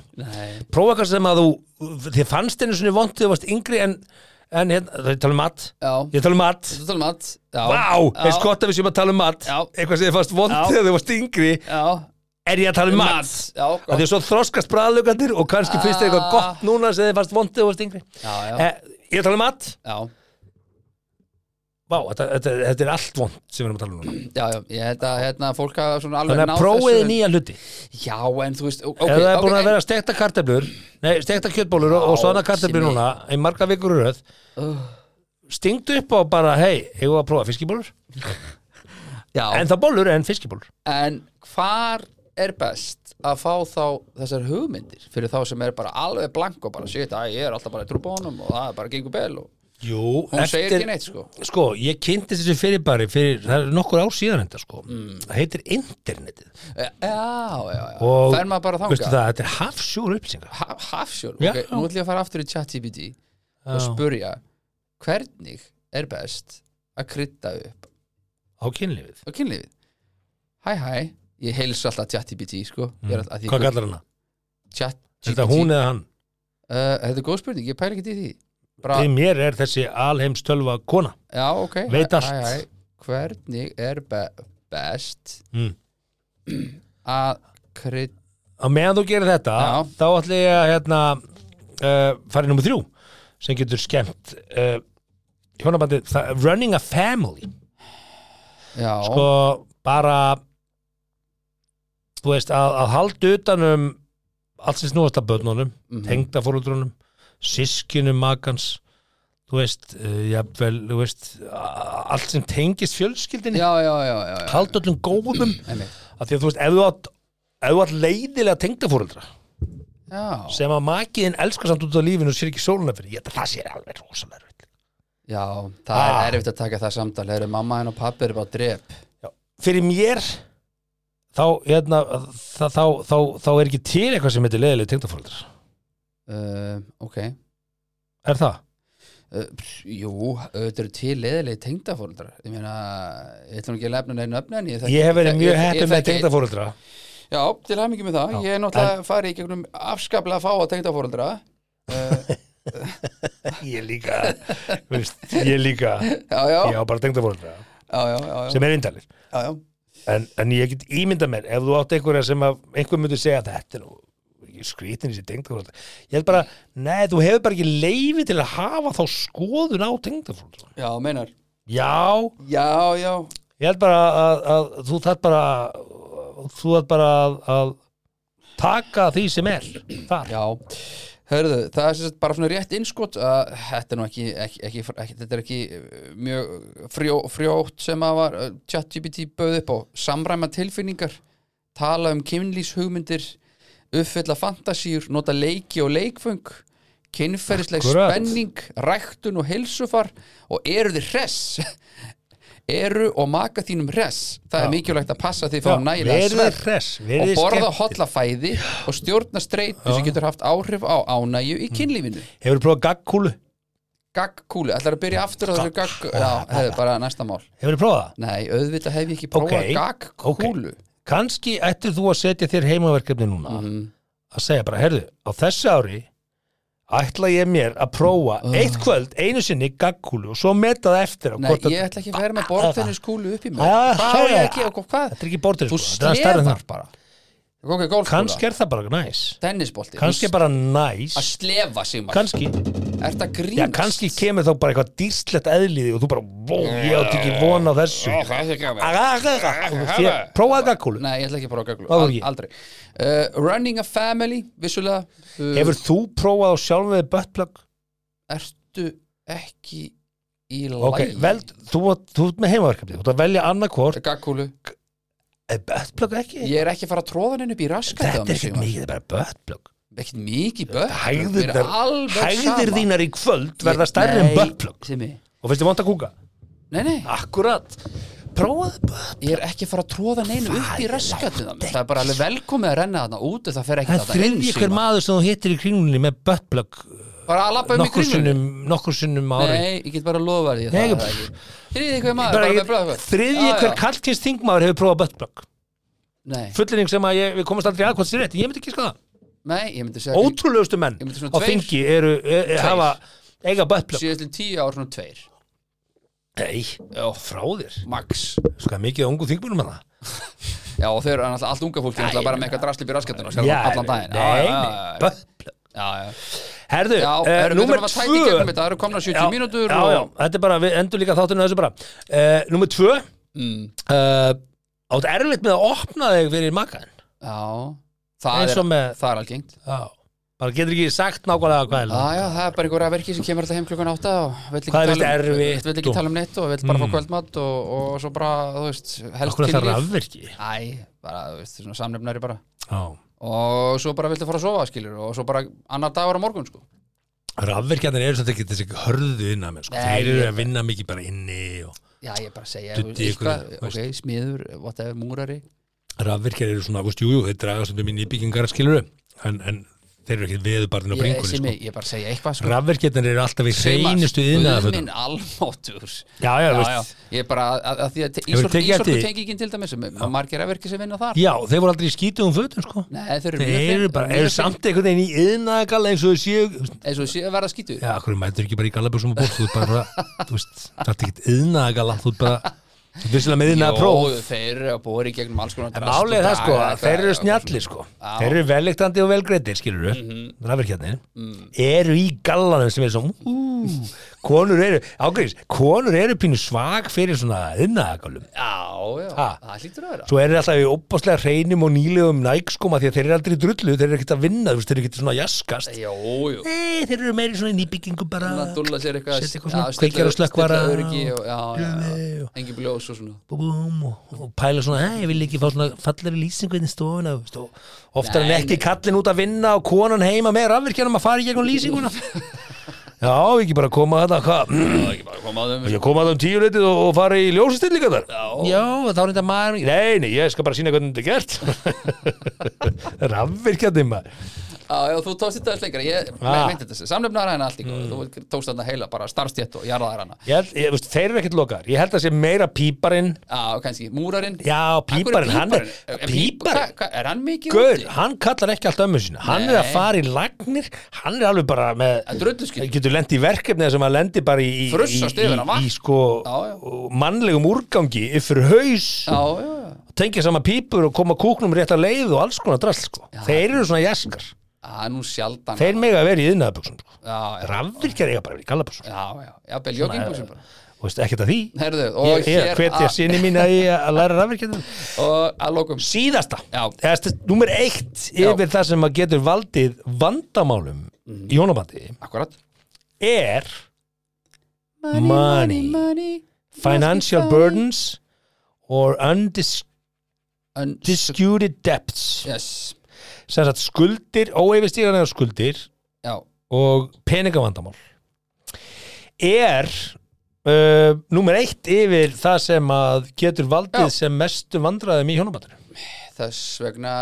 Speaker 1: Prófa sem að þú þið fannst einu svona vont þegar þú varst yngri en, en hérna, það er tala um mat.
Speaker 2: Já.
Speaker 1: Ég tala um mat.
Speaker 2: Þú tala um mat Já,
Speaker 1: Vá,
Speaker 2: já,
Speaker 1: eins gott að við séum að tala um mat.
Speaker 2: Já.
Speaker 1: eitthvað sem þið fannst vond
Speaker 2: Já.
Speaker 1: þegar þið varst yngri.
Speaker 2: Já,
Speaker 1: er ég að tala um mat,
Speaker 2: Já,
Speaker 1: að
Speaker 2: gott
Speaker 1: því að svo þroskast bræðlugandir og kannski finnst þið eitthvað
Speaker 2: Ah.
Speaker 1: gott núna sem þið fannst vond þegar þið varst yngri.
Speaker 2: Já, já,
Speaker 1: eh, ég er að tala um mat.
Speaker 2: Já
Speaker 1: Vá, þetta, þetta, þetta er allt vond sem við erum að tala um núna.
Speaker 2: Já, já, ég held að hérna, fólk hafa svona alveg
Speaker 1: þannig að
Speaker 2: náð
Speaker 1: prófiði
Speaker 2: þessu-
Speaker 1: nýja hluti.
Speaker 2: Já, en þú veist, ok,
Speaker 1: ef það er búin
Speaker 2: ok,
Speaker 1: að vera stekta kartöflur nei, stekta kjötbólur og, og
Speaker 2: Já,
Speaker 1: svona kartöflur
Speaker 2: Simmi.
Speaker 1: núna í marga vikur röð stingdu upp á bara, hei, hefur að prófa fiskibólur
Speaker 2: Já,
Speaker 1: en það bólur en fiskibólur
Speaker 2: en hvar er best að fá þá þessar hugmyndir fyrir þá sem er bara alveg blank og bara shit, að ég er alltaf bara í trúbónum og það er bara gengur bel og
Speaker 1: Jú,
Speaker 2: hún segir ekki neitt sko.
Speaker 1: Sko, ég kynntist þessu fyrirbæri fyrir, það er nokkur ár síðan þetta sko.
Speaker 2: Mm.
Speaker 1: það heitir internetið.
Speaker 2: Já, já, já,
Speaker 1: og
Speaker 2: fer maður bara þangað?
Speaker 1: það, þetta er hafsjúr upplýsingar.
Speaker 2: Ha- Hafsjól,
Speaker 1: Já.
Speaker 2: ok, nú ætlum ég að fara aftur í ChatGPT og
Speaker 1: Já.
Speaker 2: spurja hvernig er best að krydda upp?
Speaker 1: Á kynlífið.
Speaker 2: Á kynlífið. Hæ, hæ, ég heilsu alltaf ChatGPT sko. Mm. að,
Speaker 1: hvað kallar hana? Er
Speaker 2: ChatGPT.
Speaker 1: Þetta hún eða hann?
Speaker 2: uh, Þetta er góð spurning, ég pæla ekki í því bara,
Speaker 1: Til mér er þessi alheimstölva kona
Speaker 2: Já, ok
Speaker 1: Veit
Speaker 2: hæ,
Speaker 1: allt.
Speaker 2: hæ, hæ. Hvernig er be best
Speaker 1: mm.
Speaker 2: að krydda
Speaker 1: á meðan þú gerir þetta
Speaker 2: Já.
Speaker 1: þá ætla ég að hérna, uh, fara í nummer þrjú sem getur skemmt uh, hjónabandi, running a family
Speaker 2: Já,
Speaker 1: sko bara þú veist að, að halda utanum allt sem snúast að börnunum
Speaker 2: Mhm.
Speaker 1: tengdafórundrunum sískinum makans þú veist, uh, jafnvel þú veist, allt sem tengist fjölskyldinni,
Speaker 2: já, já, já, já, já.
Speaker 1: halda öllum góðum. Af því að þú veist, ef þú átt ef þú átt leiðilega tengdafórundra
Speaker 2: Já,
Speaker 1: sem að makiðin elskar samt út á lífinu og sér ekki sóluna fyrir, ég það sér alveg rosalega
Speaker 2: já, það
Speaker 1: Ah.
Speaker 2: er erfitt að taka það samtal. Þeir mamma henn og pappi eru bara drep.
Speaker 1: Fyrir mér þá, hérna, þá, þá, þá, er ekki til eitthvað sem heitir leiðilega tengdafórundra
Speaker 2: uh, Ok.
Speaker 1: Er það?
Speaker 2: Uh, pss, jú, auðvitað eru til leðilegi tengdafóreldrar ég meina, ég ætlum ekki að lefna neina öfna en ég, þekki-
Speaker 1: Ég hef verið mjög heppið með tengdafórundra
Speaker 2: Já, til að mikið með það,
Speaker 1: Já,
Speaker 2: ég er náttúrulega farið í gegnum afskaplega fáa tengdafóreldra uh,
Speaker 1: Ég líka. Veist, Ég líka.
Speaker 2: Já, já,
Speaker 1: Ég á bara tengdafórundra
Speaker 2: já, já, já, já,
Speaker 1: sem er indalir
Speaker 2: já, já.
Speaker 1: en, en ég get ímynda mér ef þú átt einhverja sem að einhver myndi segja að þetta er nú skrítin í sér tengdafórundra ég held bara, nei, þú hefur bara ekki leifi til að hafa þá skoðun á tengdafórundra
Speaker 2: já meinar.
Speaker 1: Já,
Speaker 2: Já, já,
Speaker 1: ég held bara að, að þú þarf bara þú þarf bara að, að taka því sem er þar.
Speaker 2: Já. Hörðu, það er sagt bara svona rétt innskot að þetta er nú ekki, ekki, ekki, ekki þetta er ekki uh, mjög frjó, frjótt sem að var uh, ChatGPT bauð upp á samræma tilfinningar tala um kynlýshugmyndir uppfylla fantasíur, nota leiki og leikfung kynferðisleg spenning ræktun og heilsufar og eru þið hress? Eru og maka þínum hress? Það er
Speaker 1: Já.
Speaker 2: mikilvægt að passa því að fá nægilega
Speaker 1: hress,
Speaker 2: og borða hotla fæði og stjórna streitu sem getur haft áhrif á ánægju í kynlífinu.
Speaker 1: Hefur þú prófað gaggkúlu?
Speaker 2: gaggkúlu, ætlar að byrja aftur á þessu gagg já, hefur bara næsta mál.
Speaker 1: Hefur þú prófað það?
Speaker 2: nei, auðvitað hef ég ekki prófað
Speaker 1: Ok,
Speaker 2: gaggkúlu
Speaker 1: Kanski ættir þú að setja þér heimaverkefni núna.
Speaker 2: Mhm.
Speaker 1: að segja bara, herðu, á þessu ári ætla ég mér að prófa eitt kvöld, einu sinni gaggkúlu og svo meta það eftir
Speaker 2: nei, ég ætla ekki að vera með borðtenniskúlu upp í mig. Hvað
Speaker 1: segja
Speaker 2: ég að gera, hvað?
Speaker 1: Þetta er ekki sko, þetta er
Speaker 2: slefar
Speaker 1: það.
Speaker 2: bara ok, golfkúla,
Speaker 1: Kannski er það bara næs.
Speaker 2: Tennisbolti.
Speaker 1: Kannski er bara næs.
Speaker 2: Að slefa sig maður,
Speaker 1: Kannski,
Speaker 2: ert að
Speaker 1: já,
Speaker 2: grínast?
Speaker 1: kannski kemur þá bara eitthvað dýrslegt eðliði og þú bara, vó, ég átti ekki von á þessu.
Speaker 2: Ó, það er ekki að
Speaker 1: Þér- Prófaðu gaggkúlu
Speaker 2: Nei, ég ætla ekki að prófa
Speaker 1: ég?
Speaker 2: aldrei. Uh, Running a family, vissulega. Uh,
Speaker 1: Hefur þú prófað á sjálfum við buttplug?
Speaker 2: Ertu ekki í
Speaker 1: Ok,
Speaker 2: lægi
Speaker 1: vel, þú, þú ert með heimaverkefni. Þú ert að velja annarkvort
Speaker 2: Gaggúlu
Speaker 1: Er buttplug ekki?
Speaker 2: Ég er ekki að fara að tróða henni upp í raskat
Speaker 1: Þetta er ekkert mikið, þetta er bara buttplug.
Speaker 2: Ekkert mikið
Speaker 1: Hægðirnar, hægðir þínar í kvöld verða stærri en buttplug. Og finnst þið vant að kúka?
Speaker 2: Nei, nei,
Speaker 1: Akkurat. Prófaðu buttplug.
Speaker 2: Ég er ekki að fara að tróða neinu upp í raskatu Það er bara alveg velkomið að renna þarna út Það fer ekki
Speaker 1: Það er
Speaker 2: þarna inn
Speaker 1: þriðji hver
Speaker 2: Sigmar.
Speaker 1: maður sem þú hittir í kringlunni með buttplug
Speaker 2: Bara að lappa um í kringlunni?
Speaker 1: nokkur sinnum á
Speaker 2: er Þriðji hver maður,
Speaker 1: Bara
Speaker 2: bara með Já,
Speaker 1: hver
Speaker 2: já.
Speaker 1: kallkins þingmaður hefur prófað buttplug. Fullinning sem að ég, við komast aldrei að hvort sér rétt. Ég myndi ekki skoða Ótrúlegustu menn á þingi eru, e, e, hafa eiga buttplug.
Speaker 2: Síðast tíu ár svona tveir.
Speaker 1: Nei, frá þér.
Speaker 2: Max.
Speaker 1: Sko, mikið ungu þingmunum að það
Speaker 2: Já, og þau eru náttúrulega allt unga náttúrulega bara með eitthvað drasli upp í raskatuna
Speaker 1: Já,
Speaker 2: allan daginn.
Speaker 1: Nei, nei,
Speaker 2: já,
Speaker 1: Herðu,
Speaker 2: gegnum
Speaker 1: tvö.
Speaker 2: þetta, það eru komna 70
Speaker 1: Já,
Speaker 2: mínútur
Speaker 1: já,
Speaker 2: og...
Speaker 1: já, þetta er bara, við endur líka þáttunum þessu bara. Uh, Númer tvö.
Speaker 2: Mm,
Speaker 1: uh, Átt erfitt með að opna þig fyrir makaðin
Speaker 2: já, það er,
Speaker 1: með
Speaker 2: það er algengt.
Speaker 1: Já, bara getur ekki sagt nákvæmlega hvað er
Speaker 2: Já, já, það er bara einhverja verki sem kemur alltaf heim klukkan átta og vill ekki,
Speaker 1: er
Speaker 2: tala um,
Speaker 1: erfitt
Speaker 2: vill ekki tala um neitt og vill bara
Speaker 1: Mm.
Speaker 2: fá kvöldmatt og, og svo bara, þú veist, helst
Speaker 1: er það
Speaker 2: kynlíf.
Speaker 1: rafvirki
Speaker 2: Æ, bara, þú veist, svona samnefnari bara.
Speaker 1: Já
Speaker 2: og svo bara viltu fara að sofa, skilur og svo bara annar dagur á morgun, sko.
Speaker 1: Rafvirkjarnir eru samt ekki þessi hörðu innan sko. Þeir eru að vinna mikið bara inni og
Speaker 2: Já, ég bara segja,
Speaker 1: Duddi
Speaker 2: eitthvað, ok, smiður, whatever, múrari.
Speaker 1: Rafvirkjar eru svona, veist, jú, jú, þeir draga stundum inn í byggingar skiluru en, en þeir eru ekki veðubarnin á bringunni sko.
Speaker 2: ég, ég bara segja eitthvað, sko.
Speaker 1: Rafvirkjarnir eru alltaf í hreinustu
Speaker 2: minn almáttur
Speaker 1: Já, já,
Speaker 2: Já, ég bara, að, að því að Ísorku
Speaker 1: því?
Speaker 2: tengingin til dæmis sem er margir efverki sem vinna þar.
Speaker 1: Já, þeir voru aldrei í skítugum fötum sko.
Speaker 2: Nei, þeir eru
Speaker 1: Þeir eru bara, eru samt einhvern veginn í yðnaðagalla eins og séu
Speaker 2: eins og sé að verða skítu
Speaker 1: Já, hverju mætur ekki bara í gallabjörsum og bótt Þú ert bara, þú veist, það er ekkert yðnaðagalla Þú ert bara, þú ert vissilega með yðnaða próf.
Speaker 2: þeir eru að bóra í gegnum alls konar
Speaker 1: En málið er það sko, þeir eru snjallir sko.
Speaker 2: Mhm.
Speaker 1: Þeir eru veliktandi og velgreitir, skilur við mm. Rafvirkjarnir Eru í gallanum sem er svona Konur eru, ágæðis Konur eru pínu svag fyrir svona yðnaðagallum
Speaker 2: Já, já,
Speaker 1: Ha.
Speaker 2: það hlýtur að vera.
Speaker 1: Svo eru þeir alltaf í opaslega hreinum og nýlegum nægskoma Því að þeir eru aldrei í drullu, þeir eru ekkert að vinna þú veist, Þeir eru ekkert svona jaskast.
Speaker 2: Jó, jú.
Speaker 1: Nei, þeir eru meiri svona í nýbyggingu bara
Speaker 2: Svona að dúlla sér eitthvað
Speaker 1: Setja eitthvað
Speaker 2: já,
Speaker 1: svona
Speaker 2: stilla-
Speaker 1: kveikjara og slökkvara
Speaker 2: stilla öryggi og- Já, já, já Engin bljós og svona.
Speaker 1: Bú, búm, og, og pæla svona, hei, ég vil ekki fá svona falleri lýsingu inn í stofuna þú veist, og oftar en
Speaker 2: Nei,
Speaker 1: ekki
Speaker 2: nei.
Speaker 1: kallin út að vinna og konan heima með rafvirkjanum að fara í gegnum lýsinguna Já, ekki bara koma þetta hvað,
Speaker 2: Það ekki bara að koma að þeim
Speaker 1: ég koma þetta um tíu leitið og, og fara í ljósastillinga þar
Speaker 2: Já.
Speaker 1: Já, þá er þetta maður Nei, nei, ég skal bara sína hvernig þetta er gert. Rafvirkjanum maður
Speaker 2: Já, þú tókst þetta aðeins lengra Ég
Speaker 1: Ah.
Speaker 2: meinti þessi Samlefnara en allt í góð Þú tókst þetta heila bara starfstjett og jarðaðar hana
Speaker 1: ég, ég, veist, Þeir eru ekkert lokaðar, ég held að sé meira píparinn.
Speaker 2: Já, kannski Múrarinn.
Speaker 1: Já, píparinn, hann er
Speaker 2: Píparinn? Hvað, er hann mikið úti?
Speaker 1: hann kallar ekki allt ömmu sína. Hann er að
Speaker 2: Nei.
Speaker 1: fara í lagnir. Hann er alveg bara með
Speaker 2: Það drulluskil
Speaker 1: getur lent í verkefni sem að lendi bara í, í, í,
Speaker 2: Frussast
Speaker 1: í,
Speaker 2: yfir hann, vatn.
Speaker 1: í sko mannlegum úrgangi yfir haus
Speaker 2: já, já.
Speaker 1: tengja sama pípur og koma kúknum rétt að leið og alls konar drasl sko. þeir eru svona jaskar
Speaker 2: Það er nú sjaldan
Speaker 1: þeir mega að vera í yðnaðaböksum sko.
Speaker 2: Já, já,
Speaker 1: rafvirkjar eiga bara að vera í gallaböksum
Speaker 2: já, já. Já, bel joggingbuxum bara.
Speaker 1: og veist ekki að því.
Speaker 2: Herðu, og
Speaker 1: ég, ég
Speaker 2: hér
Speaker 1: hvetja
Speaker 2: að-
Speaker 1: sinni mín að, að læra rafvirkjar
Speaker 2: Og að lokum.
Speaker 1: Síðasta.
Speaker 2: Já.
Speaker 1: Númer eitt
Speaker 2: Já.
Speaker 1: yfir það sem að getur valdið vandamálum í hjónabandi
Speaker 2: Akkurat
Speaker 1: er Money.
Speaker 2: money.
Speaker 1: financial burdens or undisputed
Speaker 2: Undisputed
Speaker 1: debts.
Speaker 2: Yes
Speaker 1: sem sagt skuldir, óeifistíðanlega skuldir
Speaker 2: Já,
Speaker 1: og peningavandamál er uh, númer eitt yfir það sem að getur valdið
Speaker 2: Já.
Speaker 1: sem mestu vandræðum í hjónabandinu.
Speaker 2: Þess vegna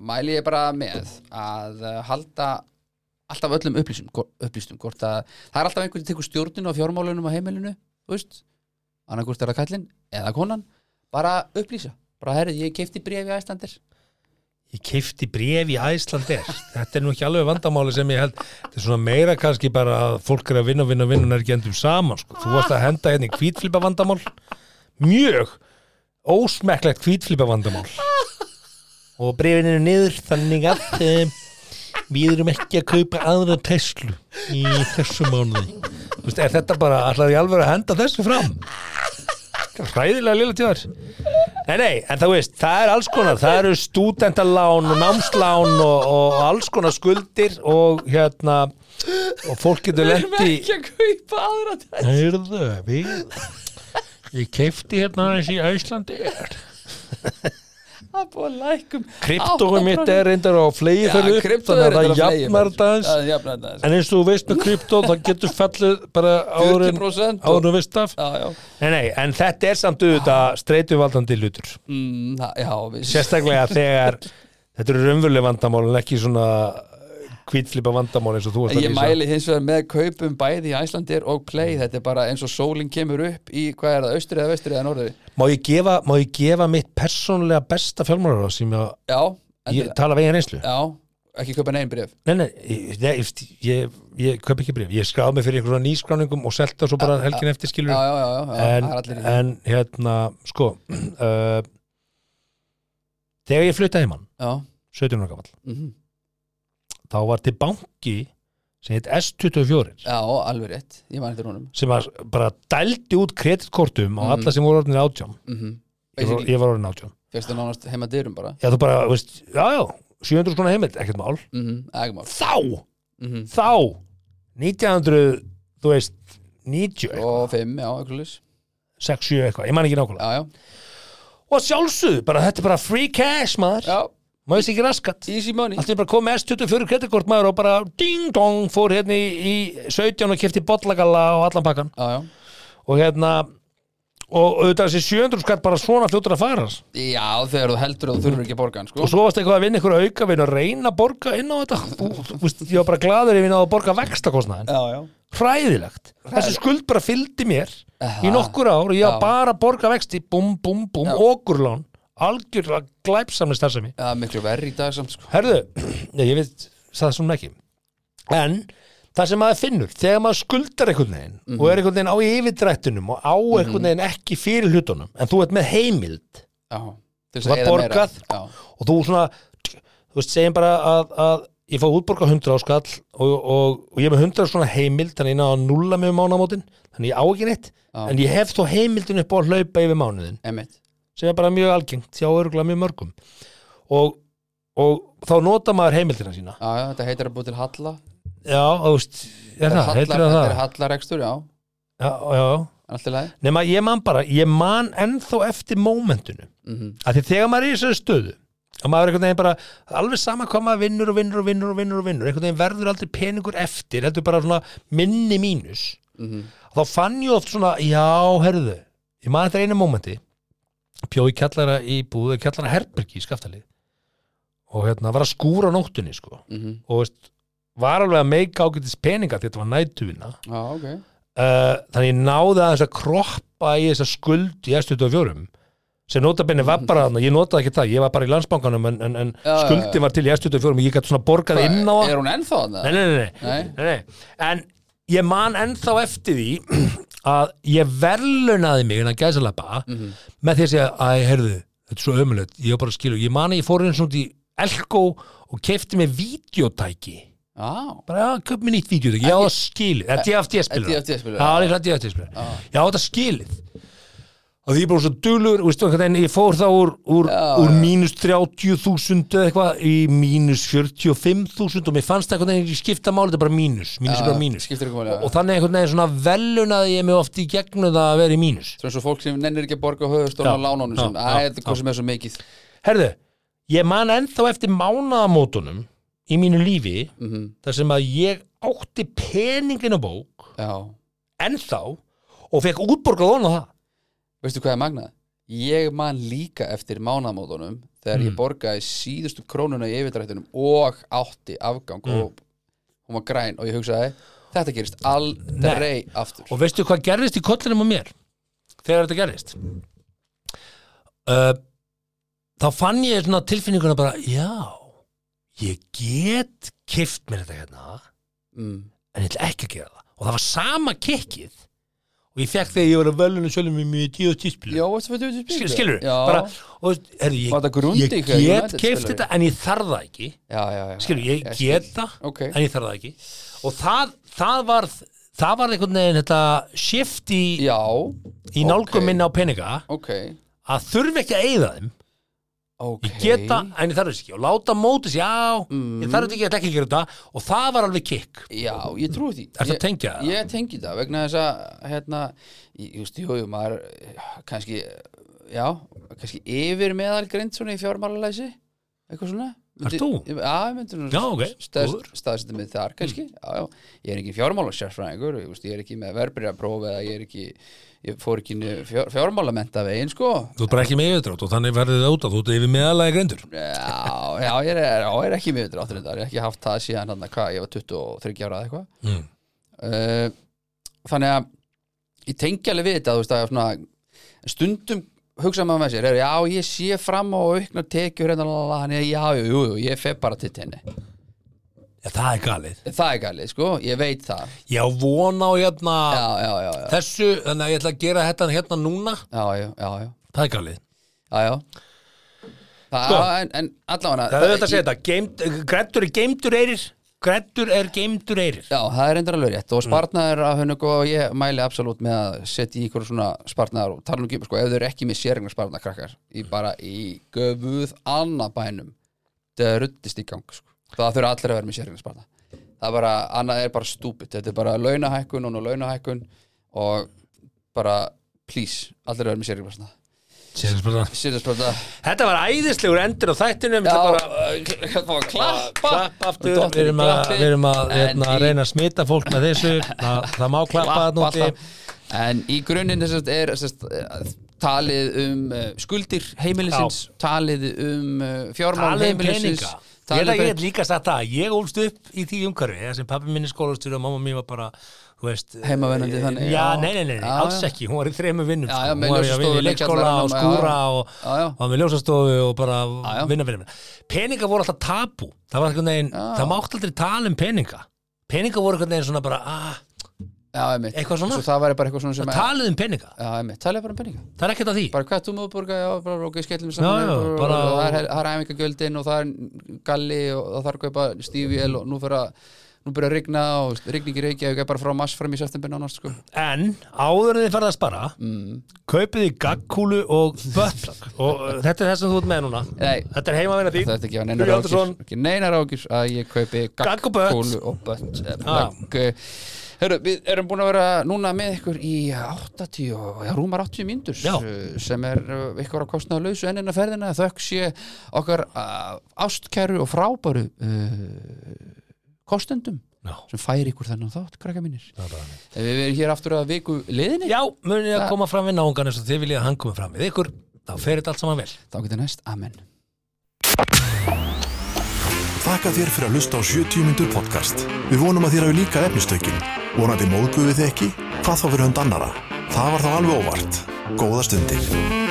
Speaker 2: mæli ég bara með að halda alltaf öllum upplýstum, upplýstum hvort að það er alltaf einhvern sem tekur stjórninu á fjármálunum á heimilinu, veist annarkvort er það kallinn eða konan bara upplýsa, bara herrið, ég keipti bréfi æslandir
Speaker 1: ég keifti bref í Æslander þetta er nú ekki alveg vandamáli sem ég held. Þetta er svona meira kannski bara að fólk er að vinna, vinna, vinna og er ekki endum saman sko. þú varst að henda hérna í hvítflipa vandamál mjög ósmekklegt hvítflipa vandamál og brefin eru niður þannig að um, við erum ekki að kaupa aðra Tesla í þessu veist, er þetta bara, allar ég alveg að henda þessu fram? Hræðilega lilla tjóðar Nei, nei, en það veist, það er alls konar. Það eru stúdentalán og námslán og, og alls konar skuldir og hérna og fólk getur lendi
Speaker 2: að kaupa aðra þetta
Speaker 1: Heyrðu, við ég keifti hérna aðeins í Æslandi
Speaker 2: Það er búið að lækum
Speaker 1: kryptóum mitt er reyndar á flegi þannig að það jafnar aðeins. En eins og þú veist með kryptó það getur fallið bara áður en
Speaker 2: 40% og-
Speaker 1: áður veist af.
Speaker 2: Já, já.
Speaker 1: Nei, nei, en þetta er samt auðvitað streituvaldandi hlutur.
Speaker 2: Mm,
Speaker 1: sérstaklega þegar þetta eru raunveruleg vandamál en ekki svona hvítflipa vandamál eins og þú
Speaker 2: Ég mæli hins vegar með kaupum bæði í Æslandir og Play. Þetta er bara eins og sólinn kemur upp í, hvað er það, austri eða vestri eða norðri?
Speaker 1: Má ég gefa, má ég gefa mitt persónlega besta fjármálaráð sem ég,
Speaker 2: Já,
Speaker 1: ég tala veginn reynslu?
Speaker 2: Já ekki kaupa negin bref
Speaker 1: nei, nei, ég, ég, ég, ég kaup ekki bref ég skráð mig fyrir einhverja nýskráningum og selta svo bara helgin eftir skilur
Speaker 2: Já, já, já, já, já
Speaker 1: en, en hérna sko uh, þegar ég flutta heimann
Speaker 2: Já,
Speaker 1: 17 ára gamall
Speaker 2: mhm.
Speaker 1: Þá var til banki sem heit S24
Speaker 2: já, alveg rétt. Ég man eftir honum.
Speaker 1: Sem var bara dældi út kreditkortum á
Speaker 2: Mhm.
Speaker 1: alla sem voru orðinir átján.
Speaker 2: Mm
Speaker 1: ég var, ég var orðin átján.
Speaker 2: Fyrst það nánast heima dyrum bara?
Speaker 1: Já þú bara, veist, já já 700 skona heimild, ekkert mál.
Speaker 2: Mm Ekki mál.
Speaker 1: Þá,
Speaker 2: mm
Speaker 1: þá 1900, þú veist 90,
Speaker 2: Og fimm, já, eitthvað lis
Speaker 1: 6, 7 eitthvað, ég man ekki nákvæmlega.
Speaker 2: Já, já,
Speaker 1: og sjálfsögðu, bara þetta er bara free cash maður,
Speaker 2: já,
Speaker 1: maður veist ekki raskat? Allt er bara komið S24 kreditkort maður og bara ding dong fór hérna í, í 17 og kefti bollagalla og allan pakkan
Speaker 2: Já, já.
Speaker 1: Og hérna og auðvitað þessi 700 skatt bara svona fljótur að fara
Speaker 2: Já, þegar þú heldur að þú þurfur ekki að borga sko.
Speaker 1: Og svo varst eitthvað að vinna ykkur auka vinna að reyna að borga inn á þetta. Þú, þú veist, ég var bara gladur ef ég náði að borga vextakostnaðin hræðilegt, þessi skuld bara fylgdi mér
Speaker 2: Aha.
Speaker 1: í nokkur ár og ég var bara að borga vexti búm, búm,
Speaker 2: Já.
Speaker 1: okurlán algjörlega glæpsamlega starfsemi.
Speaker 2: Já, miklu verri í dag samt, sko.
Speaker 1: Herðu, já, ég veit það svona ekki. En það sem maður finnur, þegar maður skuldar einhvern veginn og er einhvern veginn á yfirdrættunum og á einhvern veginn ekki fyrir hlutunum en þú ert með heimild.
Speaker 2: Já, til
Speaker 1: Var
Speaker 2: að
Speaker 1: borgað? Og þú svona, þú veist, segjum bara að, að ég fá útborga 100 áskall og, og, og ég er með 100 svona heimild þannig ég náða að nulla mig um mánamótin þannig ég á ekki neitt, en ég hef þó heimildin upp á að hlaupa yfir mánuðin
Speaker 2: emitt
Speaker 1: sem er bara mjög algengt, hjá örgulega mjög mörgum. Og, og þá nota maður heimildina sína.
Speaker 2: Já, já, þetta heitir að búið til halla.
Speaker 1: Já, þú veist, er það, heitir það?
Speaker 2: Þetta er hallarekstur, já,
Speaker 1: já, já, nema ég man bara ég man ennþá eftir mómentinu.
Speaker 2: Mm
Speaker 1: að því þegar maður er í þessari stöðu og maður er einhvern veginn bara alveg sama hvað maður vinnur og vinnur og vinnur og vinnur og vinnur einhvern veginn verður aldrei peningur eftir heldur bara svona minni mínus.
Speaker 2: -hmm.
Speaker 1: og þá fann ég oft svona já, herðu, ég man þetta einu mómenti bjóði kjallara í búðu kjallara herbergi í skaftalið og hérna var að skúra nóttunni sko.
Speaker 2: Mm
Speaker 1: og veist, var alveg að meika ágætis peninga því þetta var nætuvinna
Speaker 2: Já, ok.
Speaker 1: Uh, þannig ég náði aðeins að kroppa í þessa skuld í S24 sem notabenni var bara þarna, ég notaði ekki það ég var bara í landsbankanum en, en, en
Speaker 2: já,
Speaker 1: skuldin var til í S24 og ég gæti svona borgað inn á það
Speaker 2: Er hún ennþá
Speaker 1: nei, nei, nei, Nei.
Speaker 2: nei,
Speaker 1: nei. en ég man ennþá eftir því að ég verlunaði mig innan gæsalappa
Speaker 2: Mhm.
Speaker 1: með því að segja, æ, heyrðu þetta er svo ömulegt, ég var bara að skilja ég man að ég fór eins og út í Elko og kefti mig vídeotæki.
Speaker 2: Já,
Speaker 1: bara, já, köp mér nýtt vídeotæki, ég á það skilið það. Er DFT spilur
Speaker 2: DFT spilur,
Speaker 1: Já,
Speaker 2: já.
Speaker 1: líklega DFT spilur.
Speaker 2: Já.
Speaker 1: Já, þetta skilið og því ég bara svo veistu, en ég fór þá úr, úr,
Speaker 2: Já,
Speaker 1: úr
Speaker 2: já.
Speaker 1: mínus 30.000 eða eitthvað í mínus 45.000 og mér fannst einhvern veginn skipta máli þetta er bara mínus, mínus er bara mínus
Speaker 2: máli, já.
Speaker 1: og þannig einhvern veginn svona velunaði ég mig oft í gegnum það að vera í mínus
Speaker 2: Svo eins og fólk sem nennir ekki að borga höfustóna
Speaker 1: Já,
Speaker 2: á lánunum
Speaker 1: já,
Speaker 2: sem,
Speaker 1: já,
Speaker 2: að þetta er
Speaker 1: já.
Speaker 2: hvað sem er svo mikið
Speaker 1: Herðu, ég man ennþá eftir mánaðamótunum í mínu lífi
Speaker 2: mm
Speaker 1: þar sem að ég átti peningin á bók
Speaker 2: Já,
Speaker 1: ennþá og fekk útborgað það
Speaker 2: veistu hvað er magnað? Ég man líka eftir mánamótunum þegar ég
Speaker 1: Mm.
Speaker 2: borgaði síðustu krónuna í yfirdrættunum og átti afgang
Speaker 1: Mm.
Speaker 2: og hún var græn og ég hugsaði þetta gerist aldrei aftur
Speaker 1: og veistu hvað gerðist í kollinum á mér þegar þetta gerðist uh, þá fann ég svona tilfinninguna bara já, ég get kift mér þetta hérna
Speaker 2: mm.
Speaker 1: en ég ætla ekki að gera það og það var sama kikkið og ég fekk þegar ég var að veluna sjálfum með mjög tíu og tíspil skilur
Speaker 2: Já,
Speaker 1: bara, og herri, ég, ég get keift þetta en ég þarf það ekki. Skilur, ég get það
Speaker 2: Ok,
Speaker 1: en ég þarf það ekki. Og það, það var það var einhvern veginn þetta shift í,
Speaker 2: já,
Speaker 1: í nálgum
Speaker 2: ok.
Speaker 1: minna á peninga
Speaker 2: ok.
Speaker 1: að þurfi ekki að eyða þeim
Speaker 2: Ok
Speaker 1: ég geta en ég þarf þess ekki og láta mótis, já,
Speaker 2: Mm.
Speaker 1: ég þarf ekki, ég ætla ekki að gera þetta og það var alveg kikk
Speaker 2: Já, ég trúi því
Speaker 1: að tengja það?
Speaker 2: Ég tengi það vegna þess að hérna, ég, just, jú, maður kannski, já kannski yfir meðalgrind svona í fjármálalæsi eitthvað svona
Speaker 1: Ert þú?
Speaker 2: Já, ég myndi svona
Speaker 1: Já, ok, góður. Mm.
Speaker 2: staðsetja mig þar kannski já, já. Ég er ekki fjármálasérfræðingur ég, just, ég er ekki með verbreyðapróf eða ég er ekki ég fór ekki fjár, fjármálamenta veginn sko.
Speaker 1: Þú er bara ekki með yfirdrátt og þannig verður út að þú ert yfir meðalagi grendur
Speaker 2: Já, já, ég er, já, ég er ekki dráttur þetta, ég hef ekki haft það síðan hann hvað, ég var 23 ára eða eitthvað.
Speaker 1: Mm.
Speaker 2: uh, þannig að ég tengi alveg við þetta þú veist að svona, stundum hugsa maður með sér, er, já ég sé fram á auknar tekjur þannig að já, jú, jú, jú, ég fer bara til tenni
Speaker 1: já, það er galið
Speaker 2: það er galið, sko, ég veit það
Speaker 1: ég á von á hérna
Speaker 2: já, já, já, já,
Speaker 1: þessu, þannig að ég ætla að gera þetta hérna núna
Speaker 2: já, já, já, já,
Speaker 1: það er galið
Speaker 2: já, já. Það,
Speaker 1: Sko.
Speaker 2: en, en allavega
Speaker 1: það er þetta að segja þetta, Geimt- greddur er geimdur eyrir greddur er geimdur eyrir
Speaker 2: Já, það er reyndar alveg rétt og spartnaður af hennu og ég mæli absolutt með að setja í ykkur svona spartnaður og tala um ekki, sko, ef þau eru ekki með sérregna spartnaður krakkar í bara í göfuð annað bænum það ruttist í gang sko. Það þurfa allir að vera með sérregna spartnað það er bara, annað er bara stúpid. Þetta er bara launahækkun og nú launahækkun og bara please, allir að vera með sérregna spartnað
Speaker 1: þetta var æðislegur endur á þættinum
Speaker 2: Já,
Speaker 1: bara
Speaker 2: það var klappa
Speaker 1: klapp aftur. við erum að, við erum að, hérna, að reyna að smita fólk með þessu. Það, það má klappa það núti
Speaker 2: alltaf. En í grunninn þess að er þess að talið um uh, skuldir heimilisins, talið um uh, fjármál
Speaker 1: talið um
Speaker 2: heimilisins.
Speaker 1: peninga ég er að líka sagt það ég ólst upp í því umhverfi sem pappi minni skólastur og mamma mín var bara þú veist,
Speaker 2: Heimavennandi
Speaker 1: eh,
Speaker 2: þannig,
Speaker 1: já,
Speaker 2: já.
Speaker 1: nei, nei, nei,
Speaker 2: Já,
Speaker 1: alls ekki, hún var í þremur vinnum
Speaker 2: Já,
Speaker 1: sko. hún var í að vinna í leikskóla og skúra og, og með ljósastofu og bara vinna, vinna, vinna. Peninga voru alltaf tabu það var einhvern veginn,
Speaker 2: Já.
Speaker 1: það mátt aldrei tala um peninga. Peninga voru einhvern veginn svona bara ah,
Speaker 2: Já, einmitt.
Speaker 1: Eitthvað svona?
Speaker 2: Svo það væri bara eitthvað svona sem
Speaker 1: það talið um peninga?
Speaker 2: Já, einmitt, talið bara um peninga.
Speaker 1: Það er ekkert að því.
Speaker 2: Bara hvað þú múið borga, já, bara ok, skellum
Speaker 1: Já, já, bara-
Speaker 2: Það er, er æfingagjöldin og það er galli og það þarf að kaupa stífvél og nú fyrir að Nú byrja að rigna og rigningir ekki er bara frá mass fram í september nánast sko.
Speaker 1: En áður en þið farið að spara
Speaker 2: mm.
Speaker 1: kaupið í gaggkúlu og buttplug og uh, þetta er það sem þú ert með núna.
Speaker 2: Nei,
Speaker 1: þetta er heima að vinna því
Speaker 2: Að að eh. Hörru, við erum búin að vera núna með ykkur í 80 og já, rúmar 80 mínútur
Speaker 1: Já.
Speaker 2: eh, sem er uh, ykkur á kostnaða lausu ennina ferðina þökk sé okkar uh, ástkæru og frábæru uh, kostendum
Speaker 1: Já.
Speaker 2: sem færi ykkur þennan þátt, krakka mínir
Speaker 1: Það er bara þannig.
Speaker 2: Ef við verðum hér aftur að viku liðinni
Speaker 1: Já, munið að koma fram við náungan eins og þið viljið að hann komi fram við ykkur þá fer þetta allt saman vel
Speaker 2: þá getur næst, amen
Speaker 3: Þakka þér fyrir að hlusta á 70 myndur podcast. Við vonum að þér hafi líka efnistökin. Vonandi móðguðu þið ekki? Hvað þá fyrir hund annara? Það var þá alveg óvart. Góða stundir.